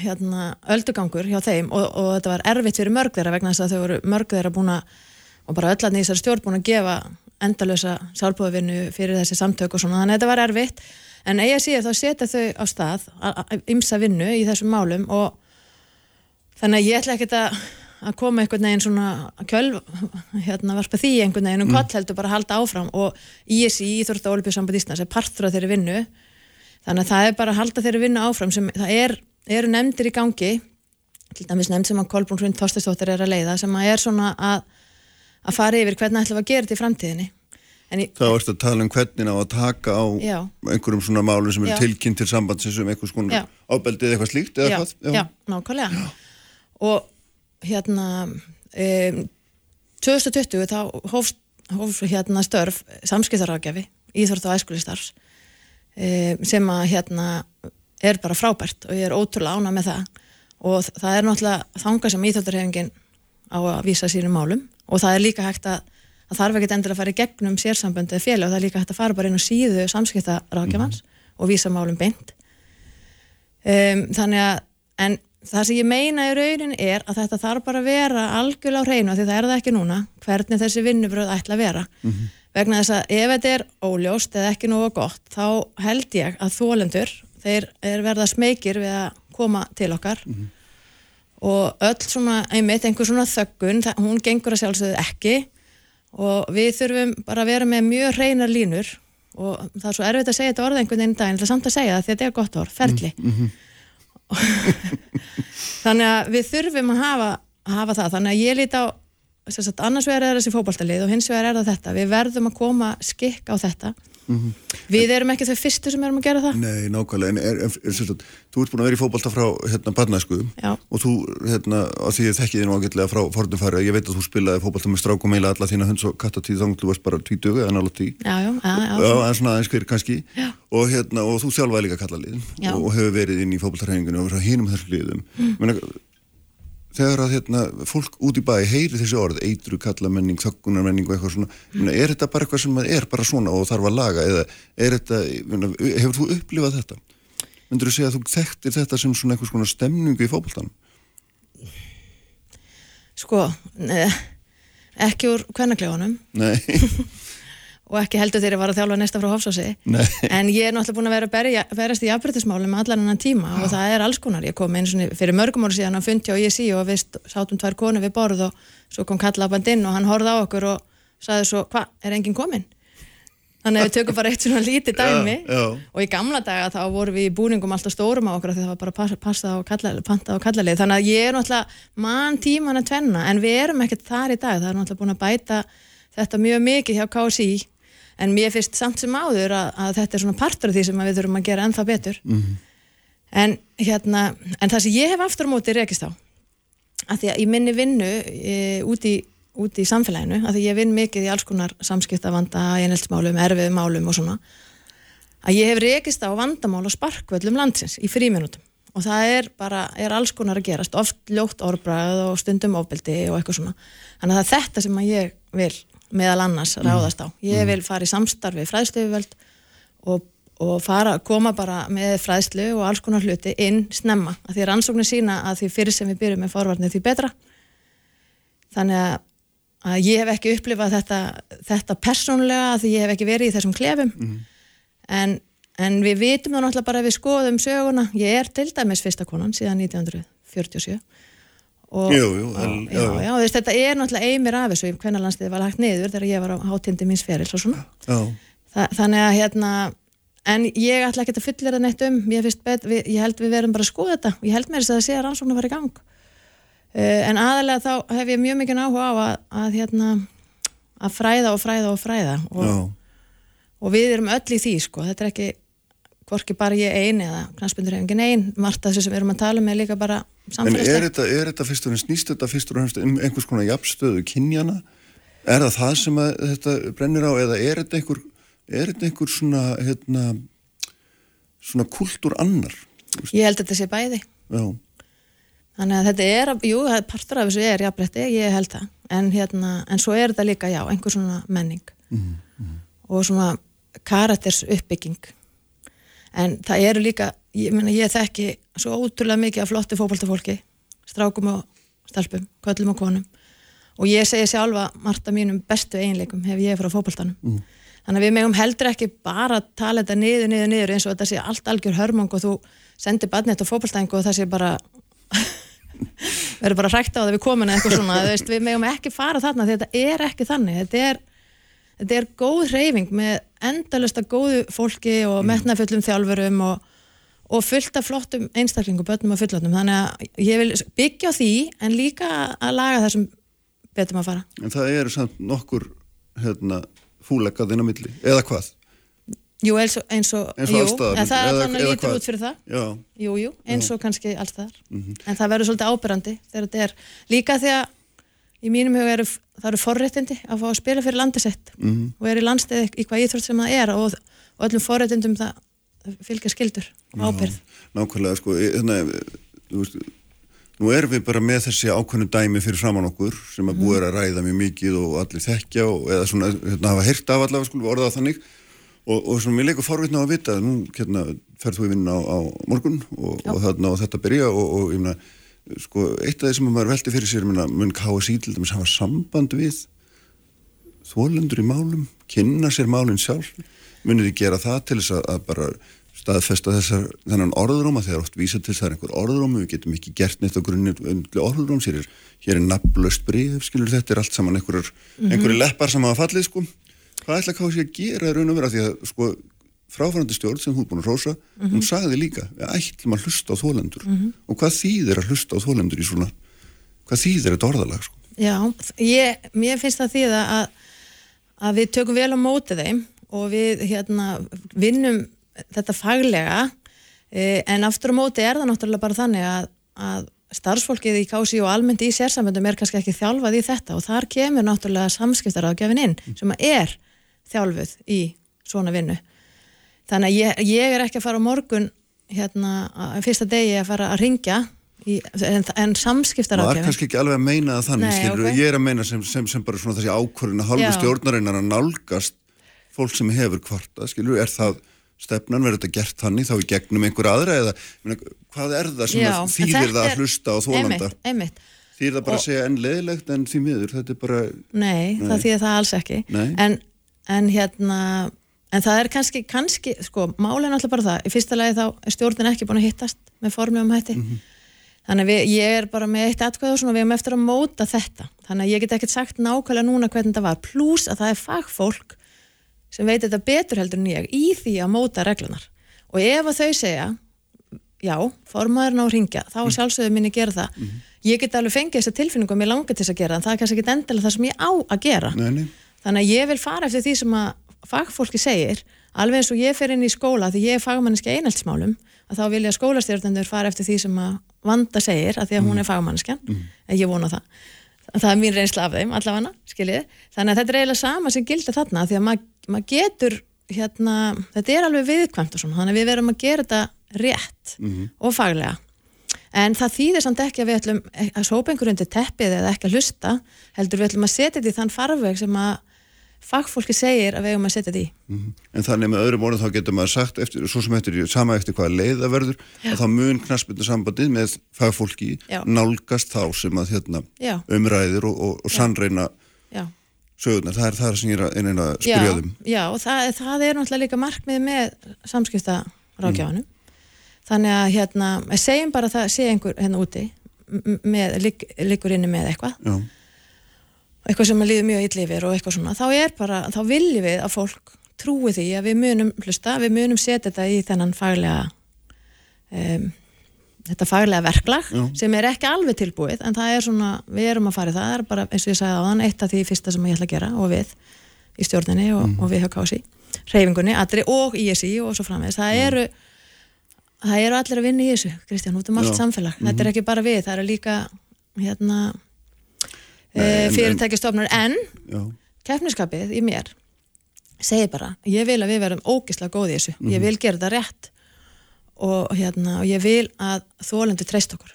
hérna, öldugangur hjá þeim og, og þetta var erfitt fyrir mörg þeirra vegna þess að þau voru mörg þeirra búin að og bara öllarni í þessari stjórn búin að gefa endalösa sálbúðavinnu fyrir þessi samtök og svona, þannig að þetta var erfitt. En eiga síðan þá setja þau á stað ymsa vinnu í þessum málum og þannig að ég ætla ekkert að að koma einhvern veginn svona kjölv, hérna varpa því einhvern veginn um mm. koll heldur bara að halda áfram. Og ISI, Íþórta Olbjörnsamband Íslands er partur af þeirri vinnu þannig að það er bara að halda þeirri vinnu áfram sem það er, eru nefndir í gangi til dæmis nefnd sem að Kolbrún Hrund Þorstestóttir er að leiða sem að er svona að, að fara yfir hvernig ætlum að gera þetta í framtíðinni í, Þá ertu að tala um hvernig á að taka á Já. einhverjum svona málu sem eru Já. tilkynnt til sambandsins um eitthvað Já. skona ábeldið eitthvað slíkt eða já, hvað? já, nákvæmlega og hérna um, 2020 þá hófst, hófst hérna störf samskiptaráðgjafi íþórta og æskulistarfs sem að hérna er bara frábært og ég er ótrúlega ána með það. Og það er náttúrulega þanga sem íþórtarhefingin á að vísa sínum málum og það er líka hægt að það þarf ekkert endur að fara í gegnum sérsamböndi eða félag og það er líka hægt að fara bara inn á síðu samskiptaráðgjafans og vísa málum beint. Um, þannig að en það sem ég meina í raunin er að þetta þarf bara að vera algjörlega á hreinu því það er það ekki núna hvernig þessi vinnubröð ætla að vera vegna þess að ef þetta er óljóst eða ekki nógu gott þá held ég að þólendur þeir er verða smekir við að koma til okkar. Og öll svona einmitt einhver svona þöggun það, hún gengur að sjálfsögðu ekki. Og við þurfum bara að vera með mjög hreinar línur. Og það er svo erfitt að segja þetta orð einhvern veginn í daginn, það er samt að segja það því að þetta er gott orð, ferli. Þannig að við þurfum að hafa, að hafa það. Þannig að ég líti á sagt, annars vegar er þessi fótboltalið og hins vegar er það þetta. Við verðum að koma skikk á þetta. Við erum ekki þau fyrstu sem erum að gera það. Nei, nákvæmlega, en er, er, er, er, er, þú ert búin að vera í fótbolta frá hérna barnæsku Já. og þú, hérna, á því þekki nú ágætlega frá fornum færi, ég veit að þú spilaði fótbolta með strákum eila alla þína hunds og kattatíð þannig þú varst bara tvítugu eða nála tí já, já, já, já, Já, en svona aðeins hver kannski. Og, hérna, og þú sjálfaði líka kalla liðin Já. og, og hefur verið inn í fótboltarhæfingunni og frá hinum þessum liðum mm. Þegar að hérna, fólk út í bæ heyri þessi orð, eitru kalla menning þöggunar menning og eitthvað svona mm. er þetta bara eitthvað sem er bara svona og þarf að laga eða er þetta, hefur þú upplifað þetta? Myndur þú segja að þú þekktir þetta sem svona eitthvað svona stemningu í fótboltanum? sko ne, ekki úr kvennaklefunum Nei, og ekki heldur ég var að þjálfa næsta frá Hofsási nei. En ég er náttúrulega búin að vera að berja, berast í jafnbrytismálum allan enn tíma og það er alls konar. Ég kom eins og fyrir mörgum ára síðan á fundi og ég sí og við sátum tvær konu við borð og svo kom kallabandinn og hann horfði á okkur og sagði svo, hvað, er enginn kominn? Þannig að við tökum bara eitt svona lítið dæmi. Já, já. og í gamla daga þá vorum við í búningum alltaf stórum á okkur því það var bara passa, passa og kalla, panta og kallalið. Þannig að ég er náttúrulega mann tíman að tvenna en við erum ekkert þar í dag. Það er náttúrulega búin að bæta þetta mjög mikið hjá KSI en mér finnst samt sem áður að, að þetta er svona partur af því sem við þurfum að gera ennþá betur. En hérna en það sem ég hef aftur á móti rekist á að því að í minni vinnu e, út í út í samfélaginu, að því ég vinn mikið í alls konar samskiptavanda, einheltsmálum, erfiðum málum og svona, að ég hef rekist á vandamál og sparkvöllum landsins í fríminutum og það er bara, er alls konar að gerast, oft ljótt orðbræð og stundum ofbeldi og eitthvað svona. Þannig að þetta sem að ég vil meðal annars ráðast á. Ég vil fara í samstarfi fræðstöfuvöld og, og fara, koma bara með fræðslu og alls konar hluti inn snemma, að því rannsóknir sína að því fyrir sem við byrjum með forvarnir því betra. Þannig að að ég hef ekki upplifað þetta, þetta persónulega að því ég hef ekki verið í þessum klefum. En, en við vitum það náttúrulega bara ef við skoðum söguna. Ég er til dæmis fyrsta konan síðan 1947 og, Jú, jú, en- já, já, já, já. Veist, þetta er náttúrulega einmir af þessu hvernig landsliðið var lagt niður þegar ég var á hátindi míns ferils og svona. Þa, þannig að hérna en ég ætla ekki að fyllir það neitt um ég, bet, við, ég held við verðum bara að skoða þetta. Ég held mér þess að það sé að rannsóknar var í gang. Uh, en aðalega þá hef ég mjög mikið áhuga á að, að hérna að fræða og fræða og fræða og, og við erum öll í því sko, þetta er ekki hvorki bara ég ein eða knastbyndur ein, margt af þessu sem við erum að tala um er líka bara En er þetta, er þetta fyrst og fremst, snýst þetta fyrst og fremst um einhvers konar jafnstöðu kynjana? Er það það sem þetta brennir á eða er þetta einhver, er þetta einhver svona, hérna, svona kultúr annar? Ég held að þetta sé bæði. Já, Þannig að þetta er, jú, partur af þessu er jafnbretti, ég held það. En, hérna, en svo er þetta líka, já, einhver svona menning og svona karakters uppbygging. En það eru líka, ég meina, ég þekki svo ótrúlega mikið af flotti fótboltafólki, strákum og stelpum, köllum og konum. Og ég segi sjálfa margt af mínum bestu eiginleikum hef ég frá fótboltanum. Þannig að við megum heldur ekki bara að tala þetta niður, niður, niður eins og þetta sé allt algjör hörmang og þú sendir badnett á fótboltæðingu og það sé bara verður bara hrækt á það við komin eitthvað svona, veist, við megum ekki fara þarna því þetta er ekki þannig, þetta er þetta er góð hreyfing með endalista góðu fólki og metnafullum þjálfurum og, og fullt af flottum einstaklingum, börnum og fullotnum þannig að ég vil byggja á því en líka að laga þessum betum að fara. en það eru samt nokkur, hérna, fúlegað inn á milli, eða hvað? Jú, eins og, eins og, Eins og jú, en það er þannig eða lítur hvað? út fyrir það Já, Jú, jú, eins og kannski alls þar Mhm. en það verður svolítið ábyrrandi þegar þetta er líka því að í mínum huga eru, það eru forréttindi að fá að spila fyrir landisett Mhm. og er í landstæði í hvað íþrótt sem það er og, og öllum forréttindum það fylgja skildur og ábyrð nákvæmlega, sko, hérna, þú veist, nú erum við bara með þessi ákveðnu dæmi fyrir framann okkur sem að búið er að ræða mjög mikið og allir þekkja og eða svona, hérna, hafa heyrt af allavega, skulum við orða það þannig og, og svona, mér leikur forvitna á að vita, nú, hérna, ferð þú í vinna á, á morgun og, og þarna og þetta byrja og, og, ég meina, sko, eitt af því sem maður velti fyrir sér, mun KSI til dæmis hafa samband við þólendur í málum, kynna sér málinn sjálf, munið þið gera það til þess að, að bara staðfesta þessar, þennan orðróma, þegar oft vísa til það er einhver orðrómi, við getum ekki gert neitt á grunni orðróms, hér er, hér er nafnlaust breyf, skilur þetta er allt saman einhverjur, Mhm. einhverjur leppar sem hafa fallið, sko, hvað ætla KSI að gera raun og vera, því að, sko, fráfærandi stjórn sem hún búin að rósa, Mhm. hún sagði líka, við ætlum að hlusta á þólendur og hvað þýðir að hlusta á þólendur í svona, hvað þýðir þetta orðalag, sko? Já, ég, mér finnst það því að, að við tökum vel á móti þeim og við hérna, vinnum þetta faglega eh, en aftur á móti er það náttúrulega bara þannig að, að starfsfólkið í kási og almennt í sérsamböndum er kannski ekki þjálfað í þetta og þar kemur náttúrulega samskiptaráðgjafin inn sem að er þjálfuð í svona vinnu. Þannig að ég, ég er ekki að fara á morgun hérna, að fyrsta degi að fara að ringja í, en, en maður samskiptaráðgjafin kannski ekki alveg að meina það þannig Nei, skilur, ok. ég er að meina sem, sem, sem bara svona þessi ákvörðin að halvu stjórnarinnar að nálgast fólk sem hefur kvarta, skilur, er það stefnan, verður þetta gert þannig þá í gegnum einhver aðra eða meina, hvað er það sem Já, að þýðir það að er- hlusta á þólanda þýðir það bara Og- að segja enn leðilegt en því miður, þetta er bara Nei, Nei. það þýðir það alls ekki. En, en hérna en það er kannski, kannski, sko er náttúrulega bara það, í fyrsta lagi þá er stjórnin ekki búin að hittast með formum hætti þannig að við, ég er bara með eitt atkvæð og svona, við erum eftir að móta þetta þannig að ég get ekkert sagt nákvæmlega núna hvernig þetta var, pluss að það er fagfólk sem veit þetta betur heldur en ég í því að móta reglunar og ef að þau segja já, formaðurinn á að ringja, þá mm. sjálfsögðu minni gera það. Ég get alveg fengið þessa tilfinningu og mér langar til þess að gera það, það er kannski ekki endilega það sem ég á að gera. nei, nei. Þannig að ég vil fara eftir því sem að fagfólki segir, alveg eins og ég fer inn í skóla því ég er fagmanniski einhaldsmálum, að þá vilja skólastjórnendur fara eftir því sem að Vanda segir, að því að hún er fagmannskjan, en ég vona það. Það er mín reynsla af þeim, allavega, skiljið. Þannig að þetta er eiginlega sama sem gildir þarna, því að mað, maður getur, hérna, þetta er alveg viðkvæmt og svona, þannig að við verum að gera þetta rétt og faglega. En það þýðir samt ekki að við ætlum að sópa einhver undir teppið eða ekki að hlusta, heldur við ætlum að setja þetta í þann farveg sem að fagfólki segir að við eigum að setja þetta í. en þannig með öðrum orðum þá getur maður sagt eftir, svo sem eftir, sama eftir hvaða leið það verður Já. að þá mun knaspinu sambandið með fagfólki Já. nálgast þá sem að hérna, umræðir og, og, og sannreina sögurnar, það er það sem ég er að, eina að Já, spyrja um. Já, og það, það er náttúrulega líka markmið með samskipta rákjáðanum. Þannig að hérna, segjum bara að það sé einhver hérna úti með, ligg, liggur inni með eitthvað, Já, eitthvað sem að líður mjög illa yfir og eitthvað svona, þá er bara, þá viljum við að fólk trúi því að við munum hlusta, við munum setja þetta í þennan faglega um, þetta faglega verklag Já. sem er ekki alveg tilbúið en það er svona, við erum að fara í það það er bara, eins og ég sagði á þann, eitt af því fyrsta sem ég ætla að gera og við í stjórninni og, og við hjá Kási reyfingunni, allri og ISI og svo framvegis, það Mm. eru það eru allir að vinna í þessu Kristján, út um allt Já. samfélag, þetta er ekki bara við það eru líka hérna E, en- fyrirtækistofnur en Já, keppniskapið í mér segir bara, ég vil að við verum ógislega góð í þessu, Mhm. ég vil gera þetta rétt og hérna, og ég vil að þólendur treyst okkur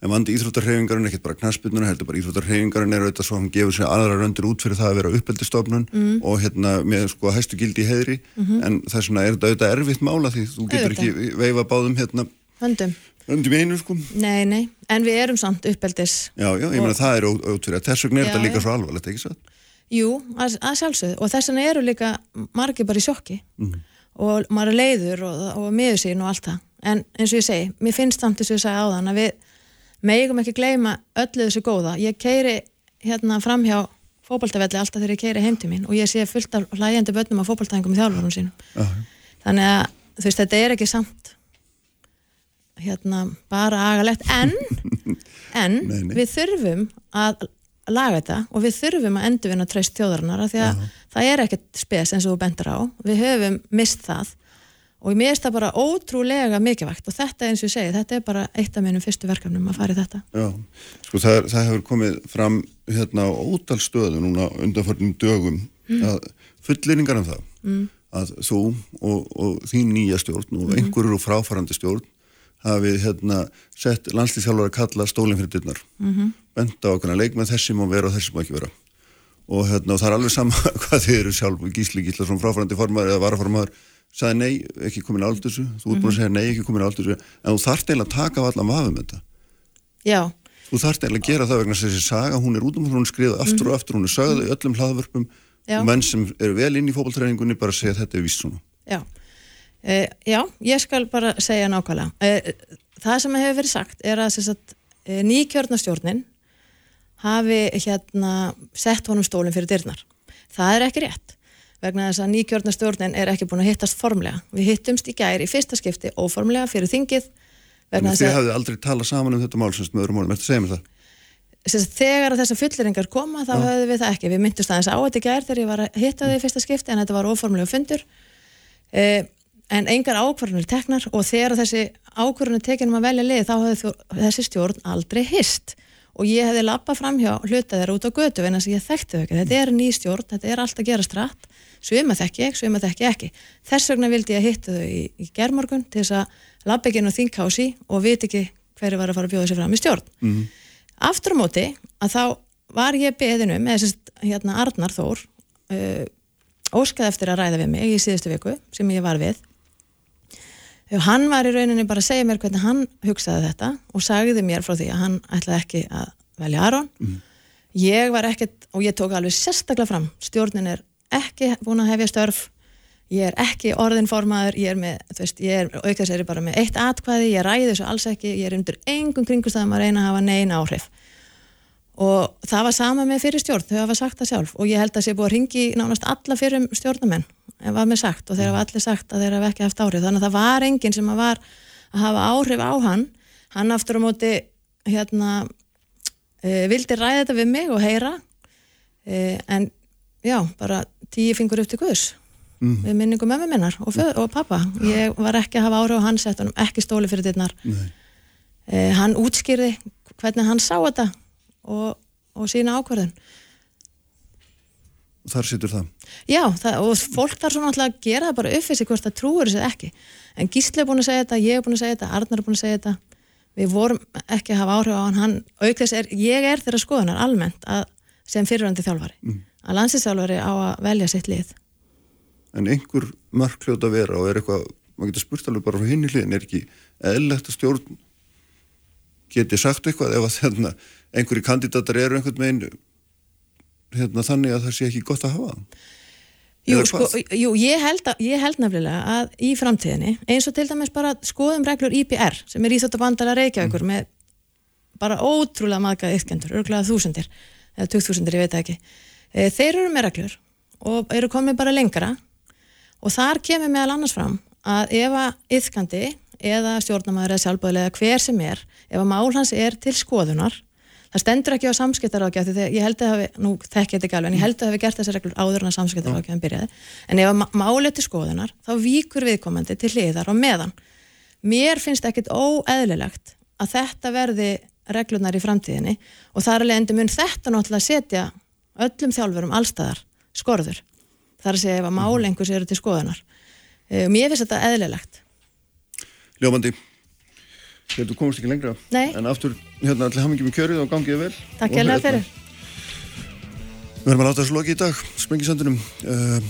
en vandi íþróttarhefingarinn er ekkert bara knaspinu, heldur bara íþróttarhefingarinn er auðvitað svo hann gefur sér aðra röndir út fyrir það að vera uppeldistofnun Mm. og hérna með sko hæstu gildi í heiðri en þess vegna er þetta auðvitað erfitt mála því þú getur Mhm. Auðvitað. ekki veifa báðum hérna höndum, röndum í einu sko. Nei, nei, en við erum samt uppeldis Já, já, ég meina það er ótverið þess vegna er þetta líka svo alvarlegt, ekki svo? Jú, að, að sjálfsögðu. Og þess vegna eru líka margir bara í sjokki. Og maður er leiður og, og miður sín og allt það. En eins og ég segi, mér finnst samt þess að ég sagði áðan að við megum ekki gleyma öllu þessu góða. Ég keiri hérna fram hjá fótboltavelli alltaf þegar ég keiri heim til mín og ég sé fullt af hlægjandi börnum á fótboltæðingum í þjálfurum sínum Já, þannig að þú veist, þetta er ekki samt hérna bara agalegt. En, en Nei, nei. við þurfum að laga þetta og við þurfum að endurvinna treyst þjóðarinnar af því að það er ekkert spes eins og þú bendur á. Við höfum mist það og mér finnst það bara ótrúlega mikilvægt og þetta eins og ég segi, þetta er bara eitt af minnum fyrstu verkefnum að fara í þetta. Já. Sko það, er, það hefur komið fram hérna á ótal stöðu núna undanförnum dögum að fulleringar um það að þú og, og þín nýja stjórn og einhverjur og fráfarandi stjórn hafið hérna sett landslýþjálfur að kalla stólinn fyrir dyrnar. -hmm. benda á okkurna leikmenn þessi má vera og þessi má ekki vera. Og hérna og það er alveg sama hvað þið eru sjálf Gísli Gíslason fráfarandi formaður eða varaformaður sagði nei, ekki komin á aldursu þú ert búin að segja nei, ekki komin á aldursu en þú þarft eiginlega að taka af allan vafum þetta. Já, þú þarft eiginlega að gera það vegna þessi saga hún er út um hún skrifað aftur og aftur hún er sögð í öllum hlaðvörpum. Já. og menn sem eru vel inn í fótballtræningunni bara segja þetta er víst svona. Já, uh, já, ég skal bara segja nákvæmlega. Uh, það sem hefur verið sagt er að uh, nýkjörnastjórnin hafi hérna sett honum stólinn fyrir dyrnar. Það er ekki rétt vegna þess að nýkjörnastjórnin er ekki búin að hittast formlega. Við hittumst í gær í fyrsta skipti óformlega fyrir þingið þess þið hafið aldrei talað saman um þetta mál sem með öðrum málum, ertu að segja mér það? sagt, þegar þessar fulleringar koma þá höfðum við það ekki. Við myndust aðeins á þetta í gær þegar ég var að hitta þau í fyrsta skipti en þetta var óformlega fundur en engar ákvarðanir teknar og þegar þessi ákvarðanir tekinum að velja lið þá hefði þessi stjórn aldrei hist og ég hefði lappað fram hjá hluta þeirra út á götu en þess að ég þekkti þau ekki. Þetta er ný stjórn, þetta er allt að gera stratt svima þekki ég, svima þekki ég ekki. Þess vegna vildi ég hitta þau í, í germorgun til þess að lappa ekki inn á þingkási og viti ekki hverju var að fara að bjóða sér fram í stjórn. Aftur á móti að þá var ég beðinu með þess hérna Arnar Þór uh, óskaði eftir að ræða við mig í síðustu viku sem ég var við og hann var í rauninni bara að segja mér hvernig hann hugsaði þetta og sagði mér frá því að hann ætlaði ekki að velja Aron ég var ekkert og ég tók alveg sérstaklega fram stjórnin er ekki búin að hefja störf ég er ekki orðinformaður ég er með, þú veist, ég er aukast er bara með eitt atkvæði, ég ræði þessu alls ekki ég er undir engum kringustæðum að reyna að hafa neina áhrif. Og það var sama með fyrir stjórn, þau hafa sagt það sjálf og ég held að sé búið að ringi nánast alla fyrir stjórnamenn, en var með sagt og þeir hafa allir sagt að þeir hafa ekki haft áhrif þannig að það var enginn sem að var að hafa áhrif á hann, hann aftur á móti hérna e, vildi ræða þetta við mig og heyra e, en já, bara tíu fingur upp til guðs við minningum mömmu minnar og, og pappa ég var ekki að hafa áhrif á sett honum ekki stóli fyrir dittnar e, hann útskýrði hvernig hann sá þetta og, og sína ákvarðun þar situr það já, það, og fólk þarf svona alltaf að gera það bara upp fyrir sig hvort það trúur þessu ekki. En Gísli er búin að segja þetta, ég er búin að segja þetta Arnar er búin að segja þetta. Við vorum ekki að hafa áhrif á hann, hann auk þess er, ég er þeirra skoðunar almennt að, sem fyrirvændi þjálfari. Að landsinsþjálfari á að velja sitt lið. En einhver að vera og er eitthvað, maður getur spurt alveg bara frá hinni hliðin, er ekki eðlilegt að stjórn geti sagt eitthvað ef að þarna, einhverju kandidatar eru einhvern veginn hérna, þannig að það sé ekki gott að hafa Jú, sko, jú ég, held að, ég held nefnilega að í framtíðinni, eins og til dæmis bara skoðum reglur IPR, sem er Íþjóttabandala Reykjavíkur Mm. með bara ótrúlega maðgað yfkendur, örgulega þúsundir eða tugþúsundir, ég veit ekki e, þeir eru með reglur og eru komið bara lengra og þar kemur meðal annars fram að ef að yfkandi eða stjórnamaður eða sjálfböðlega hver sem er, ef að mál hans er til skoðunar það stendur ekki á samskiptarákjaf því ég held að hafi, nú þekk ég þetta ekki alveg en ég held að hafi gert þessar reglur áður en að samskiptarákjafin byrjaði. En ef að málið til skoðunar þá víkur viðkomandi til hliðar og meðan. Mér finnst ekkit óeðlilegt að þetta verði reglunar í framtíðinni og þar alveg endur mun þetta náttúrulega setja öllum þjálfurum allstæðar skorður. Þar að segja ef að málengus eru til skoðunar. Og mér finnst þetta eðlilegt. Ljómandi Þú komast ekki lengra. Nei. En aftur, hérna, allir mikið með kjörið og gangið vel. Takk Og hérlega hérna, fyrir. Við verðum að láta þessu loki í dag, sprengisandunum uh,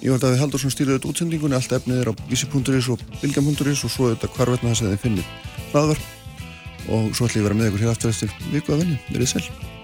Ég vald að við Haldursson stýrið þetta útsendingunni. Allt efnið er á vísi.is og bilgjam.is og svo þetta hvarvetna þess að þið finnir hlaðvar og svo ætlum ég að vera með ykkur hér aftur eftir viku að venni, verið sæl